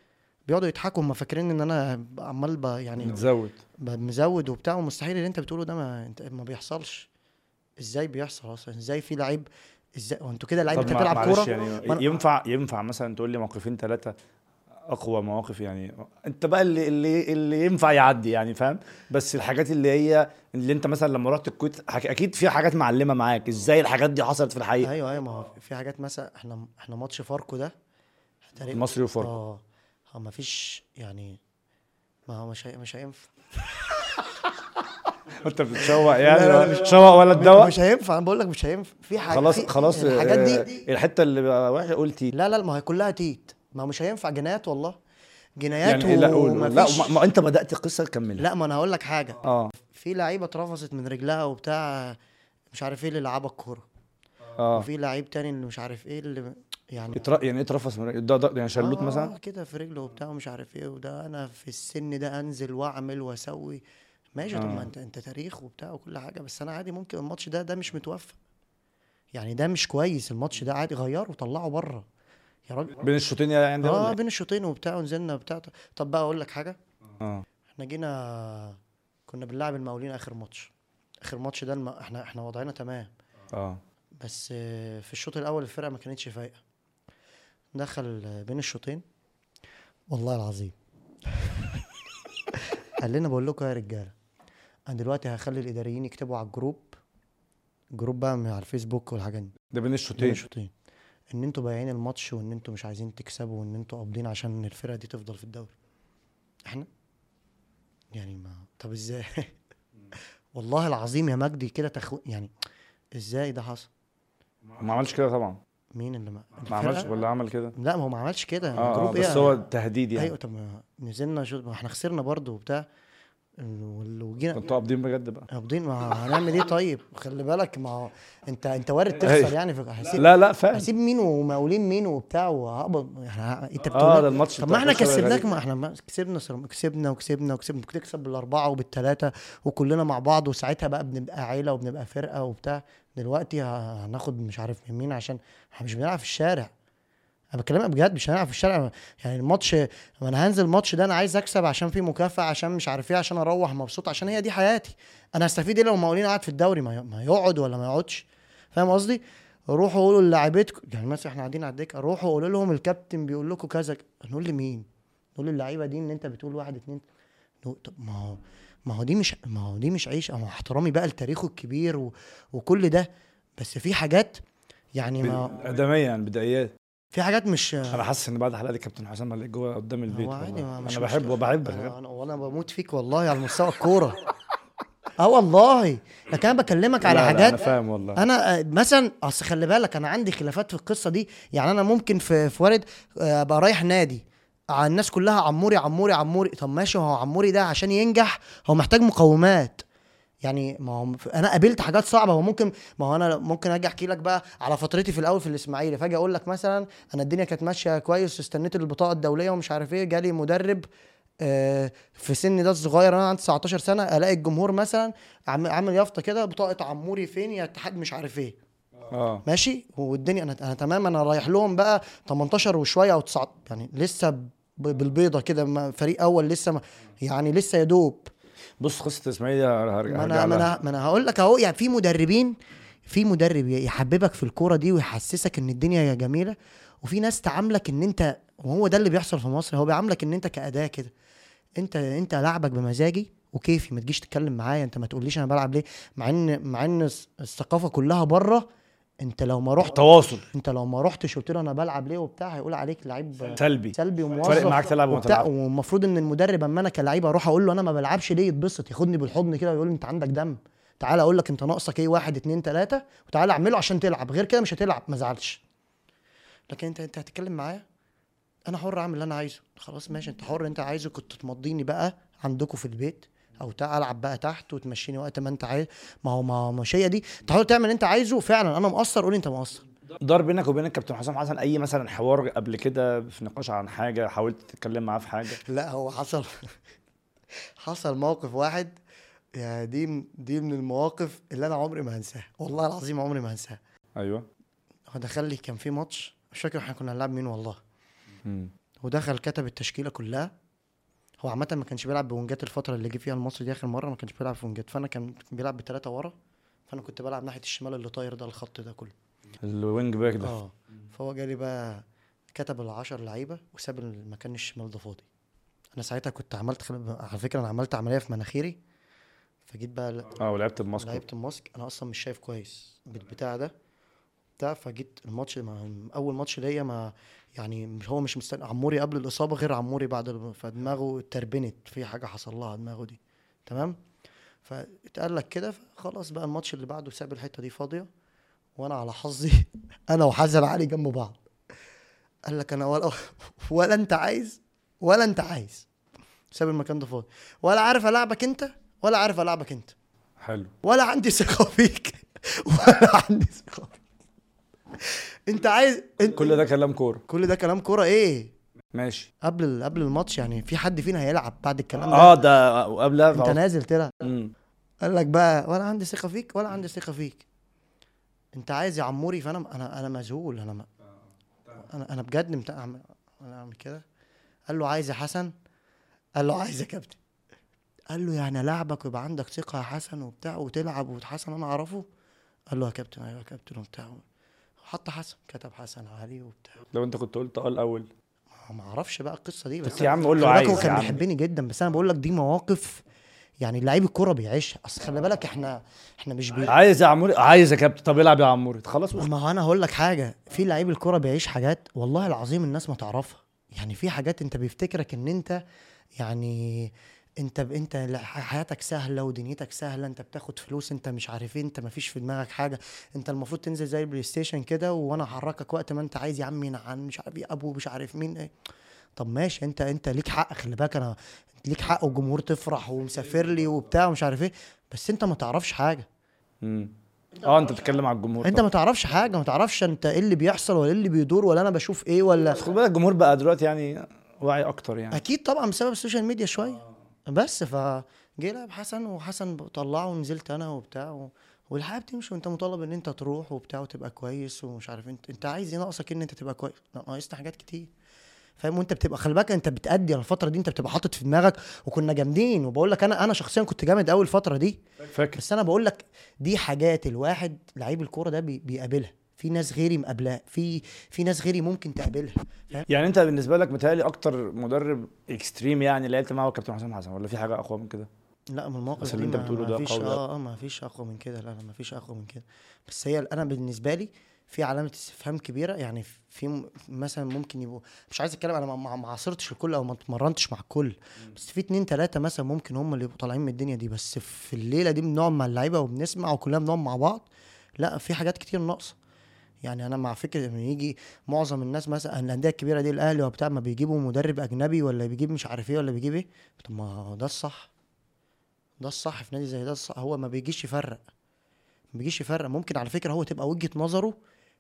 بيقعدوا يضحكوا هم فاكرين إن أنا عمال يعني متزود. مزود وبتاع. ومستحيل اللي أنت بتقوله ده ما أنت ما بيحصلش. إزاي بيحصل أصلا؟ إزاي في لعيب؟ إزاي؟ وانتوا كده لعيب بتلعب كورة؟ يعني ينفع ينفع مثلا تقول لي موقفين ثلاثة أقوى مواقف يعني. أنت بقى اللي اللي اللي ينفع يعدي يعني فاهم؟ بس الحاجات اللي هي اللي أنت مثلا لما رحت الكويت أكيد في حاجات معلمة معاك. إزاي الحاجات دي حصلت في الحقيقة؟ أيوه أيوه ما هو في حاجات مثلا إحنا إحنا ماتش فاركو ده. المصري وفاركو. آه. ما فيش يعني ما هو مش هي- مش هينفع. (laughs) أنت بتشوق يعني؟ لا، لا، مش- شوق ولا الدواء مش هينفع. أنا بقول لك مش هينفع. في حاجة خلاص خلاص الحاجات آه، دي الحتة اللي وحشه قلتي لا لا ما هي كلها تيت. ما مش هينفع جنايات والله. جنايات يعني لا قول لا ومفيش- ما, أنت بدأت قصة كملها. لا ما أنا هقول لك حاجة. آه. في لعيبة اترفضت من رجلها وبتاع مش عارف إيه اللي لعبها الكورة. آه. وفي لعيب تاني اللي مش عارف إيه اللي يعني اتر... يعني إيه اترفس من ده, ده يعني شلوت آه مثلا؟ كده في رجله وبتاع ومش عارف إيه وده أنا في السن ده أنزل وأعمل وأسوي. ماشي طب آه. ما أنت أنت تاريخ وبتاع وكل حاجة بس أنا عادي ممكن الماتش ده ده مش متوفق يعني ده مش كويس الماتش ده عادي غيره وطلعه بره. يا راجل. بين الشوطين يعني ده آه ولا إيه؟ بين الشوطين وبتاع ونزلنا وبتاع طب بقى أقول لك حاجة. آه. إحنا جينا كنا بنلعب المقاولين آخر ماتش. آخر ماتش ده الم... إحنا إحنا وضعنا تمام. آه. بس في الشوط الأول الفرقة ما كانتش فايقة. دخل بين الشوطين. والله العظيم. (laughs) قال لنا بقول لكم يا رجالة أنا دلوقتي هخلي الإداريين يكتبوا على ال group. group بقى على الفيسبوك والحاجات دي. ده بين بين الشوطين الشوطين. إن أنتوا بايعين الماتش وإن أنتوا مش عايزين تكسبوا وإن أنتوا قابضين عشان الفرقة دي تفضل في الدوري. إحنا؟ يعني ما طب إزاي؟ (laughs) والله العظيم يا مجدي كده تخو يعني إزاي ده حصل؟ ما عملش كده طبعا. مين اللي ما ما عملش؟ ولا عمل كده؟ لا ما هو ما عملش كده. آه الجروب بس إيه هو تهديد يعني. أيوه طب نزلنا ما إحنا خسرنا برضه وبتاع. وال- وجينا كنتوا قابضين بجد بقى. قابضين ما هنعمل إيه طيب؟ خلي بالك ما هو انت أنت وارد تخسر أيوة. يعني في هسيب لا لا فاهم هسيب مين ومقاولين مين وبتاع وهقبض. أنت بتقول آه ده الماتش طب ما إحنا كسبناك. ما إحنا ما كسبنا كسبنا وكسبنا وكسبنا. كنت تكسب بالأربعة وبالثلاثه وكلنا مع بعض وساعتها بقى بنبقى عيلة وبنبقى فرقة وبتاع. دلوقتي هناخد مش عارف من مين عشان إحنا مش بنلعب في الشارع. أنا بكلمك بجد مش هنلعب في الشارع. يعني الماتش ما أنا هنزل الماتش ده أنا عايز أكسب عشان في مكافأة عشان مش عارف إيه عشان أروح مبسوط عشان هي دي حياتي. أنا هستفيد إيه لو مقاولين قاعد في الدوري؟ ما يقعد ولا ما يقعدش. فاهم قصدي؟ روحوا قولوا للاعيبتكم يعني مثلا إحنا قاعدين على الدكة روحوا قولوا لهم الكابتن بيقول لكم كذا نقول لمين؟ نقول للعيبة دي إن أنت بتقول واحد اتنين. طب ما هو ما هو دي مش ما هو دي مش عيش أو احترامي بقى لتاريخه الكبير و... وكل ده. بس في حاجات يعني ما ادميا يعني بدايات في حاجات مش أنا حاسس إن بعد حلقه كابتن حسام اللي جوه قدام البيت هو عادي والله. ما مش أنا بحبه. وبحبك أنا أنا وأنا بموت فيك والله على مستوى الكورة. (laughs) آه والله. لكن أنا بكلمك على لا، لا، حاجات أنا فاهم والله. أنا آه، مثلا أصل خلي بالك أنا عندي خلافات في القصة دي. يعني أنا ممكن في في وارد آه، أبقى رايح نادي. على الناس كلها عموري عموري عموري. طب ماشي هو عموري ده عشان ينجح هو محتاج مقومات. يعني ما هو أنا قابلت حاجات صعبة هو ممكن ما هو أنا ممكن أجي أحكي لك بقى على فترتي في الأول في الإسماعيلي فأجي أقول لك مثلا أنا الدنيا كانت ماشية كويس استنيت البطاقة الدولية ومش عارف إيه جالي مدرب آه، في سن ده الصغير أنا عندي 19 سنة ألاقي الجمهور مثلا عامل يافطة كده بطاقة عموري فين يا اتحاد مش عارف إيه. آه. ماشي؟ والدنيا أنا أنا تمام أنا رايح لهم بقى 18 وشوية أو 9 يعني لسه بالبيضة كده فريق أول لسه يعني لسه يا دوب. بص قصه الاسماعيلي هرجع ما أنا ما. أنا ما أنا هقول لك أهو يعني في مدربين في مدرب يحببك في الكورة دي ويحسسك إن الدنيا جميلة وفي ناس تعاملك إن أنت وهو ده اللي بيحصل في مصر هو بيعاملك إن أنت كأداة كده انت أنت لعبك بمزاجي وكيفي ما تجيش تتكلم معايا أنت ما تقوليش أنا بلعب ليه مع ان مع إن الثقافة كلها بره انت لو ما رحت تواصل انت لو ما رحتش قلت له أنا بلعب ليه وبتاع هيقول عليك لعيب سلبي. سلبي وموظف. فارق معاك تلعب وما تلعبش. والمفروض ان المدرب اما أنا كلعيب أروح أقول له أنا ما بلعبش ليه يتبسط ياخدني بالحضن كده ويقول لي انت عندك دم. تعالى أقول لك انت ناقصك إيه واحد اتنين تلاته وتعالى اعمله عشان تلعب. غير كده مش هتلعب ما زعلش لكن انت انت هتتكلم معايا؟ أنا حر اعمل اللي أنا عايزه. خلاص ماشي انت حر انت عايزه كنت تمضيني بقى عندكم في البيت. أو ألعب بقى تحت وتمشيني وقت ما أنت عايز ما هو ما مش هي دي. تحاول تعمل اللي أنت عايزه فعلا. أنا مقصر قول أنت مقصر. دار بينك وبين الكابتن حسام حسن أي مثلا حوار قبل كده في نقاش عن حاجة حاولت تتكلم معاه في حاجة؟ لا هو حصل (laughs) حصل موقف واحد. يا دي دي من المواقف اللي أنا عمري ما هنساها. والله العظيم عمري ما هنساها. أيوه. هو دخل لي كان في ماتش مش فاكر إحنا كنا هنلعب مين والله. مم. ودخل كتب التشكيلة كلها. هو عامة ما كانش بيلعب ب wingات الفترة اللي جه فيها المصري دي آخر مرة ما كانش بيلعب في wingات فأنا كان بيلعب بثلاثة ورا فأنا كنت بلعب ناحية الشمال اللي طاير ده الخط ده كله. ال wing back ده. آه فهو جالي بقى كتب العشر لعيبة وساب المكان الشمال ده فاضي. أنا ساعتها كنت عملت خل... على فكرة أنا عملت عملية في مناخيري فجيت بقى آه ولعبت ب mask لعبت ال mask أنا أصلا مش شايف كويس بالبتاع ده بتاع فجيت الماتش ما أول ماتش ليا ما يعني هو مش مستني عموري قبل الإصابة غير عموري بعد فدماغه اتربنت في حاجة حصل لها دماغه دي. تمام؟ فاتقال لك كده خلاص بقى الماتش اللي بعده ساب الحتة دي فاضية. وأنا على حظي (laughs) أنا وحسن علي جنب بعض. قال لك أنا ولا (laughs) ولا أنت عايز ولا أنت عايز. ساب المكان ده فاضي. ولا عارف ألعبك أنت ولا عارف ألعبك أنت. حلو. ولا عندي ثقة فيك. (laughs) ولا عندي ثقة انت عايز انت كل ده كلام كورة. كل ده كلام كورة إيه؟ ماشي. قبل قبل الماتش يعني في حد فينا هيلعب بعد الكلام ده؟ آه ده قبلها انت نازل تلعب. قال لك بقى ولا عندي ثقة فيك ولا عندي ثقة فيك. انت عايز يا عموري فأنا أنا أنا مذهول أنا ما أنا أنا بجد مت... أنا أعمل كده. قال له عايز يا حسن؟ قال له عايز يا كابتن. قال له يعني لاعبك ويبقى عندك ثقة يا حسن وبتاع وتلعب وحسن أنا أعرفه. قال له يا كابتن أيوه يا كابتن وبتاع. حط حسن كتب حسن علي وبتاع. لو انت كنت قلت آه الأول. ما أعرفش بقى القصة دي بس يا عم قول له هو عايز يا كان بيحبني جدا بس أنا بقول لك دي مواقف يعني لعيب الكورة بيعيشها. أصل خلي بالك إحنا إحنا مش بي... عايز يا عموري عايز يا كابتن. طب العب يا عموري. خلاص ما هو أنا هقول لك حاجة في لعيب الكورة بيعيش حاجات والله العظيم الناس ما تعرفها. يعني في حاجات أنت بيفتكرك إن أنت يعني انت ب... انت حياتك سهلة ودنيتك سهلة انت بتاخد فلوس انت مش عارف إيه انت ما فيش في دماغك حاجة. انت المفروض تنزل زي ال PlayStation كده وأنا احركك وقت ما انت عايز يا عمي عن مش عارف إيه ابو مش عارف مين إيه. طب ماشي انت انت ليك حق خلي بالك أنا ليك حق والجمهور تفرح ومسافر لي وبتاع ومش عارف إيه بس انت ما تعرفش حاجة. مم. آه انت بتتكلم على الجمهور انت. ما تعرفش حاجة ما تعرفش انت إيه اللي بيحصل ولا إيه اللي بيدور ولا أنا بشوف إيه ولا خد بالك الجمهور بقى دلوقتي يعني واعي أكتر يعني. أكيد طبعا بسبب ال social media شوية. بس فجه لعب حسن وحسن طلعه ونزلت أنا وبتاع و... والحياة بتمشي وأنت مطالب إن أنت تروح وبتاع وتبقى كويس ومش عارف أنت أنت عايز إيه ناقصك إن أنت تبقى كويس. ناقصنا حاجات كتير. فاهم؟ وأنت بتبقى خلي بالك أنت بتأدي على الفترة دي أنت بتبقى حاطط في دماغك وكنا جامدين. وبقول لك أنا أنا شخصيا كنت جامد قوي الفترة دي. فاكر. بس أنا بقول لك دي حاجات الواحد لعيب الكورة ده بي- بيقابلها. في ناس غيري مقابلاها في في ناس غيري ممكن تقابلها يعني انت بالنسبة لك متهيألي أكتر مدرب اكستريم يعني لعبت معاه هو كابتن حسام حسن ولا في حاجة أقوى من كده؟ لا من المواقف اللي انت بتقوله ده فيش قوي أوي. آه آه ما فيش أقوى من كده لا لا ما فيش أقوى من كده. بس هي أنا بالنسبة لي في علامة استفهام كبيرة يعني في مثلا ممكن يبقوا مش عايز أتكلم أنا ما عاصرتش الكل أو ما اتمرنتش مع الكل بس في اتنين تلاتة مثلا ممكن هم اللي يبقوا طالعين من الدنيا دي بس في الليلة دي بنقعد مع اللعيبة وبنسمع وكلنا بنقعد مع بعض لا في حاجات كتير ناقصة. يعني أنا مع فكرة ان يجي معظم الناس مثلا الأندية الكبيرة دي الأهلي وبتاع ما بيجيبوا مدرب أجنبي ولا بيجيب مش عارف إيه ولا بيجيب إيه؟ طب ما ده الصح. ده الصح في نادي زي ده الصح هو ما بيجيش يفرق. ما بيجيش يفرق. ممكن على فكرة هو تبقى وجهة نظره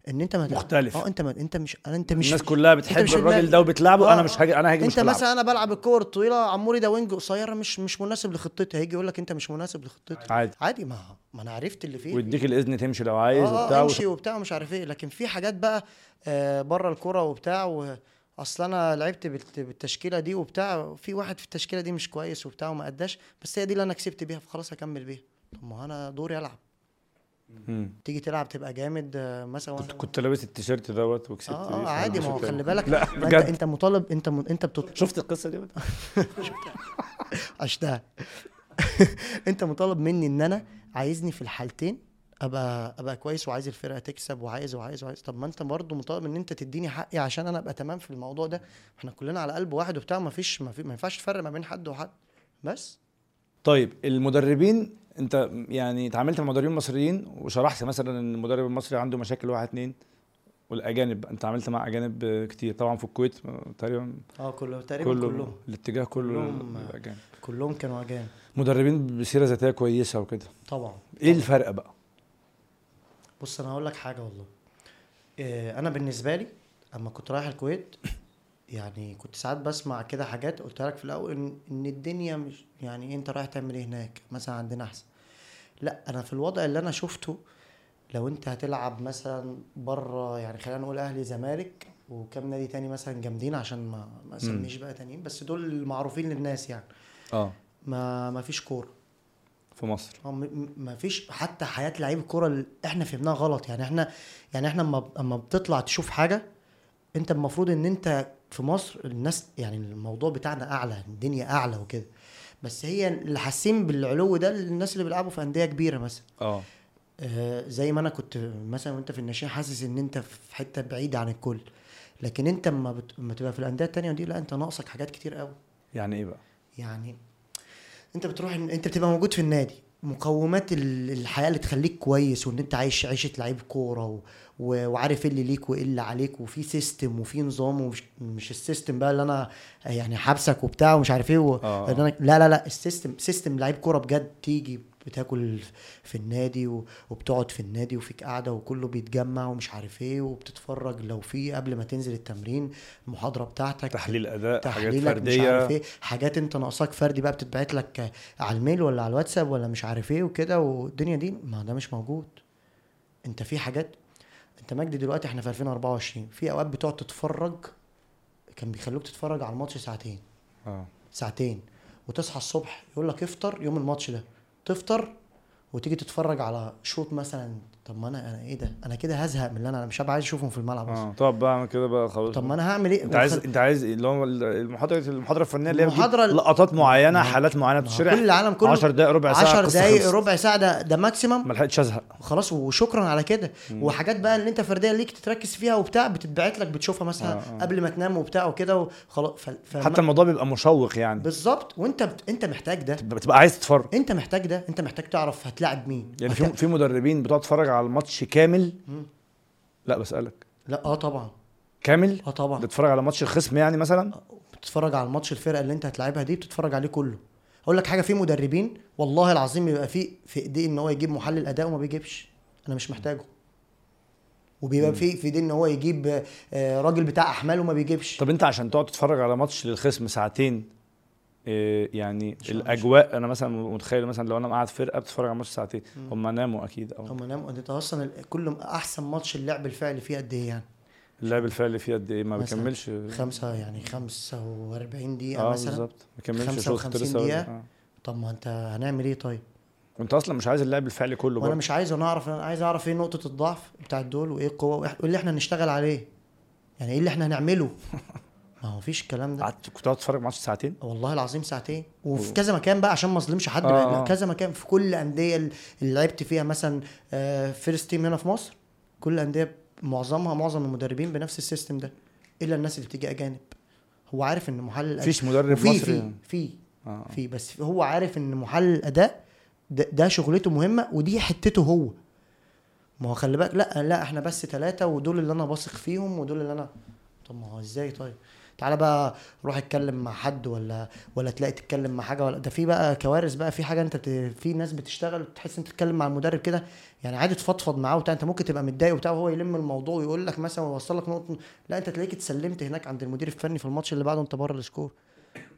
إن أنت ما مختلف. آه أنت ما أنت مش أنا أنت مش الناس كلها بتحب مش الراجل. ده وبتلعبه آه. أنا مش هاجي أنا هاجي مش أنت هلعب. مثلا أنا بلعب الكور الطويله عموري ده وينج قصيره مش مش مناسب لخطتي هيجي يقول لك أنت مش مناسب لخطتي عادي عادي ما ما أنا عرفت اللي فيه ويديك الإذن تمشي لو عايز آه وبتاع آه امشي وبتاع ومش عارف إيه لكن في حاجات بقى آه بره الكورة وبتاع و أصل أنا لعبت بالت- بالتشكيلة دي وبتاع في واحد في التشكيلة دي مش كويس وبتاع وما أداش بس هي دي اللي أنا كسبت بيها فخلاص هكمل بيها طب ما أنا دوري ألعب مم. تيجي تلعب تبقى جامد آه، مثلا كنت كنت لابس التيشيرت دوت وكسبت آه آه عادي ما هو خلي بالك (laughs) لا ما انت بجد. انت مطالب انت م... انت بتط... (laughs) شفت القصة دي عشتها (laughs) انت مطالب مني ان أنا عايزني في الحالتين ابقى ابقى كويس وعايز الفرقة تكسب وعايز وعايز وعايز. طب ما انت برضه مطالب ان انت تديني حقي عشان أنا ابقى تمام في الموضوع ده. إحنا كلنا على قلب واحد وبتاع ما فيش ما, في ما ينفعش تفرق ما بين حد وحد. بس. طيب المدربين انت يعني اتعاملت مع مدربين مصريين وشرحت مثلا إن المدرب المصري عنده مشاكل واحد اتنين والأجانب. انت عملت مع أجانب كتير طبعا في الكويت تقريبا آه كله تقريبا كله كلهم. الاتجاه كله كلهم- أجانب. كلهم كانوا أجانب. مدربين بسيرة ذاتية كويسة وكده. طبعا. إيه الفرق بقى؟ بص أنا هقول لك حاجة والله. إيه أنا بالنسبة لي أما كنت رايح الكويت يعني كنت ساعات بسمع كده حاجات قلت لك في الأول ان إن الدنيا مش يعني أنت رايح تعمل إيه هناك؟ مثلا عندنا أحسن. لأ أنا في الوضع اللي أنا شفته لو أنت هتلعب مثلا بره يعني خلينا نقول أهلي زمالك وكم نادي تاني مثلا جامدين عشان ما ما أسميش بقى تانيين بس دول المعروفين للناس يعني. آه. ما ما فيش كورة. في مصر. م- ما فيش حتى حياة لعيب الكوره اللي إحنا فهمناها غلط. يعني إحنا يعني إحنا اما اما بتطلع تشوف حاجة انت المفروض ان انت في مصر الناس يعني الموضوع بتاعنا اعلى الدنيا اعلى وكده. بس هي اللي حاسين بالعلو ده الناس اللي بيلعبوا في أندية كبيرة مثلا. آه. آه، زي ما أنا كنت مثلا وانت في الناشئين حاسس ان انت في حتة بعيدة عن الكل. لكن انت اما بت... اما تبقى في الأندية التانية دي لا انت ناقصك حاجات كتير قوي. يعني إيه بقى؟ يعني انت بتروح انت بتبقى موجود في النادي. مقومات ال- الحياة اللي تخليك كويس وإن أنت عايش عيشة لعيب كورة و... و... وعارف إيه اللي ليك وإيه اللي عليك وفي system وفي نظام ومش مش ال system بقى اللي أنا يعني حابسك وبتاع ومش عارف إيه و... آه. أنا... لا لا لا ال system system لعيب كورة بجد تيجي بتاكل في النادي. وبتقعد في النادي وفيك قاعدة وكله بيتجمع ومش عارف إيه وبتتفرج لو في قبل ما تنزل التمرين المحاضرة بتاعتك تحليل أداء حاجات تحليلك مش فردية. عارف إيه حاجات انت ناقصاك فردي بقى بتتبعت لك على الميل ولا على الواتساب ولا مش عارف إيه وكده والدنيا دي ما ده مش موجود. انت في حاجات انت مجدي دلوقتي إحنا في 2024 في أوقات بتقعد تتفرج كان بيخلوك تتفرج على الماتش ساعتين. آه. ساعتين وتصحى الصبح يقول لك افطر يوم الماتش ده. تفطر وتيجي تتفرج على شوط مثلا طب ما أنا أنا إيه ده؟ أنا كده هزهق من اللي أنا أنا مش هبقى عايز أشوفهم في الملعب أصلا. آه طب بقى أعمل كده بقى خلاص. طب ما أنا هعمل إيه؟ أنت عايز أنت عايز اللي هو المحاضرة المحاضرة الفنية اللي هي لقطات معينة حالات معينة بتشرح كل العالم كله 10 دقائق ربع ساعة 10 قصة دقايق خلصت. ربع ساعة ده ده ماكسيمم ما لحقتش أزهق. خلاص وشكرا على كده. وحاجات بقى اللي أنت فردية ليك تتركز فيها وبتاع بتتبعت لك بتشوفها مثلا آه، آه. قبل ما تنام وبتاع وكده وخلاص. حتى الموضوع بيبقى مشوق يعني. بالظبط. وأنت بت... أنت محتاج ده. بتبقى عايز تتفرج. أنت محتاج ده. أنت محتاج تعرف هتلاعب مين. يعني في في مدربين بتقعد تتفرج على الماتش كامل؟ مم. لا بسألك. لا آه طبعا. كامل؟ آه طبعا. بتتفرج على ماتش الخصم يعني مثلا؟ بتتفرج على الماتش الفرقة اللي انت هتلاعبها دي بتتفرج عليه كله. أقول لك حاجة في مدربين والله العظيم بيبقى في في إيديه إن هو يجيب محلل أداء وما بيجيبش. أنا مش محتاجه. وبيبقى في في إيديه إن هو يجيب آه، راجل بتاع أحمال وما بيجيبش. طب أنت عشان تقعد تتفرج على ماتش للخصم ساعتين يعني مش- الأجواء أنا مثلا متخيل مثلا لو أنا قاعد فرقة بتتفرج على ماتش ساعتين هم ناموا أكيد أو هم نام أنت أصلا كل أحسن ماتش اللعب الفعلي فيه قد إيه يعني؟ اللعب الفعلي فيه قد إيه؟ ما بيكملش. خمسة يعني 45 دقيقة آه مثلا؟ بالظبط. ما بيكملش. شوط 55 كنت لسه أقول لك. دقيقة. آه. طب ما أنت هنعمل إيه طيب؟ وانت أصلا مش عايز اللعب الفعلي كله وأنا مش عايز أنا أعرف أنا عايز أعرف إيه نقطة الضعف بتاعت دول وإيه القوة وإيه اللي إحنا هنشتغل عليه؟ يعني إيه اللي إحنا هنعمله؟ (laughs) ما هو فيش الكلام ده. قعدت كنت قاعد تتفرج ماتش ساعتين؟ والله العظيم ساعتين. وفي كذا مكان بقى عشان ما اظلمش حد آه، آه. كذا مكان في كل الأندية اللي لعبت فيها مثلا first team هنا في مصر كل الأندية معظمها معظم المدربين بنفس ال system ده إلا الناس اللي بتيجي أجانب. هو عارف إن محلل الأداء- مفيش مدرب مصري؟ في في. آه. في بس هو عارف إن محلل الاداء ده, ده شغلته مهمة ودي حتته هو. ما هو خلي بالك لأ لأ إحنا بس ثلاثة ودول اللي أنا واثق فيهم ودول اللي أنا طب ما هو إزاي طيب؟ تعالى بقى روح اتكلم مع حد ولا ولا تلاقي تتكلم مع حاجة ولا ده في بقى كوارث بقى في حاجة انت بت... في ناس بتشتغل تحس انت تتكلم مع المدرب كده يعني عادي تفضفض معاه وبتاع انت ممكن تبقى متضايق وبتاع وهو يلم الموضوع ويقول لك مثلا ويوصل لك نقطة لا انت تلاقيك اتسلمت هناك عند المدير الفني في الماتش اللي بعده انت بره السكور.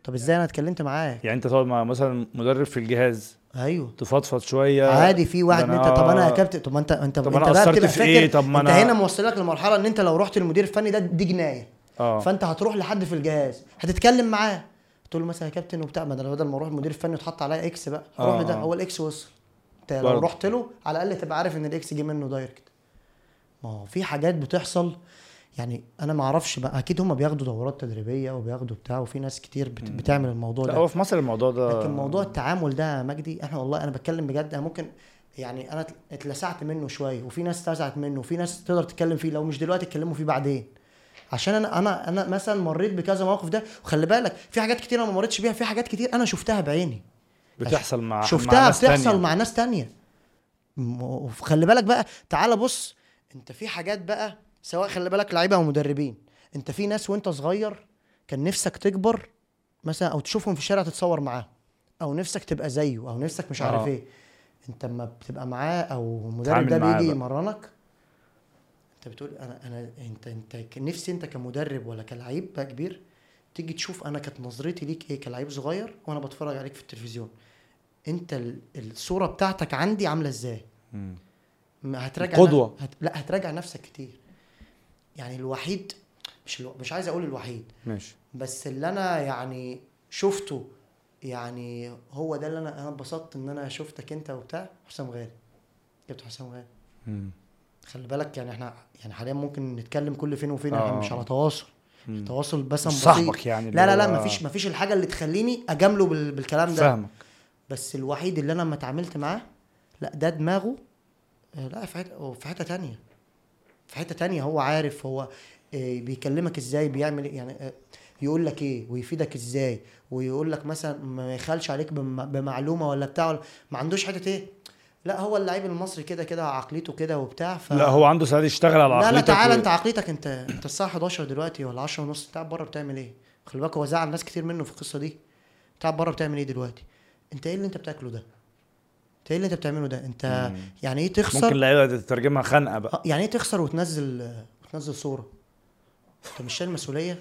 طب إزاي أنا اتكلمت معاه؟ يعني انت تقعد مع مثلا مدرب في الجهاز أيوه. تفضفض شوية. عادي في واحد انت طب أنا يا كابتن طب ما انت انت طب انت أنا بقى بتبقى فاكر إيه؟ طب ما انت هنا موصلك لمرحلة ان انت لو رحت للمدير الفني ده دي جناية. آه. فأنت هتروح لحد في الجهاز هتتكلم معاه. تقول له مثلا يا كابتن وبتاع ما أنا بدل ما أروح المدير الفني وتحط عليا X بقى أروح آه، لده آه. هو ال X وصل. أنت لو برضه. رحت له على الأقل تبقى عارف إن ال X جه منه direct ما هو في حاجات بتحصل يعني أنا ما أعرفش بقى أكيد هم بياخدوا دورات تدريبية وبياخدوا بتاع وفي ناس كتير بت... بتعمل الموضوع ده. هو في مصر الموضوع ده لكن موضوع التعامل ده يا مجدي إحنا والله أنا بتكلم بجد أنا ممكن يعني أنا اتلسعت منه شوية وفي ناس اتلسعت منه وفي ناس تقدر تتكلم فيه لو مش دلوقتي اتكلموا فيه بعدين. عشان أنا أنا أنا مثلا مريت بكذا موقف ده وخلي بالك في حاجات كتير أنا ما مريتش بيها في حاجات كتير أنا شفتها بعيني بتحصل مع مع شفتها ناس بتحصل تانية. مع ناس تانية وخلي بالك بقى تعال بص انت في حاجات بقى سواء خلي بالك لعيبة أو مدربين انت في ناس وانت صغير كان نفسك تكبر مثلا أو تشوفهم في الشارع تتصور معاهم أو نفسك تبقى زيه أو نفسك مش عارف آه. إيه انت لما بتبقى معاه أو المدرب ده معاه بيجي. يمرنك انت بتقول أنا أنا انت انت نفسي انت كمدرب ولا كلعيب بقى كبير تيجي تشوف أنا كانت نظرتي ليك إيه كلعيب صغير وأنا بتفرج عليك في التلفزيون. انت ال- الصورة بتاعتك عندي عاملة إزاي؟ هتراجع قدوة. نف... هت... لا هتراجع نفسك كتير. يعني الوحيد مش ألو... مش عايز أقول الوحيد. ماشي. بس اللي أنا يعني شفته يعني هو ده اللي أنا أنا اتبسطت ان أنا شفتك انت وبتاع حسام غالي. جبت حسام غالي. خلي بالك يعني إحنا يعني حاليا ممكن نتكلم كل فين وفين آه. إحنا مش على تواصل. تواصل بس بسيط. صاحبك يعني لا لا لا مفيش مفيش الحاجة اللي تخليني أجامله بال- بالكلام ده. فاهمك. بس الوحيد اللي أنا لما اتعاملت معاه لا ده دماغه آه، لا في حتة في حتة تانية. في حتة تانية هو عارف هو آه، بيكلمك إزاي بيعمل إيه، يعني آه، يقول لك إيه ويفيدك إزاي ويقول لك مثلا ما يخالش عليك بم- بمعلومة ولا بتاع ما عندوش حتة إيه. لا هو اللعيب المصري كده كده عقليته كده وبتاع ف لا هو عنده سعاده يشتغل على لا لا عقليتك تعالى و- انت عقليتك انت انت الساعة 11 دلوقتي ولا 10 ونص انت قاعد بره بتعمل إيه؟ خلي بالك هو زعل ناس كتير منه في القصة دي. انت قاعد بره بتعمل إيه دلوقتي؟ انت إيه اللي انت بتاكله ده؟ انت إيه اللي انت بتعمله ده؟ انت مم. يعني إيه ممكن تخسر اللعيبه تترجمها خنقة بقى. آه، يعني إيه تخسر وتنزل وتنزل صورة؟ انت مش شايل مسؤولية.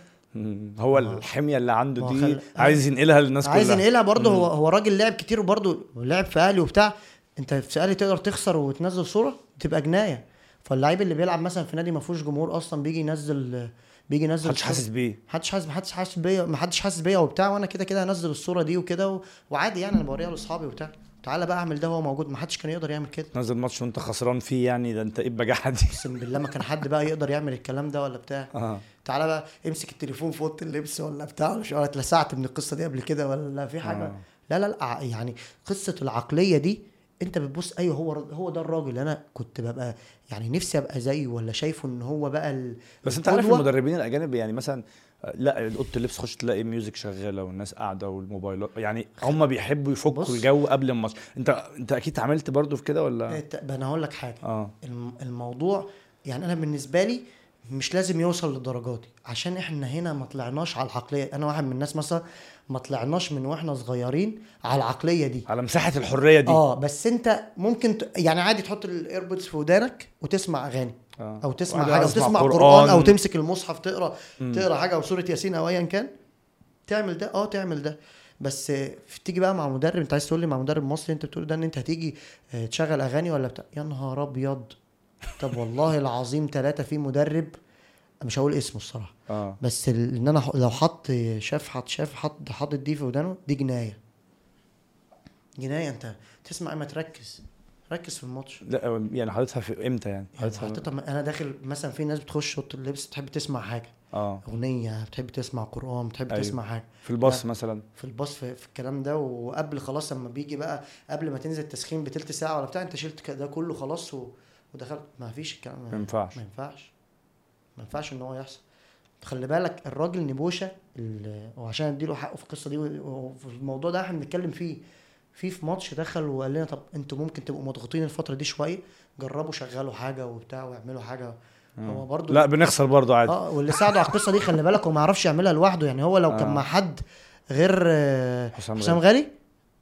هو الحمية اللي عنده دي خل- عايز ينقلها للناس كلها. عايز ينقلها برضه هو هو راجل لعب كتير وبرضه لعب في أهلي وبتاع. انت في أهلي تقدر تخسر وتنزل صورة تبقى جناية. فاللعيب اللي بيلعب مثلا في نادي ما فيهوش جمهور أصلا بيجي ينزل بيجي ينزل محدش. حاسس بيه. محدش حاسس محدش حاسس بيا محدش حاسس بيا وبتاع وأنا كده كده هنزل الصورة دي وكده و... وعادي يعني أنا بوريها لأصحابي وبتاع. تعالى بقى أعمل ده وهو موجود. محدش كان يقدر يعمل كده. نزل ماتش وأنت خسران فيه يعني ده أنت إيه البجاحة دي؟ أقسم بالله ما كان حد بقى يقدر يعمل الكلام ده ولا بتاع. آه. تعالى بقى امسك التليفون في أوضة اللبس ولا بتاع مش اتلسعت من القصة دي قبل كده ولا في حاجة. آه. لا لا لا يعني قصة العقلية دي انت بتبص أيوه هو هو ده الراجل. اللي أنا كنت ببقى يعني نفسي أبقى زيه ولا شايفه إن هو بقى ال... بس أنت عارف. المدربين الأجانب يعني مثلا آه، لا اوضه اللبس خش تلاقي music شغالة والناس قاعدة والموبايلات يعني هم بيحبوا يفكوا. الجو قبل الماتش. أنت أنت أكيد اتعاملت برضو في كده ولا؟ أنا هقول لك حاجة. الم- الموضوع يعني أنا بالنسبة لي مش لازم يوصل للدرجات دي عشان إحنا هنا ما طلعناش على العقلية. أنا واحد من الناس مثلا ما طلعناش من وإحنا صغيرين على العقلية دي على مساحة الحرية دي آه بس أنت ممكن ت... يعني عادي تحط ال AirPods في ودانك وتسمع أغاني آه. أو تسمع حاجة أو تسمع قرآن. قرآن أو. تمسك المصحف تقرأ مم. تقرأ حاجة أو سورة ياسين أو ايا كان تعمل ده آه تعمل ده بس تيجي بقى مع مدرب أنت عايز تقول لي مع مدرب مصري أنت بتقول ده إن أنت هتيجي آه، تشغل أغاني ولا بتاع يا نهار أبيض طب والله العظيم ثلاثة في مدرب مش هقول اسمه الصراحة آه. بس ال- إن أنا لو حط شاف حط شاف حط حاطط دي في ودانه دي جناية. جناية أنت تسمع اما تركز ركز في الماتش. لا يعني حاططها في إمتى يعني؟ يعني حاططها أنا داخل مثلا في ناس بتخش اوضه اللبس بتحب تسمع حاجة. آه. أغنية بتحب تسمع قرآن بتحب. أيوه. تسمع حاجة. في الباص لا. مثلا. في الباص في, في الكلام ده وقبل خلاص لما بيجي بقى قبل ما تنزل التسخين بتلت ساعة ولا بتاع أنت شلت ده كله خلاص و... ودخلت. ما فيش الكلام ما ينفعش. ما ينفعش. ما ينفعش إن هو يحصل. خلي بالك الراجل نبوشه وعشان أديله حقه في القصة دي وفي الموضوع ده إحنا بنتكلم فيه. في في ماتش دخل وقال لنا طب أنتوا ممكن تبقوا مضغوطين الفترة دي شوية جربوا شغلوا حاجة وبتاع واعملوا حاجة. هو برضو لا بنخسر برضو عادي. آه واللي ساعده على القصة دي خلي بالك هو ما يعرفش يعملها لوحده. يعني هو لو كان آه. مع حد غير حسام حسام غالي.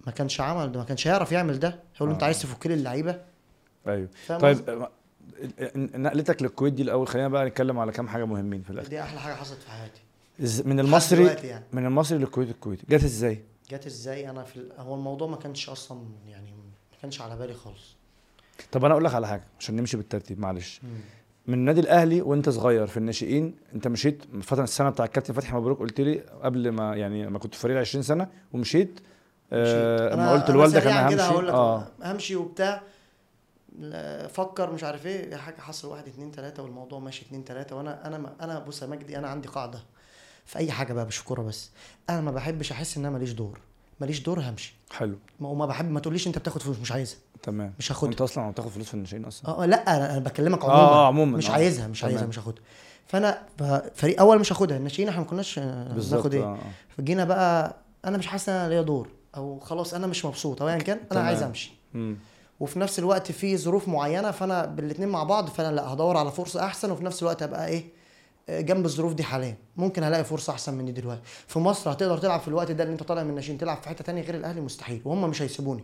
ما كانش عمل ده ما كانش هيعرف يعمل ده. يقول له أنت آه. عايز تفك لي اللعيبة؟ أيوه. طيب نقلتك للكويت دي الأول. خلينا بقى نتكلم على كام حاجة مهمين في الآخر دي أحلى حاجة حصلت في حياتي. من المصري يعني. من المصري للكويت الكويت. جت إزاي؟ جت إزاي؟ أنا في هو الموضوع ما كانش أصلا يعني ما كانش على بالي خالص. طب أنا أقول لك على حاجة عشان نمشي بالترتيب معلش. من النادي الأهلي وأنت صغير في الناشئين أنت مشيت فترة السنة بتاع الكابتن فتحي مبروك قلت لي قبل ما يعني ما كنت في فريق 20 سنة ومشيت. آه اما قلت لوالدك أنا همشي آه. همشي وبتاع. فكر مش عارف إيه يا حاجة حصل واحد اتنين تلاتة والموضوع ماشي اتنين تلاتة وأنا أنا أنا بص يا مجدي أنا عندي قاعدة في أي حاجة بقى مش كورة بس أنا ما بحبش أحس إن أنا ماليش دور ماليش دور همشي حلو ما وما بحب ما تقوليش أنت بتاخد فلوس مش عايزها تمام مش هاخدها انت أصلا بتاخد فلوس في الناشئين أصلا آه لأ أنا أنا بكلمك آه، عموما آه، عموما، مش آه. عايزها مش عايزها. مش هاخدها فأنا فريق أول مش هاخدها الناشئين إحنا ما كناش آه، بالظبط ناخد إيه آه. آه. فجينا بقى أنا مش حاسس إن أنا ليا دور أو خلاص أنا مش مبسوط أو ايا كان أنا تمام. عايز أمشي مم. وفي نفس الوقت في ظروف معينة فأنا بالاثنين مع بعض فأنا لأ هدور على فرصة أحسن وفي نفس الوقت أبقى إيه جنب الظروف دي حاليا. ممكن الاقي فرصة أحسن مني دلوقتي. في مصر هتقدر تلعب في الوقت ده اللي أنت طالع من الناشئين تلعب في حتة تانية غير الأهلي؟ مستحيل. وهم مش هيسيبوني.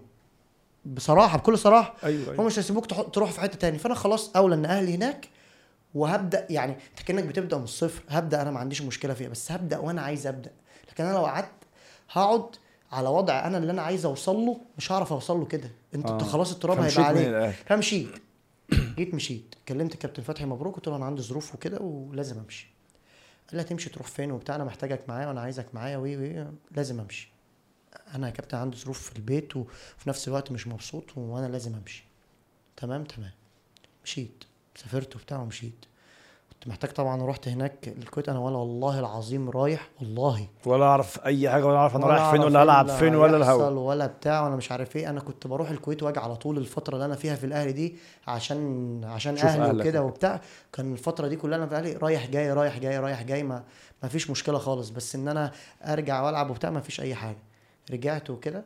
بصراحة بكل صراحة أيوه هم أيوه مش هيسيبوك تروح في حتة تاني فأنا خلاص أولى إن أهلي هناك وهبدأ يعني أنت كأنك بتبدأ من الصفر. هبدأ أنا ما عنديش مشكلة فيها بس هبدأ وأنا عايز أبدأ. لكن أنا لو قعدت هقعد على وضع أنا اللي أنا عايز أوصل له مش هعرف أوصل له كده. أنت آه. خلاص التراب هيبقى عليك. فمشيت. (clears throat) جيت مشيت. كلمت الكابتن فتحي مبروك قلت له أنا عندي ظروف وكده ولازم أمشي. قال لي هتمشي تروح فين وبتاع أنا محتاجك معايا وأنا عايزك معايا وي وي لازم أمشي. أنا يا كابتن عندي ظروف في البيت وفي نفس الوقت مش مبسوط وأنا لازم أمشي. تمام؟ تمام. مشيت. سافرت وبتاع ومشيت. كنت محتاج طبعا رحت هناك الكويت أنا ولا والله العظيم رايح والله. ولا أعرف أي حاجة ولا أعرف أنا رايح فين ولا إيه هلعب اللي فين ولا الهوا. ولا بتاع ولا مش عارف إيه. أنا كنت بروح الكويت وأجي على طول الفترة اللي أنا فيها في الأهلي دي عشان عشان أهلي وكده. وبتاع. كان الفترة دي كلها أنا في الأهلي رايح جاي رايح جاي رايح جاي ما ما فيش مشكلة خالص. بس إن أنا أرجع وألعب وبتاع ما فيش أي حاجة. رجعت وكده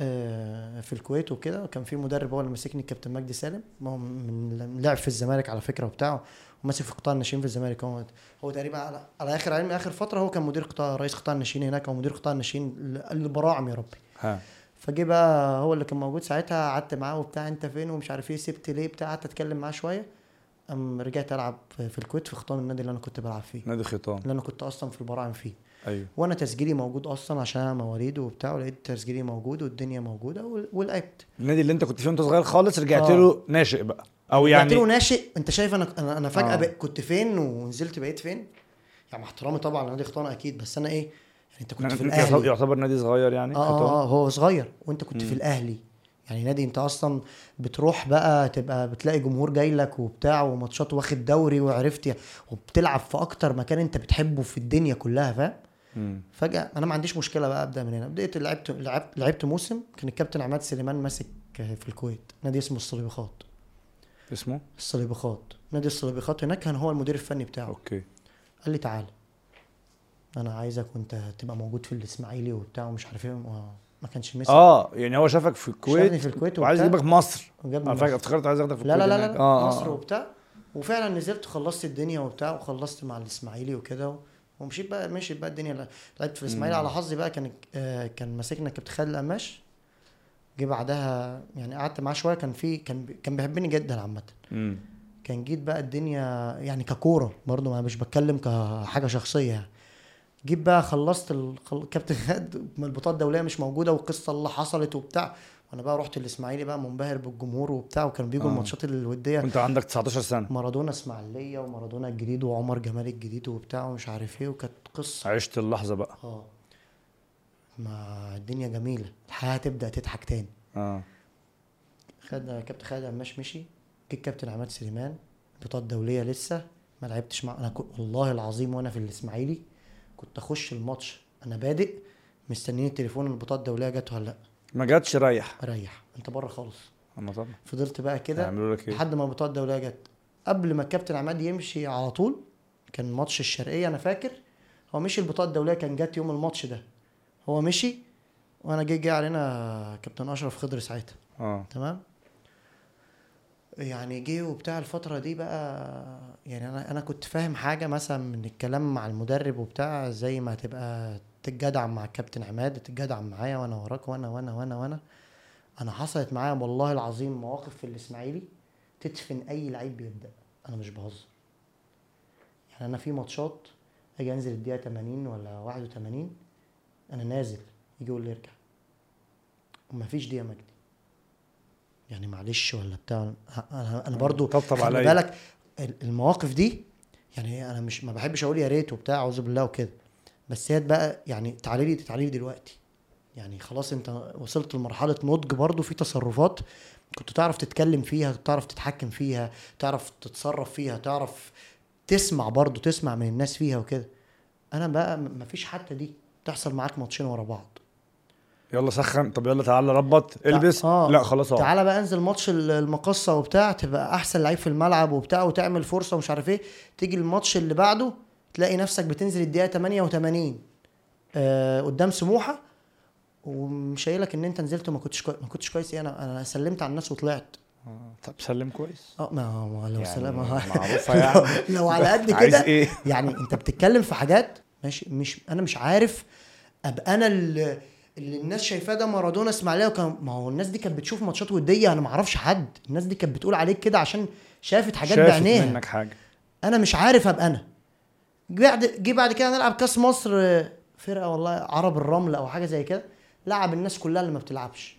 آه، في الكويت وكده. وكان في مدرب هو اللي ماسكني الكابتن مجدي سالم. ما هو من لعب في الزمالك على فكرة وبتاع. وماسك في قطاع الناشئين في الزمالك هو هو تقريبا على, على آخر علمي آخر فترة هو كان مدير قطاع رئيس قطاع الناشئين هناك أو مدير قطاع الناشئين البراعم يا ربي. ها. فجه بقى هو اللي كان موجود ساعتها قعدت معاه وبتاع أنت فين ومش عارف إيه سبت ليه بتاع قعدت أتكلم معاه شوية. أم رجعت ألعب في الكويت في خطام النادي اللي أنا كنت بلعب فيه. نادي خيطان اللي أنا كنت أصلا في البراعم فيه. أيوه. وأنا تسجيلي موجود أصلا عشان أنا مواليد وبتاع ولقيت تسجيلي موجود والدنيا موجودة ولعبت. النادي اللي أنت كنت فيه وأنت صغير خالص رجعت آه. له ناشئ بقى. أو يعني يعني له ناشئ أنت شايف أنا أنا, أنا فجأة آه. كنت فين ونزلت بقيت فين يعني مع احترامي طبعا لنادي خطان أكيد بس أنا إيه يعني أنت كنت في الأهلي يعتبر نادي صغير يعني آه. آه آه، هو صغير وأنت كنت مم. في الأهلي يعني نادي أنت أصلا بتروح بقى تبقى بتلاقي جمهور جاي لك وبتاع وماتشات واخد دوري وعرفت وبتلعب في أكتر مكان أنت بتحبه في الدنيا كلها فاهم. فجأة أنا ما عنديش مشكلة بقى أبدأ من هنا بديت لعبت لعبت لعبت موسم كان الكابتن عماد سليمان ماسك في الكويت نادي اسمه الصليبيخات اسمه؟ الصليبيخات نادي الصليبيخات هناك كان هو المدير الفني بتاعه. okay. قال لي تعالى أنا عايزك وأنت تبقى موجود في الإسماعيلي وبتاع ومش عارف إيه ما- كانش مسك. آه يعني هو شافك في الكويت في الكويت وعايز. يجيبك مصر. فكره مصر. افتكرت عايز ياخدك في لا لا الكويت لا هناك. لا. آه مصر وبتاع. وفعلا نزلت خلصت الدنيا وبتاع وخلصت مع الإسماعيلي وكده و- ومشيت بقى مشيت بقى الدنيا. لعبت في الإسماعيلي. على حظي بقى كان آه كان ماسكنا كابتن خالد القماش. جه بعدها يعني قعدت معاه شوية كان في كان كان بيحبني جدا عامة. كان جيت بقى الدنيا يعني ككورة برضو ما مش بتكلم كحاجة شخصية يعني. جيت بقى خلصت ال- خل- كابتن خالد البطاقه الدولية مش موجودة والقصة اللي حصلت وبتاع. وأنا بقى رحت الإسماعيلي بقى منبهر بالجمهور وبتاع وكانوا بيجوا آه. الماتشات الودية. وانت عندك 19 سنة. مارادونا إسماعيلية ومارادونا الجديد وعمر جمال الجديد وبتاع ومش عارف إيه وكانت قصة. عشت اللحظة بقى. آه. ما الدنيا جميلة الحياة هتبدا تضحك تاني. آه. خد كابتن خالد قماش مشي جه الكابتن عماد سليمان البطاقه الدوليه لسه ما لعبتش مع أنا كنت والله العظيم وأنا في الإسماعيلي كنت أخش الماتش أنا بادئ مستنيين التليفون البطاقه الدولية جت ولا لأ. ما جاتش ريح اريح أنت بره خالص. أما طبعا. فضلت بقى كده إيه؟ لحد ما البطاقه الدولية جت. قبل ما الكابتن عماد يمشي على طول كان ماتش الشرقية أنا فاكر هو مشي البطاقه الدولية كان جت يوم الماتش ده. هو مشي وأنا جه جه علينا كابتن أشرف خضر ساعتها. آه. تمام؟ يعني جه وبتاع الفترة دي بقى يعني أنا أنا كنت فاهم حاجة مثلا من الكلام مع المدرب وبتاع زي ما تبقى تتجدعم مع الكابتن عماد تتجدعم معايا وأنا وراك وأنا وأنا وأنا وأنا. أنا حصلت معايا والله العظيم مواقف في الإسماعيلي تدفن أي لعيب بيبدأ. أنا مش بهزر. يعني أنا في ماتشات أجي أنزل الدقيقة 80 ولا 81 أنا نازل يجي يقول لي ارجع. ومفيش دقيقة مجدي. يعني معلش ولا بتاع أنا أنا برضو طبطب خلي عليا. بالك ال- المواقف دي يعني أنا مش ما بحبش أقول يا ريت وبتاع أعوذ بالله وكده. بس هي بقى يعني تعالي لي تعالي لي دلوقتي. يعني خلاص أنت وصلت لمرحلة نضج برضو في تصرفات كنت تعرف تتكلم فيها تعرف تتحكم فيها تعرف تتصرف فيها تعرف تسمع برضو تسمع من الناس فيها وكده. أنا بقى مفيش حتى دي. تحصل معاك ماتشين ورا بعض. يلا سخن. طب يلا تعالى ربط. البس. آه. لا خلاص تعالى بقى انزل ماتش ال- المقصة وبتاع تبقى أحسن لعيب في الملعب وبتاع وتعمل فرصة ومش عارف إيه. تيجي الماتش اللي بعده تلاقي نفسك بتنزل الدقيقة 88 آه قدام سموحة. ومش قايلك إن أنت نزلت وما كنتش كويس ما كنتش كويس. إيه أنا أنا سلمت على الناس وطلعت. آه. طب سلم كويس. آه ما ما لو يعني سلام معروفة (laughs) يعني. لو على قد (laughs) عايز كده إيه؟ يعني أنت بتتكلم في حاجات ماشي مش أنا مش عارف أبقى أنا اللي, الناس شايفاه ده مارادونا اسماعيليه وكان ما هو الناس دي كانت بتشوف ماتشات ودية أنا ما أعرفش حد الناس دي كانت بتقول عليك كده عشان شافت حاجات شافت بعينيها. منك حاجة. أنا مش عارف أبقى أنا. بعد جه بعد كده نلعب كاس مصر فرقة والله عرب الرمل أو حاجة زي كده لعب الناس كلها اللي ما بتلعبش.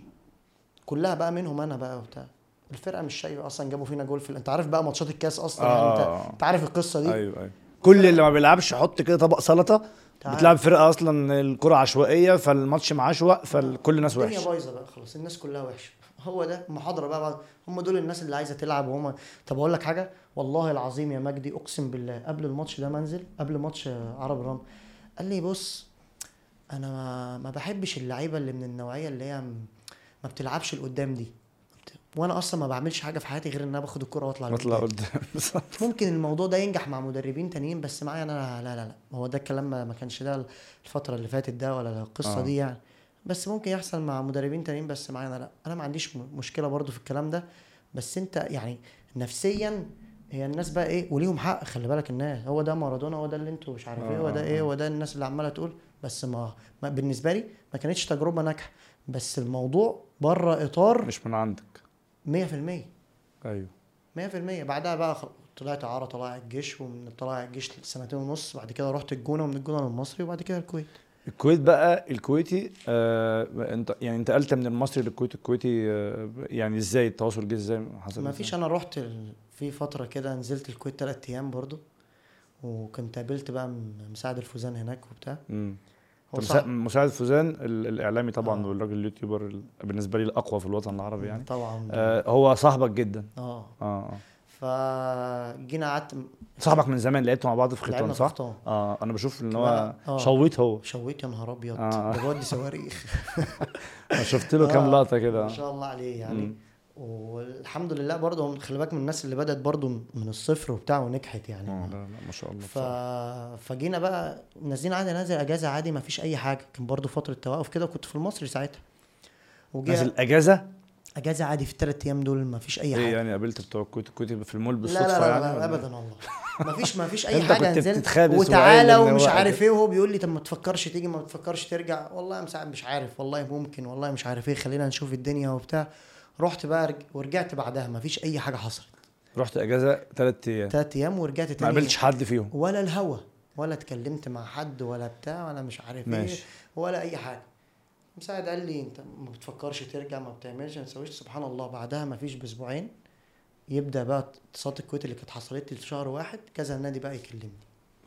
كلها بقى منهم أنا بقى وبتاع. الفرقة مش شايفة أصلا جابوا فينا جول في أنت عارف بقى ماتشات الكاس أصلا يعني آه. انت أنت عارف القصة دي. أيوه أيوه. كل اللي ما بيلعبش حط كده طبق سلطة. تعال. بتلعب فرقة أصلا الكرة عشوائية فالماتش معاه عشواء فكل الناس الدنيا وحشة. بايظة بقى خلاص الناس كلها وحشة. هو ده محاضرة بقى, بقى هم دول الناس اللي عايزة تلعب وهم. طب أقول لك حاجة والله العظيم يا مجدي أقسم بالله قبل الماتش ده منزل قبل ماتش عرب رام قال لي بص أنا ما بحبش اللعيبة اللي من النوعية اللي هي ما بتلعبش لقدام دي. وأنا أصلا ما بعملش حاجة في حياتي غير إن أنا باخد الكره وأطلع وأطلع. قدام (laughs) ممكن الموضوع ده ينجح مع مدربين تانيين بس معايا أنا لا لا لا هو ده الكلام ما كانش ده الفترة اللي فاتت ده ولا القصة آه. دي يعني. بس ممكن يحصل مع مدربين تانيين بس معايا أنا لا. أنا ما عنديش مشكلة برضو في الكلام ده. بس أنت يعني نفسيا هي الناس بقى إيه وليهم حق خلي بالك الناس هو ده مارادونا هو ده اللي أنتوا مش عارف إيه هو ده آه، إيه آه. هو ده الناس اللي عمالة تقول. بس ما, ما بالنسبة لي ما كانتش تجربة ناجحة. بس الموضوع بره إطار مش من عندك. 100% أيوه. 100% بعدها بقى طلعت اعاره طلائع الجيش ومن طلائع الجيش سنتين ونص بعد كده رحت الجونة ومن الجونة للمصري وبعد كده الكويت. الكويت بقى الكويتي آه انت يعني انتقلت من المصري للكويت. الكويتي آه يعني إزاي؟ التواصل جه إزاي؟ حصل ما؟ فيش. أنا رحت. في فترة كده نزلت الكويت ثلاث أيام برضو وكنت قابلت بقى مساعد الفوزان هناك وبتاع. مم. مساعد فوزان ال- الإعلامي طبعا آه. والراجل اليوتيوبر ال- بالنسبة لي الأقوى في الوطن العربي يعني طبعا آه هو صاحبك جدا آه آه آه فجينا قعدت م- صاحبك من زمان لعبتوا مع بعض في في صح؟ خطام. آه أنا بشوف إن هو آه. شويت هو شويت يا نهار أبيض آه. ده بودي صواريخ (laughs) شفت له كام آه، لقطة كده ما شاء الله عليه يعني مم. والحمد لله برضه هم- خلي بالك من الناس اللي بدأت برضه من الصفر وبتاع ونجحت يعني. آه لا لا ما شاء الله ف... فجينا بقى نازلين عادي نازل أجازة عادي ما فيش أي حاجة. كان برضو فترة توقف كده وكنت في المصري ساعتها. وجي نازل أجازة؟ أجازة عادي في الثلاث أيام دول ما فيش أي إيه حاجة. يعني قابلت بتوع الكويتي في المول لا بالصدفة لا لا, يعني لا ولا؟ ابدا إيه؟ والله. ما فيش ما فيش (laughs) أي حاجة كنت نزلت. وتعالى ومش عارف إيه وهو بيقول لي طب ما تفكرش تيجي ما تفكرش ترجع. والله مش عارف والله ممكن والله مش عارف إيه خلينا نشوف الدنيا وبتاع. رحت بقى رج... ورجعت بعدها ما فيش أي حاجة حصلت. رحت إجازة ثلاث أيام. ثلاث أيام ورجعت ما تاني قابلتش حد فيهم. ولا الهوا ولا اتكلمت مع حد ولا بتاع ولا مش عارف إيه ماشي. ولا أي حاجة. مساعد قال لي أنت ما بتفكرش ترجع ما بتعملش ما تسويش سبحان الله. بعدها ما فيش بأسبوعين يبدأ بقى اتصالات الكويت اللي كانت حصلت لي في شهر واحد كذا النادي بقى يكلمني.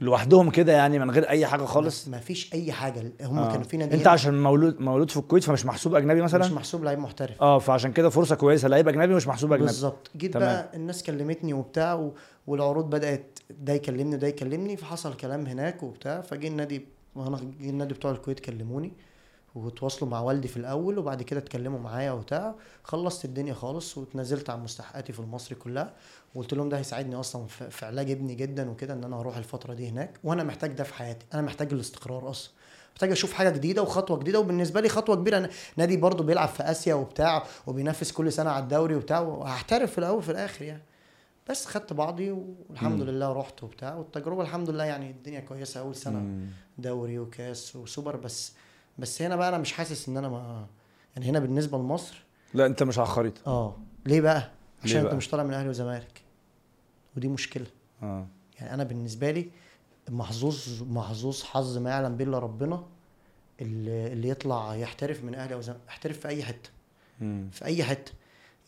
لوحدهم كده يعني من غير أي حاجة خالص؟ ما فيش أي حاجة. هم آه. كانوا في ناديين. أنت عشان مولود مولود في الكويت فمش محسوب أجنبي مش مثلا محسوب لعيب محترف. آه فعشان كده فرصة كويسة. لعيب أجنبي مش محسوب أجنبي. بالظبط. جيت تمام. بقى الناس كلمتني وبتاع و... والعروض بدأت ده يكلمني وده يكلمني فحصل كلام هناك وبتاع فجي النادي النادي بتوع الكويت كلموني. وتواصلوا مع والدي في الأول وبعد كده اتكلموا معايا وبتاع. خلصت الدنيا خالص واتنازلت عن مستحقاتي في المصري كلها. وقلت لهم ده هيساعدني أصلا في علاج ابني جدا وكده إن أنا هروح الفترة دي هناك. وأنا محتاج ده في حياتي. أنا محتاج الاستقرار أصلا. محتاج أشوف حاجة جديدة وخطوة جديدة. وبالنسبة لي خطوة كبيرة. أنا نادي برضو بيلعب في آسيا وبتاع وبينافس كل سنة على الدوري وبتاع. وهحترف في الأول وفي الآخر يعني. بس خدت بعضي والحمد مم. لله رحت وبتاع. والتجربة الحمد لله يعني الدنيا كويسة. أول سنة مم. دوري وكاس وسوبر. بس بس هنا بقى أنا مش حاسس ان أنا ما يعني هنا بالنسبة لمصر لا انت مش على الخريطة. آه. ليه بقى؟ عشان انت بقى؟ مش طالع من أهلي وزمالك. ودي مشكلة. آه. يعني أنا بالنسبة لي محظوظ محظوظ حظ ما يعلم به إلا ربنا اللي, اللي يطلع يحترف من أهلي أو زمالك يحترف في أي حتة. في أي حتة.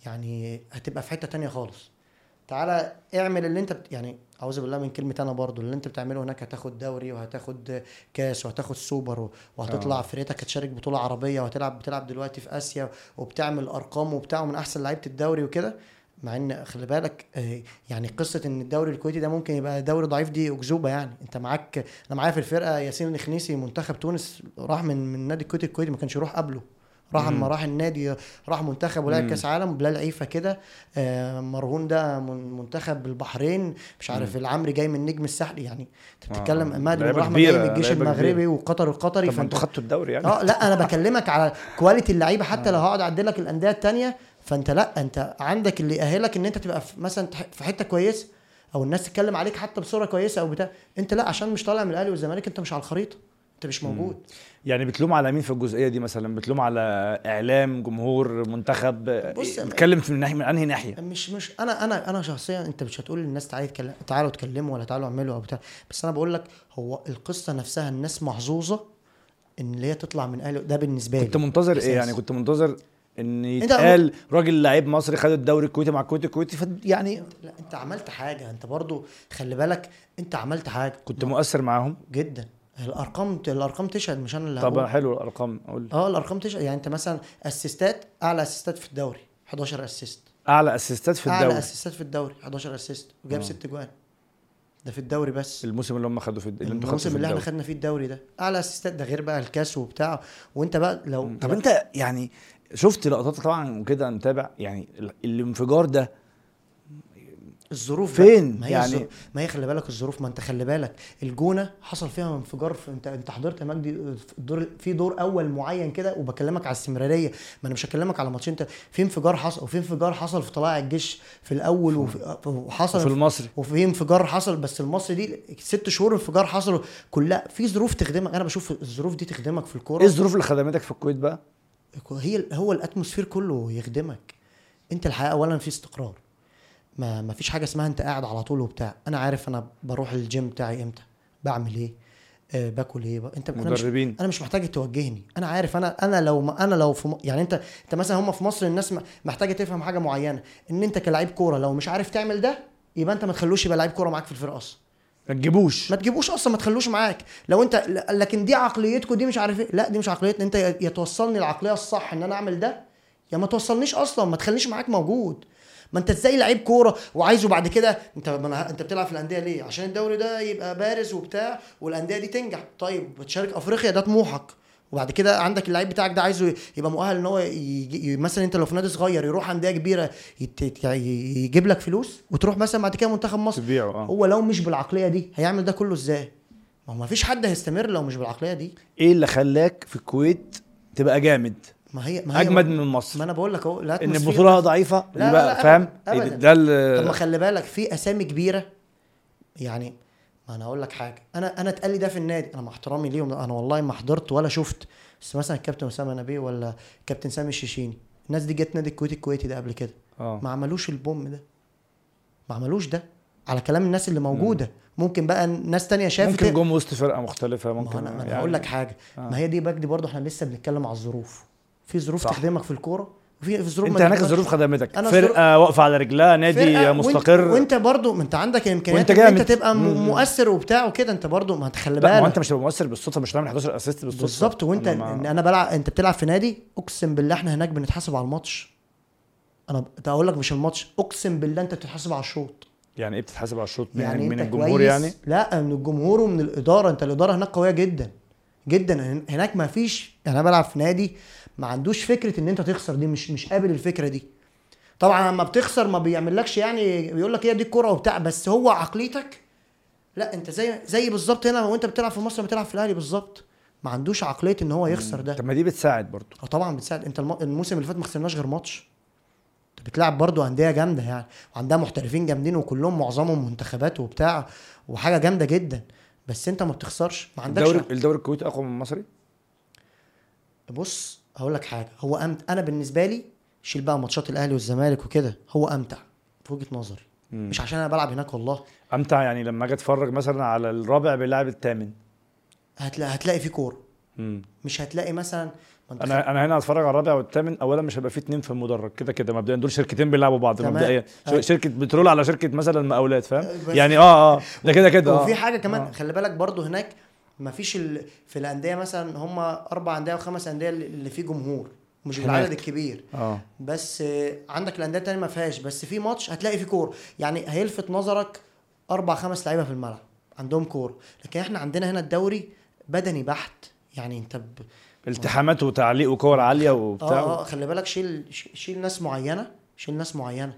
يعني هتبقى في حتة تانية خالص. تعالى اعمل اللي انت بت... يعني أعوذ بالله من كلمة أنا برضو اللي انت بتعمله هناك هتاخد دوري وهتاخد كاس وهتاخد سوبر وهتطلع آه. فرقتك هتشارك بطولة عربية وهتلعب بتلعب دلوقتي في آسيا وبتعمل أرقام وبتاع ومن أحسن لعيبة الدوري وكده. مع إن خلي بالك آه، يعني قصة إن الدوري الكويتي ده ممكن يبقى دوري ضعيف دي أكذوبة يعني. أنت معاك أنا معايا في الفرقة ياسين الخنيسي منتخب تونس راح من من نادي الكويتي الكويتي ما كانش يروح قبله. راح مم. اما راح النادي راح منتخب مم. كاس عالم بلال عيفه كده. آه، مرهون ده من- منتخب البحرين. مش عارف العمري جاي من نجم الساحل يعني انت آه. بتتكلم لعيبة رحمه جاي من الجيش المغربي. وقطر القطري. ما فانت خدتوا الدوري يعني. آه لا أنا (laughs) بكلمك على كواليتي اللعيبة. حتى لو هقعد أعدل لك الأندية التانية فانت لا انت عندك اللي يأهلك إن أنت تبقى في مثلا في حتة كويسة أو الناس تتكلم عليك حتى بصورة كويسة أو بتاع. أنت لا عشان مش طالع من الأهلي والزمالك أنت مش على الخريطة أنت مش موجود. يعني بتلوم على مين في الجزئية دي مثلا؟ بتلوم على إعلام جمهور منتخب؟ بص، بتتكلم في من ناحية من أنهي ناحية؟ مش مش أنا أنا أنا شخصيا أنت مش هتقول للناس تعالوا يتكلم تعالوا اتكلموا ولا تعالوا اعملوا أو بتاع. بس أنا بقول لك هو القصة نفسها الناس محظوظة إن اللي هي تطلع من أهلي ده بالنسبة لي. كنت منتظر. إيه؟ يعني كنت منتظر إن يتقال راجل لعيب مصري خد الدوري الكويتي مع الكويت الكويتي يعني لا أنت عملت حاجة. أنت برضو خلي بالك أنت عملت حاجة. كنت مؤثر معاهم؟ جدا. الأرقام الأرقام تشهد مش أنا اللي طب هقول. حلو الأرقام قول آه الأرقام تشهد. يعني أنت مثلا أسيستات أعلى أسيستات في الدوري 11 assist. أعلى أسيستات في أعلى الدوري. أسيستات في الدوري 11 assist. وجاب آه. 6 جوان. ده في الدوري بس. الموسم اللي هم خدوا في اللي أنتوا الموسم في اللي إحنا خدنا فيه الدوري ده. أعلى أسيستات ده غير بقى الكاس وبتاع. وأنت بقى لو طب أنت يعني شفت لقطات طبعا وكده متابع؟ يعني ال- الانفجار ده الظروف فين؟ ما هي يعني- يعني ما هي خلي بالك الظروف ما انت خلي بالك الجونة حصل فيها انفجار في انت انت حضرت يا مجدي الدور في دور أول معين كده وبكلمك على الاستمراريه ما أنا مش هكلمك على ماتشين انت في انفجار حصل وفي انفجار حصل في طلائع الجيش في الأول وفي- وحصل في المصري. وفي انفجار حصل بس المصري دي ست شهور انفجار حصلوا كلها. في ظروف تخدمك أنا بشوف الظروف دي تخدمك في الكورة. إيه الظروف اللي خدمتك في الكويت بقى؟ هي هو ال atmosphere كله يخدمك. أنت الحقيقة اولا في استقرار. ما ما فيش حاجة اسمها انت قاعد على طول وبتاع. أنا عارف أنا بروح الجيم بتاعي إمتى بعمل إيه آه باكل إيه بقى. أنت أنا مش مدربين. أنا مش محتاج توجهني. أنا عارف أنا أنا لو ما أنا لو في م... يعني أنت أنت مثلا هم في مصر الناس محتاجة تفهم حاجة معينة. إن أنت كلاعب كورة لو مش عارف تعمل ده يبقى أنت ما تخلوش يبقى لعيب كورة معاك في الفرقه أصلا ما تجيبوش. ما تجيبوش أصلا ما تخلوش معاك. لو أنت لكن دي عقليتكم دي مش عارف إيه. لا دي مش عقليتنا. أنت يا توصلني العقلية الصح إن أنا أعمل ده يا ما توصلنيش أصلا ما تخلينيش معاك موجود. ما انت إزاي لعيب كوره وعايزه بعد كده؟ انت ما انت بتلعب في الأندية ليه؟ عشان الدوري ده يبقى بارز وبتاع والأندية دي تنجح. طيب بتشارك أفريقيا ده طموحك. وبعد كده عندك اللعيب بتاعك ده عايزه يبقى مؤهل إن هو يجي مثلا أنت لو في نادي صغير يروح أندية كبيرة يت- يت- يجيب لك فلوس وتروح مثلا بعد كده منتخب مصر. تبيعه آه. هو لو مش بالعقلية دي هيعمل ده كله إزاي؟ ما هو ما فيش حد هيستمر لو مش بالعقلية دي. إيه اللي خلاك في الكويت تبقى جامد؟ ما هي ما هي أجمد من مصر. ما أنا بقول لك أهو لا إن البطولة ضعيفة؟ لا، لا، لا، فاهم؟ إيه أبداً. ده طب ما خلي بالك في أسامي كبيرة. يعني ما أنا أقول لك حاجة. أنا أنا اتقال لي ده في النادي. أنا مع احترامي ليهم. أنا والله ما حضرت ولا شفت. بس مثلا الكابتن أسامة نبيه ولا الكابتن سامي الشيشيني. الناس دي جت نادي الكويت الكويتي ده قبل كده. آه. ما عملوش ال boom ده. ما عملوش ده. على كلام الناس اللي موجودة. ممكن بقى ناس تانية شافت ممكن جم وسط فرقة مختلفة ممكن ما أنا يعني- هقول لك حاجة. آه. ما هي دي بجد برضه إحنا لسه بنتكلم على الظروف. في ظروف صح. تخدمك في الكورة وفي في ظروف أنت هناك. الظروف خدمتك. أنا فرقة واقفة على رجلها نادي مستقر. وإنت, وانت برضه ما أنت عندك الامكانيات انت جامد. تبقى. مؤثر وبتاع وكده أنت برضه ما تخلي لا ما بالك. أنت مش هتبقى مؤثر بالصدفة مش هتعمل 11 assist بالصدفة. بالظبط. وأنت أنا ما- أنا بلعب أنت بتلعب في نادي أقسم بالله إحنا هناك بنتحاسب على الماتش. أنا أقول لك مش الماتش أقسم بالله أنت بتتحاسب على الشوط. يعني إيه بتتحاسب على الشوط؟ من, يعني من أنت الجمهور كويس؟ يعني؟ لا من الجمهور ومن الإدارة. أنت الإدارة هناك قوية جدا جدا. هن- هناك ما فيش يعني أنا بلعب في نادي ما عندوش فكرة إن أنت تخسر. دي مش مش قابل الفكرة دي. طبعا لما بتخسر ما بيعملكش يعني بيقول لك هي دي الكورة وبتاع بس هو عقليتك لا أنت زي زي بالظبط هنا وأنت بتلعب في مصر بتلعب في الأهلي بالظبط. ما عندوش عقلية إن هو يخسر ده. طب ما دي بتساعد برضو أه طبعا بتساعد. أنت الم- الموسم اللي فات ما خسرناش غير ماتش. أنت بتلعب برضو أندية جامدة يعني وعندها محترفين جامدين وكلهم معظمهم منتخبات وبتاع وحاجة جامدة جدا. بس أنت ما بتخسرش. ما عندكش الدوري الدوري الكويتي أقوى من المصري بص هقول لك حاجة هو أمت... أنا بالنسبة لي شيل بقى ماتشات الأهلي والزمالك وكده هو أمتع في وجهة نظري مم. مش عشان أنا بلعب هناك والله أمتع يعني لما أجي أتفرج مثلا على الرابع بيلعب الثامن هتلاقي هتلاقي في كورة. مش هتلاقي مثلا أنا أنا هنا هتفرج على الرابع والثامن اولا مش هيبقى في اتنين في المدرج كده كده مبدئيا دول شركتين بيلعبوا بعض. مبدئيا أي. شركة بترول على شركة مثلا مقاولات فاهم بس- يعني آه آه ده كده كده وفي آه. حاجة كمان آه. خلي بالك برضو هناك ما فيش ال... في الأندية مثلا هم أربع أندية وخمس أندية اللي فيه جمهور مش هناك. بالعدد الكبير. آه. بس آه، عندك الأندية التانية ما فيهاش بس في ماتش هتلاقي فيه كوره يعني هيلفت نظرك أربع خمس لعيبة في الملعب عندهم كوره لكن إحنا عندنا هنا الدوري بدني بحت. يعني أنت ب... التحامات وتعليق وكور عالية وبتاع. آه آه خلي بالك شيل شيل ناس معينة شيل ناس معينة.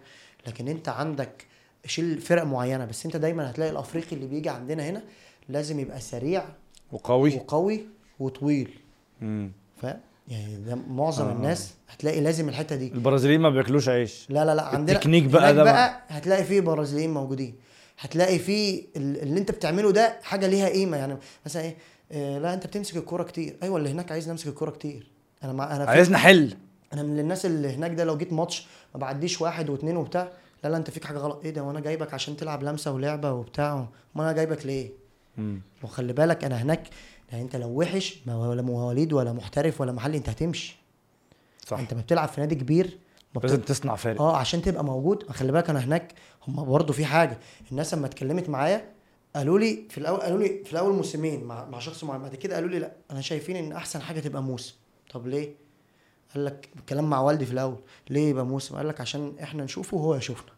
لكن أنت عندك شيل فرق معينة. بس أنت دايما هتلاقي الأفريقي اللي بيجي عندنا هنا لازم يبقى سريع وقوي. وقوي وطويل. مم. فاهم يعني ده معظم آه. الناس هتلاقي لازم الحتة دي. البرازيليين ما بياكلوش عيش. لا لا لا عندنا التكنيك بقى ده بقى. هتلاقي فيه برازيليين موجودين. هتلاقي فيه ال- اللي انت بتعمله ده حاجة ليها قيمة. يعني مثلا إيه آه لا انت بتمسك الكورة كتير. أيوه اللي هناك عايز نمسك الكورة كتير. أنا مع أنا في عايزنا حل. أنا من الناس اللي هناك ده لو جيت ماتش ما بعديش واحد واثنين وبتاع لا لا انت فيك حاجة غلط. إيه ده؟ وأنا جايبك عشان تلعب لمسة ولعبة وبتاع. ما أنا جايبك ليه. وخلي بالك أنا هناك يعني أنت لو وحش ما ولا مواليد ولا محترف ولا محلي أنت هتمشي. صح. أنت ما بتلعب في نادي كبير لازم بت... تصنع فارق. آه عشان تبقى موجود. خلي بالك أنا هناك هم برضه في حاجة. الناس لما اتكلمت معايا قالوا لي في الأول قالوا لي في الأول موسمين مع, مع شخص معين. بعد كده قالوا لي لأ أنا شايفين إن أحسن حاجة تبقى موسم. طب ليه؟ قال لك كلام مع والدي في الأول. ليه يبقى موسم؟ قال لك عشان إحنا نشوفه وهو يشوفنا.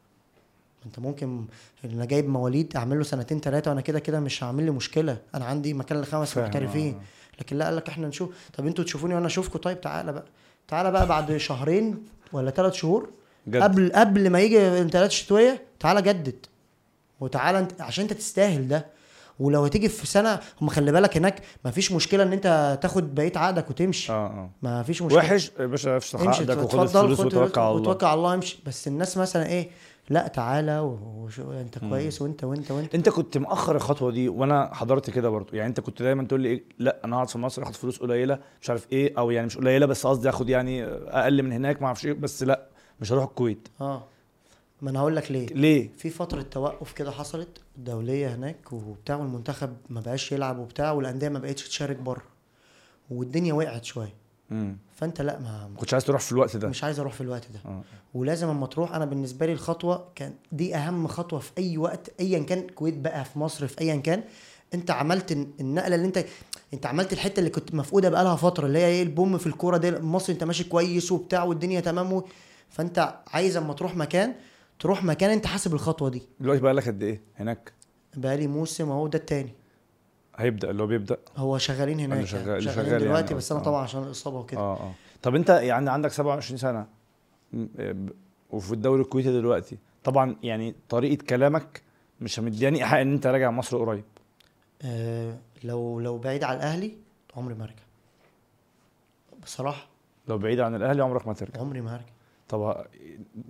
انت ممكن أنا جايب مواليد اعمل له سنتين ثلاثة وأنا كده كده مش هعمل لي مشكلة. أنا عندي مكان لخمس محترفين. آه. لكن لا قال لك إحنا نشوف. طب أنتوا تشوفوني وأنا اشوفكم؟ طيب تعالى بقى. تعالى بقى بعد شهرين ولا ثلاث شهور جد. قبل قبل ما يجي الانتقالات الشتوية تعالى جدد. وتعالى انت عشان انت تستاهل ده. ولو هتيجي في سنة هم خلي بالك هناك ما فيش مشكلة ان انت تاخد بقية عقدك وتمشي. آه آه. ما فيش مشكلة. وحش يا باشا افسخ عقدك وخد الفلوس وتوكل على الله. وتوكل على الله امشي. بس الناس مثلا إيه لا تعالى وشو انت كويس وانت وانت وانت. انت كنت مأخر الخطوة دي وأنا حضرت كده برضو يعني انت كنت دايما تقول لي إيه؟ لا أنا هقعد في مصر اخد فلوس قليلة مش عارف إيه أو يعني مش قليلة بس قصدي اخد يعني أقل من هناك ما أعرفش إيه بس لا مش هروح الكويت. آه. ما أنا هقول لك ليه. ليه؟ في فترة توقف كده حصلت دولية هناك وبتاع والمنتخب ما بقاش يلعب وبتاع والأندية ما بقتش تشارك بره والدنيا وقعت شوية. فأنت لا ما كنتش عايز تروح في الوقت ده. مش عايز أروح في الوقت ده. آه. ولازم اما تروح أنا بالنسبة لي الخطوه كان دي اهم خطوه في اي وقت ايا كان الكويت بقى في مصر في ايا كان. انت عملت الن- النقله اللي انت انت عملت الحته اللي كنت مفقوده بقالها فتره اللي هي إيه البوم في الكوره دي مصر انت ماشي كويس وبتاع والدنيا تمام و... فانت عايز اما تروح مكان تروح مكان انت حاسب الخطوه دي. دلوقتي بقى لك قد إيه هناك؟ بقالي موسم اهو ده التاني. هيبدأ اللي هو بيبدأ؟ هو شغالين هناك شغال- يعني. شغالين شغال دلوقتي يعني. بس أنا آه. طبعا عشان الإصابة وكده. آه آه. طب أنت يعني عندك 27 سنة ب- وفي الدوري الكويتي دلوقتي طبعا يعني طريقة كلامك مش مدياني إيحاء إن أنت راجع مصر قريب. آه لو لو بعيد على الأهلي عمري ما أرجع. بصراحة. لو بعيد عن الأهلي عمرك ما ترجع. عمري ما هرجع طب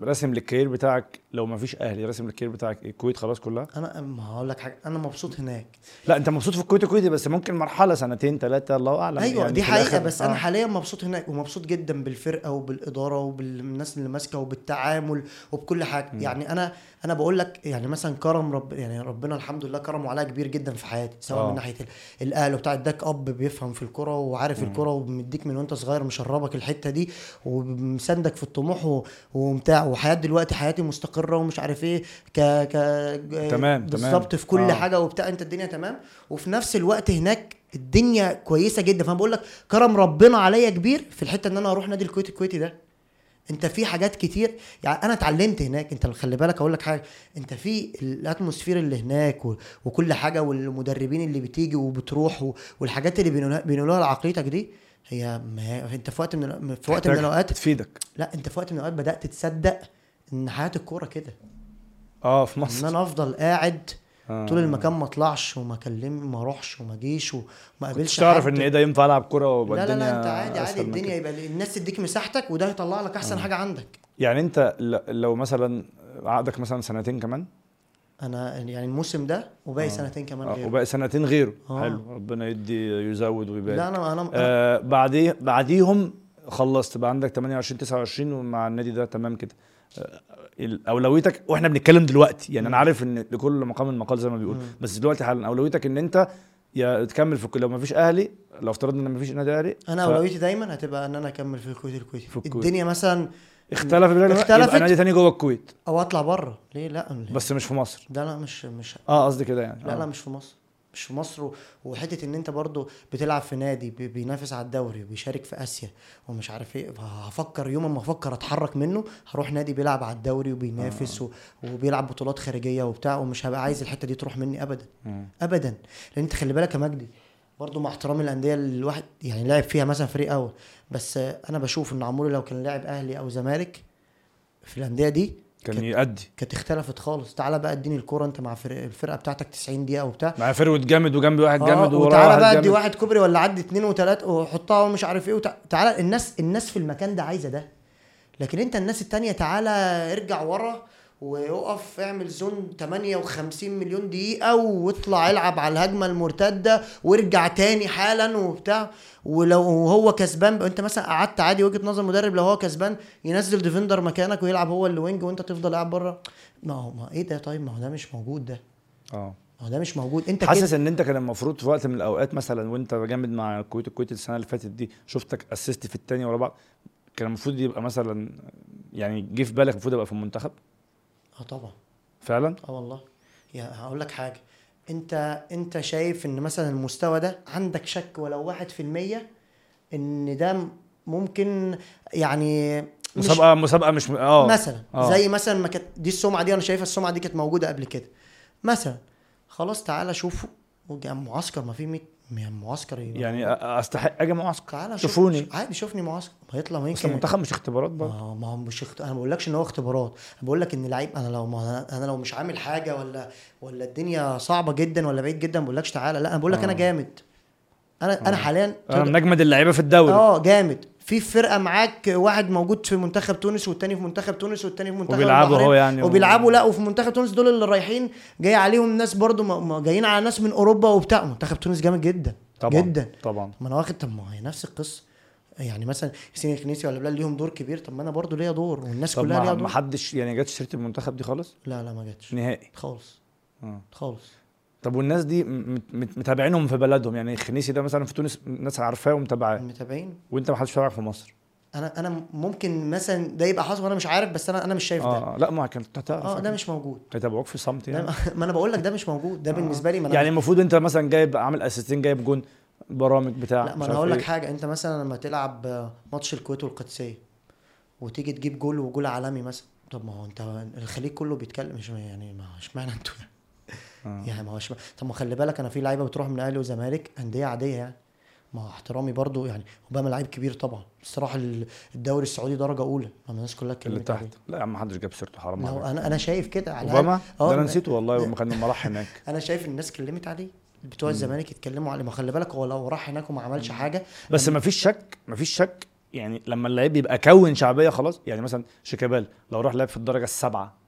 راسم للكارير بتاعك لو ما فيش أهلي راسم للكارير بتاعك؟ الكويت خلاص كلها أنا ما هقول لك حاجة أنا مبسوط هناك لا أنت مبسوط في الكويت الكويتي بس ممكن مرحلة سنتين ثلاثة الله أعلم أيوه يعني دي حقيقة بس أنا آه. حاليا مبسوط هناك ومبسوط جدا بالفرقة وبالإدارة وبالناس اللي ماسكة وبالتعامل وبكل حاجة م. يعني أنا أنا بقول لك يعني مثلا كرم رب يعني ربنا الحمد لله كرمه عليا كبير جدا في حياتي سواء آه. من ناحية ال- الأهل وبتاع إداك أب بيفهم في الكورة وعارف. الكورة ومديك من وأنت صغير مشربك الحتة دي ومساندك في الطموح و- وبتاع وحياة دلوقتي حياتي مستقرة ومش عارف إيه ك ك تمام،. بالظبط في كل آه. حاجة وبتاع أنت الدنيا تمام وفي نفس الوقت هناك الدنيا كويسة جدا فأنا بقول لك كرم ربنا عليا كبير في الحتة إن أنا أروح نادي الكويت الكويتي ده انت في حاجات كتير. يعني أنا اتعلمت هناك انت خلي بالك أقول لك حاجة. انت في الاتموسفير اللي هناك و... وكل حاجة والمدربين اللي بتيجي وبتروح و... والحاجات اللي بينقلوها بينقلوها لعقليتك دي هي ما هي انت في وقت من في وقت من الأوقات تفيدك. لا انت في وقت من الأوقات بدأت تصدق إن حياة الكورة كده. آه في إن مصر. أنا أفضل قاعد آه. طول المكان ما اطلعش وما اكلم ما اروحش وما اجيش وما اقابلش تعرف حد. إن إيه ده ينفع ألعب كورة ويبقى لا لا لا انت عادي عادي الدنيا. يبقى الناس تديك مساحتك وده يطلع لك أحسن حاجة عندك يعني أنت لو مثلا عقدك مثلا سنتين كمان أنا يعني الموسم ده وباقي آه. سنتين كمان آه، غيره وباقي سنتين غيره آه. حلو ربنا يدي يزود ويبارك لا أنا أنا, آه بعديه بعديهم خلصت بقى عندك 28 29 ومع النادي ده تمام كده آه أولويتك وإحنا بنتكلم دلوقتي يعني أنا. عارف إن لكل مقام مقال زي ما بيقول. بس دلوقتي حالا أولويتك إن أنت يا تكمل في الكل- لو ما فيش أهلي لو افترضنا إن ما فيش نادي أهلي أنا ف- أولويتي دايما هتبقى إن أنا أكمل في الكويت الكويتي في الكويت. الدنيا مثلا اختلف بالك اختلفت. يبقى نادي تاني جوه الكويت أو أطلع بره ليه لا بس مش في مصر ده لا مش مش آه قصدي كده يعني لا آه. لا مش في مصر مش في مصر وحتة إن أنت برضو بتلعب في نادي بي- بينافس على الدوري وبيشارك في آسيا ومش عارف إيه هفكر يوم ما أفكر أتحرك منه هروح نادي بيلعب على الدوري وبينافس و- وبيلعب بطولات خارجية وبتاع ومش هبقى عايز الحتة دي تروح مني ابدا. مم. ابدا. لأن أنت خلي بالك يا مجدي برضو مع احترامي الانديه اللي الواحد يعني لعب فيها مثلا فريق أول بس آه، أنا بشوف إن عموري لو كان لاعب أهلي أو زمالك في الأندية دي كان يأدي. كانت اختلفت خالص. تعالى بقى اديني الكورة انت مع فرق الفرقة بتاعتك 90 دقيقة وبتاع. مع فروت جامد وجنبي واحد جامد آه ووراه وتعالى بقى ادي جامد. واحد كوبري ولا عدي اتنين وتلاتة وحطها ومش عارف إيه وتع... تعالى الناس الناس في المكان ده عايزة ده. لكن انت الناس التانية تعالى ارجع ورا ويقف اعمل zone 58 مليون دقيقة واطلع العب على الهجمة المرتدة وارجع تاني حالا وبتاع. ولو هو كسبان انت مثلا قعدت عادي وجهة نظر المدرب لو هو كسبان ينزل defender مكانك ويلعب هو اللي wing وانت تفضل قاعد بره. ما هو ما إيه ده؟ طيب ما هو ده مش موجود ده. آه. ما هو ده مش موجود. انت حاسس إن أنت كان المفروض في وقت من الأوقات مثلا وأنت جامد مع الكويت الكويت السنة اللي فاتت دي شفتك assist في التاني ورا بعض كان المفروض يبقى مثلا يعني جه في بالك المفروض يبقى في المنتخب؟ آه طبعا. فعلا؟ آه والله. يعني هقول لك حاجة. أنت أنت شايف إن مثلا المستوى ده عندك شك ولو واحد في المية إن ده ممكن يعني مش مسابقة مسابقة مش آه. مثلا. آه. زي مثلا ما كانت دي السمعة دي أنا شايفها السمعة دي كانت موجودة قبل كده. مثلا خلاص تعالى شوفوا. وجا- معسكر ما في 100 معسكر يعني أستحق أجي معسكر؟ تعالى شوف- شوفوني. عادي شوفني معسكر. هيطلع ما يمكن المنتخب مش اختبارات برضه. ما هو مش اخت... أنا ما بقولكش إن هو اختبارات. أنا بقول لك إن لعيب أنا لو ما أنا لو مش عامل حاجة ولا ولا الدنيا صعبة جدا ولا بعيد جدا ما بقولكش تعالى. لا أنا بقول لك أنا آه. جامد. أنا أنا حاليا أنا من أجمد اللعيبة في الدوري. آه جامد. في فرقة معاك واحد موجود في منتخب تونس والتاني في منتخب تونس والتاني في منتخب وبيلعبوا. هو يعني وبيلعبوا لا وفي منتخب تونس دول اللي رايحين جاي عليهم ناس برضو جايين على ناس من أوروبا وبتاع. منتخب تونس جامد جدا طبعا جدا. طبعا. ما أنا واخد طب ما هي نفس القصة. يعني مثلا حسين الخنيسي ولا بلال ليهم دور كبير. طب ما أنا برضو ليا دور والناس كلها ليها دور. ما حدش يعني جت سيرة المنتخب دي خالص؟ لا لا ما جاتش. نهائي. خالص. آه. خالص. طب والناس دي متابعينهم في بلدهم يعني الخنيسي ده مثلا في تونس الناس عارفاه ومتابعاه. متابعين؟ وانت ما حدش في مصر. أنا أنا ممكن مثلا ده يبقى حصل وأنا مش عارف بس أنا أنا مش شايف ده. آه لا ما هتعرف. آه ده مش موجود. هيتابعوك في صمت يعني. ما أنا بقول لك ده مش موجود. ده بالنسبة لي ما يعني المفروض أنت مثلا جايب عامل assist ين جايب جون برامج بتاع لا ما أنا هقول لك إيه. حاجة. أنت مثلا لما تلعب ماتش الكويت والقدسية وتيجي تجيب جول وجول عالمي مثلا طب ما هو أنت الخليج كله بيتكلم مش يعني ما اشمعنى أنتوا آه. يعني ما هو اشمعنى طب ما خلي بالك أنا في لعيبة بتروح من أهلي وزمالك أندية عادية يعني. ما احترامي برضو يعني اوباما لعيب كبير طبعا. الصراحة ال- الدوري السعودي درجة أولى لما الناس كلها اللي اتكلمت تحت. لا يا عم ما حدش جاب سيرته حرام عليك. أنا أنا شايف كده. على أوباما؟ الأقل. ده أنا ما- نسيته والله لما كان لما راح هناك. (laughs) أنا شايف الناس اتكلمت عليه. بتوع الزمالك يتكلموا عليه. ما خلي بالك هو لو راح هناك وما عملش حاجة بس ما فيش شك ما فيش شك يعني لما اللعيب يبقى كون شعبية خلاص. يعني مثلا شيكابالا لو راح لعب في الدرجة السابعة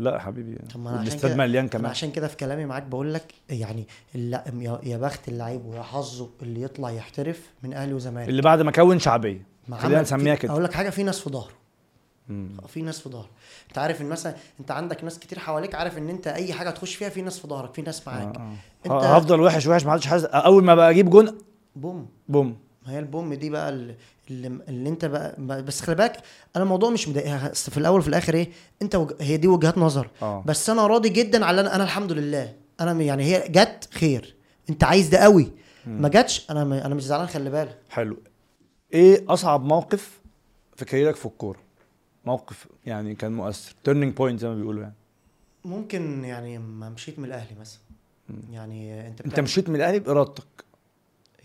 لا يا حبيبي. طب ما أنا عشان الاستاد كده- مليان أنا كمان. عشان كده في كلامي معاك بقول لك يعني لا يا بخت اللعيب ويا حظه اللي يطلع يحترف من أهلي وزمالك. اللي بعد ما كون شعبية. خلينا نسميها كده. أقول لك حاجة في ناس في ظهره. في ناس في ظهره. أنت عارف إن مثلا أنت عندك ناس كتير حواليك عارف إن أنت أي حاجة تخش فيها في ناس في ظهرك في ناس معاك. آه، آه. انت- هفضل وحش وحش ما حدش حاسس. أول ما بقى أجيب جون بوم. بوم. ما هي البوم دي بقى اللي, اللي, انت بقى بس خلي بالك أنا الموضوع مش مضايق أصل في الأول وفي الآخر إيه انت وج... هي دي وجهات نظر. آه. بس أنا راضي جدا على أنا, أنا الحمد لله أنا يعني هي جت خير أنت عايز ده قوي. ما جاتش أنا م... أنا مش زعلان خلي بالك. حلو. إيه أصعب موقف في كاريرك في الكورة؟ موقف يعني كان مؤثر turning point زي ما بيقولوا يعني. ممكن يعني ما مشيت من الأهلي مثلا. يعني أنت أنت بتعمل- مشيت من الأهلي بإرادتك.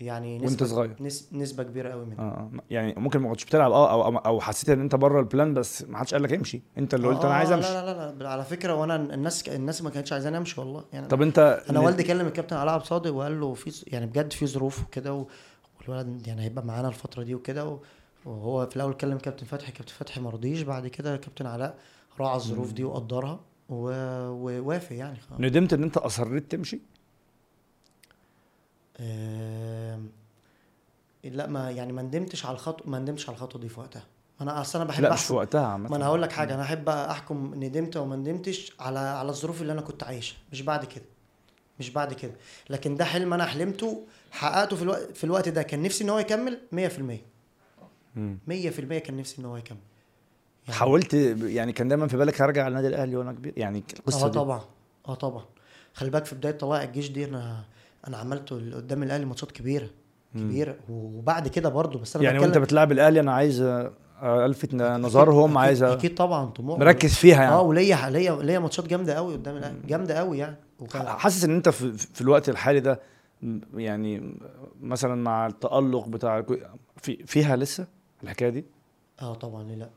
يعني وأنت نسبة صغير. نس... نسبة كبيرة قوي منها آه يعني ممكن ما كنتش بتلعب آه أو أو, أو حسيت إن أنت بره ال plan بس ما حدش قال لك امشي. أنت اللي قلت أنا عايز آه، أمشي. لا لا لا, على فكرة وأنا الناس الناس ما كانتش عايزاني أمشي والله. يعني طب أنت أنا والدي كلم الكابتن علاء عبد الصادق وقال له في يعني بجد في ظروف وكده والولد يعني هيبقى معانا الفترة دي وكده وهو في الأول كلم كابتن فتحي كابتن فتحي ما رضيش. بعد كده كابتن علاء راعى الظروف دي وقدرها ووافق يعني خلاص. ندمت إن أنت أصريت تمشي؟ لا ما يعني ما ندمتش على الخطوه ما ندمتش على الخطوة دي في وقتها. أنا أصل أنا بحب لا مش في احكم وقتها عامة. ما أنا هقول لك حاجة أنا أحب أحكم ندمت أو ما ندمتش على على الظروف اللي أنا كنت عايشها. مش بعد كده. مش بعد كده. لكن ده حلم أنا حلمته حققته في الوقت في الوقت ده. كان نفسي إن هو يكمل 100% 100% مم. كان نفسي إن هو يكمل. يعني حاولت يعني كان دايما في بالك هرجع النادي الأهلي وأنا كبير؟ يعني القصة آه طبعا. آه طبعا. خلي بالك في بداية طلائع الجيش دي أنا أنا عملت ال- قدام الأهلي ماتشات كبيرة كبيرة. وبعد كده برضو بس أنا يعني وأنت بتلعب الأهلي أنا عايز ألفت نظرهم عايز أكيد طبعا طموح مركز فيها آه يعني وليا ليا ليا ماتشات جامدة قوي قدام الأهلي جامدة قوي يعني. حاسس إن أنت في, في الوقت الحالي ده يعني مثلا مع التألق بتاع في فيها لسه الحكاية دي؟ آه طبعا لأ. برضه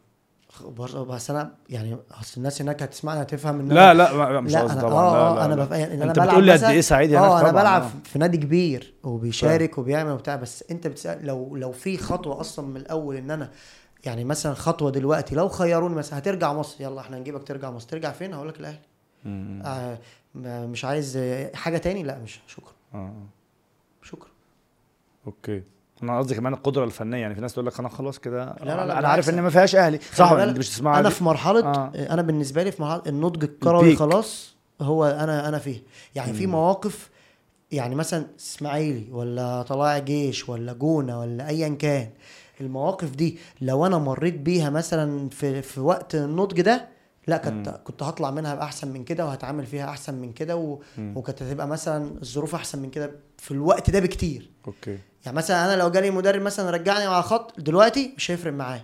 بس أنا يعني أصل الناس هناك هتسمعني هتفهم إن لا لا مش قصدي طبعا. آه لا لا أنا. بف... يعني أنا أنت بتقول لي قد إيه سعيد هناك؟ آه أنا طبعاً، بلعب آه. في نادي كبير وبيشارك وبيعمل وبتاع بس أنت بتسأل لو لو في خطوة أصلا من الأول إن أنا يعني مثلا خطوة دلوقتي لو خيروني مثلا هترجع مصر يلا إحنا هنجيبك ترجع مصر. ترجع فين؟ هقول لك الاهلي. آه مش عايز آه، حاجة تاني؟ لا مش شكرا. آه. شكرا. أوكي. أنا قصدي كمان القدرة الفنية يعني في ناس تقول لك أنا خلاص كده لا، لا، أنا بالعكس. عارف إن ما فيهاش أهلي صح أنت مش تسمعها أنا؟ في مرحلة آه. أنا بالنسبة لي في مرحلة النضج الكروي. خلاص هو أنا أنا فيه يعني في. مواقف يعني مثلا إسماعيلي ولا طلائع جيش ولا جونة ولا ايا كان المواقف دي لو أنا مريت بيها مثلا في في وقت النضج ده لا كنت كنت هطلع منها بأحسن من كده وهتعامل فيها أحسن من كده و... وكانت هتبقى مثلا الظروف أحسن من كده في الوقت ده بكتير. أوكي. يعني مثلا أنا لو جالي مدرب مثلا رجعني على خط دلوقتي مش هيفرق معاه.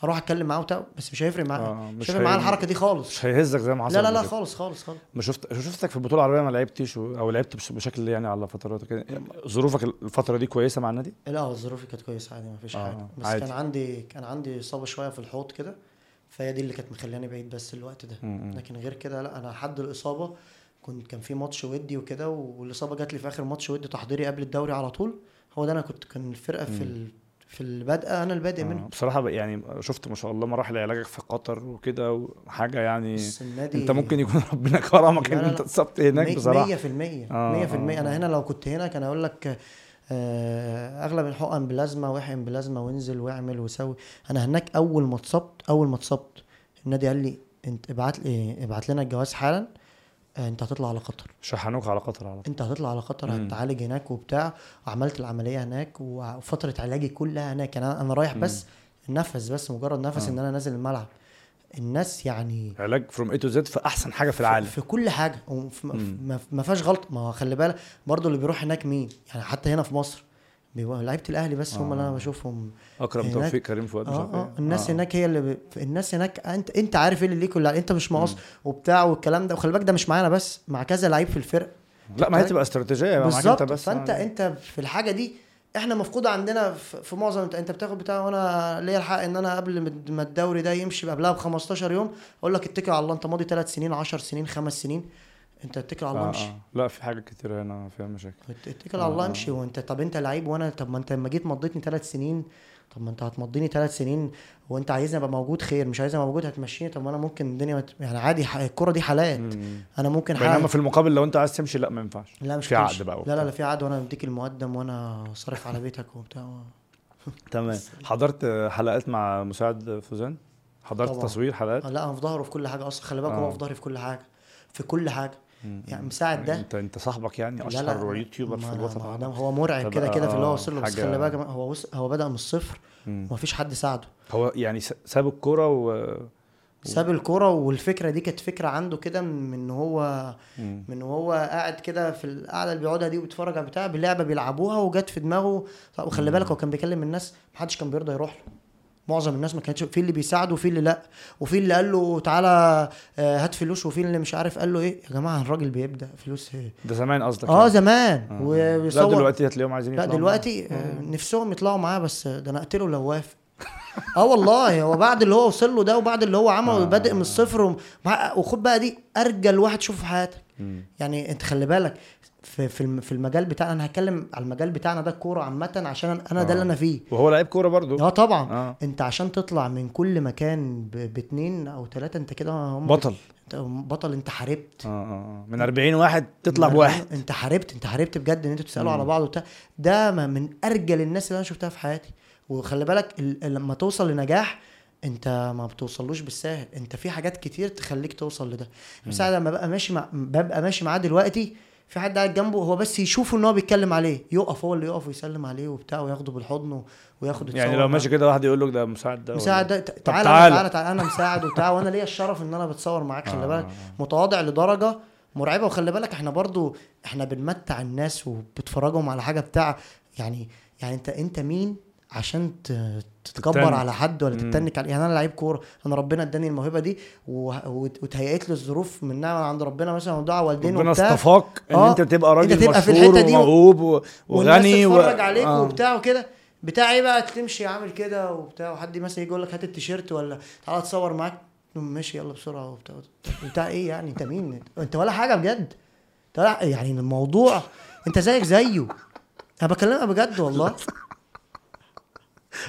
هروح أتكلم معاه وبتاع بس مش هيفرق معاه. آه، مش مش هيفرق معاه الحركة دي خالص. مش هيهزك زي ما حصل لا لا لا. خالص خالص خالص. ما شفت شفتك في البطوله العربيه ما لعبتش. أو لعبت بش... بشكل يعني على فترات. كده ظروفك الفترة دي كويسة مع النادي؟ لا ظروفي كانت كويسة عادي ما فيش آه، حاجة. بس عادي. كان عندي كان عندي إصابة شوية في الحوض كده. فهي دي اللي كانت مخلاني بعيد بس الوقت ده. لكن غير كده لا أنا لحد الإصابة كنت كان في ماتش ودي وكده والإصابة جات لي في آخر ماتش ودي تحضيري قبل الدوري على طول هو ده أنا كنت كان الفرقة في ال... في البدء أنا البادئ منه آه، بصراحة يعني شفت ما شاء الله مراحل علاجك في قطر وكده وحاجة يعني النادي أنت ممكن يكون (laughs) ربنا كرمك إن أنت. اتصبت هناك بصراحة 100% 100% آه، 100% آه، أنا آه. هنا لو كنت هنا كان أقول لك أغلب الحقن بلازما وإحقن بلازما وانزل واعمل وسوي. أنا هناك أول ما اتصبت أول ما اتصبت النادي قال لي أنت ابعت لي ابعت لنا الجواز حالا آه، أنت هتطلع على قطر. شحنوك على قطر على طول. أنت هتطلع على قطر مم. هتعالج هناك وبتاع. وعملت العملية هناك وفترة علاجي كلها هناك. أنا أنا رايح بس نفس بس مجرد نفس آه. إن أنا نازل الملعب. الناس يعني علاج from A to Z في أحسن حاجة في العالم. في كل حاجة. ما فيهاش غلط. ما خلي بالك برضو اللي بيروح هناك مين؟ يعني حتى هنا في مصر بيبقى لعيبة الأهلي بس هم اللي أنا آه. بشوفهم أكرم توفيق كريم فؤاد مش عارف آه. إيه الناس آه. هناك هي اللي ب... الناس هناك انت أنت عارف إيه اللي ليك ولا أنت مش مقص وبتاع والكلام ده. وخلي بالك ده مش معانا بس مع كذا لعيب في الفرق لا ما هي تبقى استراتيجية معاك بالظبط. انت بس. فانت يعني. أنت في الحاجة دي إحنا مفقوده عندنا في معظم انت, بتاخد بتاع وأنا ليا الحق ان أنا قبل ما- الدوري ده يمشي قبلها ب 15 يوم أقول لك اتكل على الله انت ماضي 3 سنين 10 سنين 5 سنين انت اتكل على الله آه امشي آه. لا في حاجات كتير هنا فيها مشاكل اتكل على الله آه. امشي وانت طب انت لعيب وأنا طب ما انت لما جيت مضيتني ثلاث سنين طب ما انت هتمضيني ثلاث سنين وانت عايزني ابقى موجود خير مش عايزني ابقى موجود هتمشيني طب ما أنا ممكن الدنيا مت... يعني عادي ح- الكرة دي حالات مم. أنا ممكن بينما حاجة في المقابل لو انت عايز تمشي لا ما ينفعش لا مش في. عقد بقى لا وبتاع. لا لا في عقد وأنا بديك المقدم وأنا صارف على بيتك وبتاع (laughs) تمام حضرت حلقات مع مساعد فوزان حضرت طبعا. تصوير حلقات لا أنا في ظهره في كل حاجة أصلا خلي بالك آه. هو في ظهري في كل حاجة في كل حاجة. يعني مساعد ده. انت انت صاحبك يعني لا أشهر لا يوتيوبر في ما العربي. هو مرعب كده كده في اللي هو وصل له بس خلي بالك هو وص- هو بدأ من الصفر مم. وما فيش حد ساعده. هو يعني ساب الكورة و ساب الكورة والفكرة دي كانت فكرة عنده كده من هو مم. من هو قاعد كده في القعدة اللي بيقعدها دي وبيتفرج على بتاع بلعبة بيلعبوها وجت في دماغه. وخلي بالك هو كان بيكلم الناس محدش كان بيرضى يروح له. معظم الناس ما كانتش في اللي بيساعده وفي اللي لا. وفي اللي قال له تعالى آه، هات فلوس. وفي اللي مش عارف قال له إيه؟ يا جماعة الراجل بيبدأ فلوس إيه؟ ده زمان قصدك آه يعني. زمان. آه. وبيصور لا دلوقتي هتلاقيهم عايزين لا دلوقتي آه، نفسهم يطلعوا معاه بس ده أنا اقتله لو وافق آه والله هو بعد اللي هو وصل له ده وبعد اللي هو عمله آه. بادئ من الصفر وخد بقى دي أرجل واحد تشوفه في حياتك. يعني أنت خلي بالك في في الم- في المجال بتاعنا. أنا هتكلم على المجال بتاعنا ده الكوره عامة عشان أنا أنا ده آه. اللي أنا فيه. وهو لعيب كورة برضو آه طبعا. آه. أنت عشان تطلع من كل مكان باتنين أو ثلاثة أنت كده هم بطل. أنت بطل. أنت حاربت. آه آه من 40 واحد تطلع بواحد. أنت حاربت. أنت حاربت بجد إن أنتوا تسألوا. على بعض وبتاع. ده ما- من أرجل الناس اللي أنا شفتها في حياتي. وخلي بالك ال- لما توصل لنجاح أنت ما بتوصلوش بالساهل. أنت في حاجات كتير تخليك توصل لده. بس لما ببقى ماشي مع ببقى ماشي معاه دلوقتي في حد قاعد جنبه هو بس يشوفه إن هو بيتكلم عليه يقف هو اللي يقف ويسلم عليه وبتاع وياخده بالحضن وياخد يعني لو. ماشي كده واحد يقول لك ده مساعد ده مساعد ده تعالى تعالى. تعالى تعالى أنا مساعد وبتاع وأنا ليا الشرف إن أنا بتصور معاك خلي آه. بالك متواضع لدرجة مرعبة وخلي بالك إحنا برضو إحنا بنمتع الناس وبتفرجهم على حاجة بتاع يعني يعني أنت أنت مين عشان ت- تتكبر. على حد ولا. تتنك عليه يعني أنا لعيب كورة أنا ربنا إداني الموهبة دي وتهيأت لي الظروف من نعمه عند ربنا مثلا ودعاء والدين ربنا اصطفاك إن آه. أنت تبقى راجل أنت تبقى في الحتة دي وموهوب وغني والناس و... عليك آه. وبتاع وكده. بتاع إيه بقى تمشي عامل كده وبتاع وحد مثلا يجي يقول لك هات التيشيرت ولا تعالى اتصور معاك. ماشي يلا بسرعة وبتاع. بتاع إيه يعني؟ أنت مين؟ أنت ولا حاجة بجد. أنت يعني الموضوع أنت زيك زيه. أنا بكلمك بجد والله.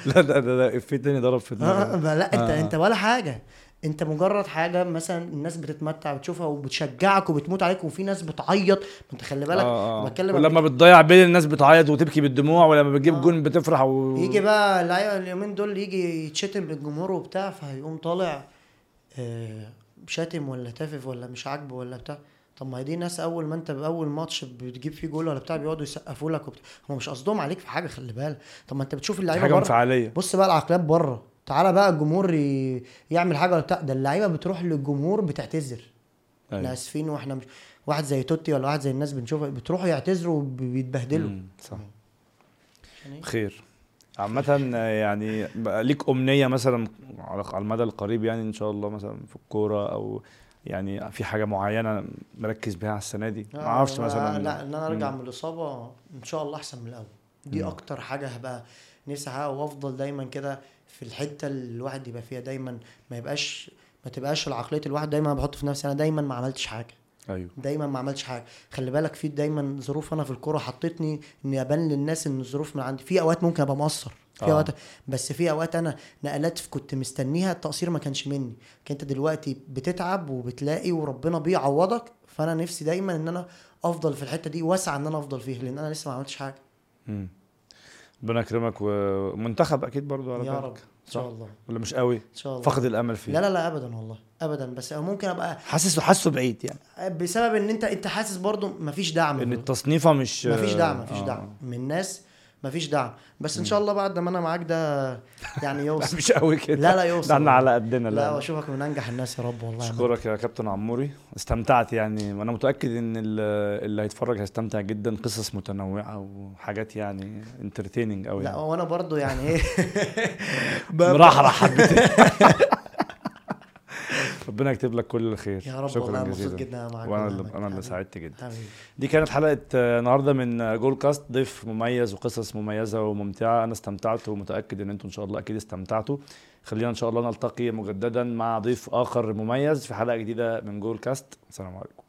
لا ده ده ده افيه تاني ضرب في دماغي آه، لا انت آه. انت ولا حاجة انت مجرد حاجة مثلا الناس بتتمتع بتشوفها وبتشجعك وبتموت عليك وفي ناس بتعيط انت خلي بالك آه، آه. بتكلم ولما بتضيع بين الناس بتعيط وتبكي بالدموع ولما بتجيب آه. جون بتفرح و... يجي بقى اللعيبه اليومين دول يجي يتشتم بالجمهور وبتاع فهيقوم طالع آه، شاتم ولا تافف ولا مش عاجبه ولا بتاع طب ما هي دي ناس أول ما أنت باول ماتش بتجيب فيه جول ولا بتاع بيقعدوا يسقفوا لك وبتاع هم مش قصدهم عليك في حاجة خلي بالك. طب ما أنت بتشوف اللعيبة حاجة انفعالية. بص بقى العقليات بره. تعالى بقى الجمهور ي- يعمل حاجة ولا بتاع. ده اللعيبة بتروح للجمهور بتعتذر. إحنا أيوة. آسفين وإحنا مش واحد زي توتي ولا واحد زي الناس بنشوفها بتروحوا يعتذروا وبيتبهدلوا. صح. عشان إيه؟ خير. عامة يعني ليك أمنية مثلا على على المدى القريب يعني إن شاء الله مثلا في الكورة أو يعني في حاجة معينة مركز بيها على السنة دي؟ ما آه، مثلا لا إن أنا أرجع. من الإصابة إن شاء الله أحسن من الأول. دي مم. أكتر حاجة هبقى نفسي أحققها وأفضل دايما كده في الحتة اللي الواحد يبقى فيها. دايما ما يبقاش ما تبقاش العقلية الواحد دايما بحط في نفسي. أنا دايما ما عملتش حاجة. أيوه. دايما ما عملتش حاجة. خلي بالك في دايما ظروف أنا في الكورة حطتني إني أبان للناس إن الظروف من عندي. في أوقات ممكن أبقى مقصر. في آه. اوقات بس في أوقات أنا نقلات كنت مستنيها التقصير ما كانش مني. أنت دلوقتي بتتعب وبتلاقي وربنا بيعوضك فأنا نفسي دايما إن أنا أفضل في الحتة دي وأسعى إن أنا أفضل فيها لأن أنا لسه ما عملتش حاجة. ربنا يكرمك ومنتخب أكيد برضو على يا بالك. رب. إن شاء الله. ولا مش قوي؟ إن شاء الله. فقد الأمل فيه لا لا لا ابدا والله. ابدا. بس ممكن أبقى حاسس حاسه بعيد يعني. بسبب إن انت أنت حاسس برضو مفيش دعم. إن التصنيفة مش مفيش دعم مفيش آه. دعم. من ناس مفيش دعم. بس إن شاء الله بعد ما أنا معاك ده يعني (laughs) يوصل. مش قوي كده. لا لا يوصل. ده إحنا على قدنا لا لا, وأشوفك من أنجح الناس يا رب والله أشكرك يا كابتن عموري. استمتعت يعني وأنا متأكد إن ال- اللي هيتفرج هيستمتع جدا. قصص متنوعة وحاجات يعني انترتيننج قوي لا يعني. وأنا برضو يعني إيه؟ (laughs) (laughs) مرحرح حبتين. ربنا يكتب لك كل الخير. يا رب شكرا والله مبسوط جزيلا. جدا معاك وأنا اللي أنا اللي. سعدت جدا. حبيبي. دي كانت حلقة آه، النهارده من آه، جول كاست ضيف مميز وقصص مميزة وممتعة. أنا استمتعت ومتأكد إن أنتم إن شاء الله أكيد استمتعتوا. خلينا إن شاء الله نلتقي مجددا مع ضيف آخر مميز في حلقة جديدة من جول كاست السلام عليكم.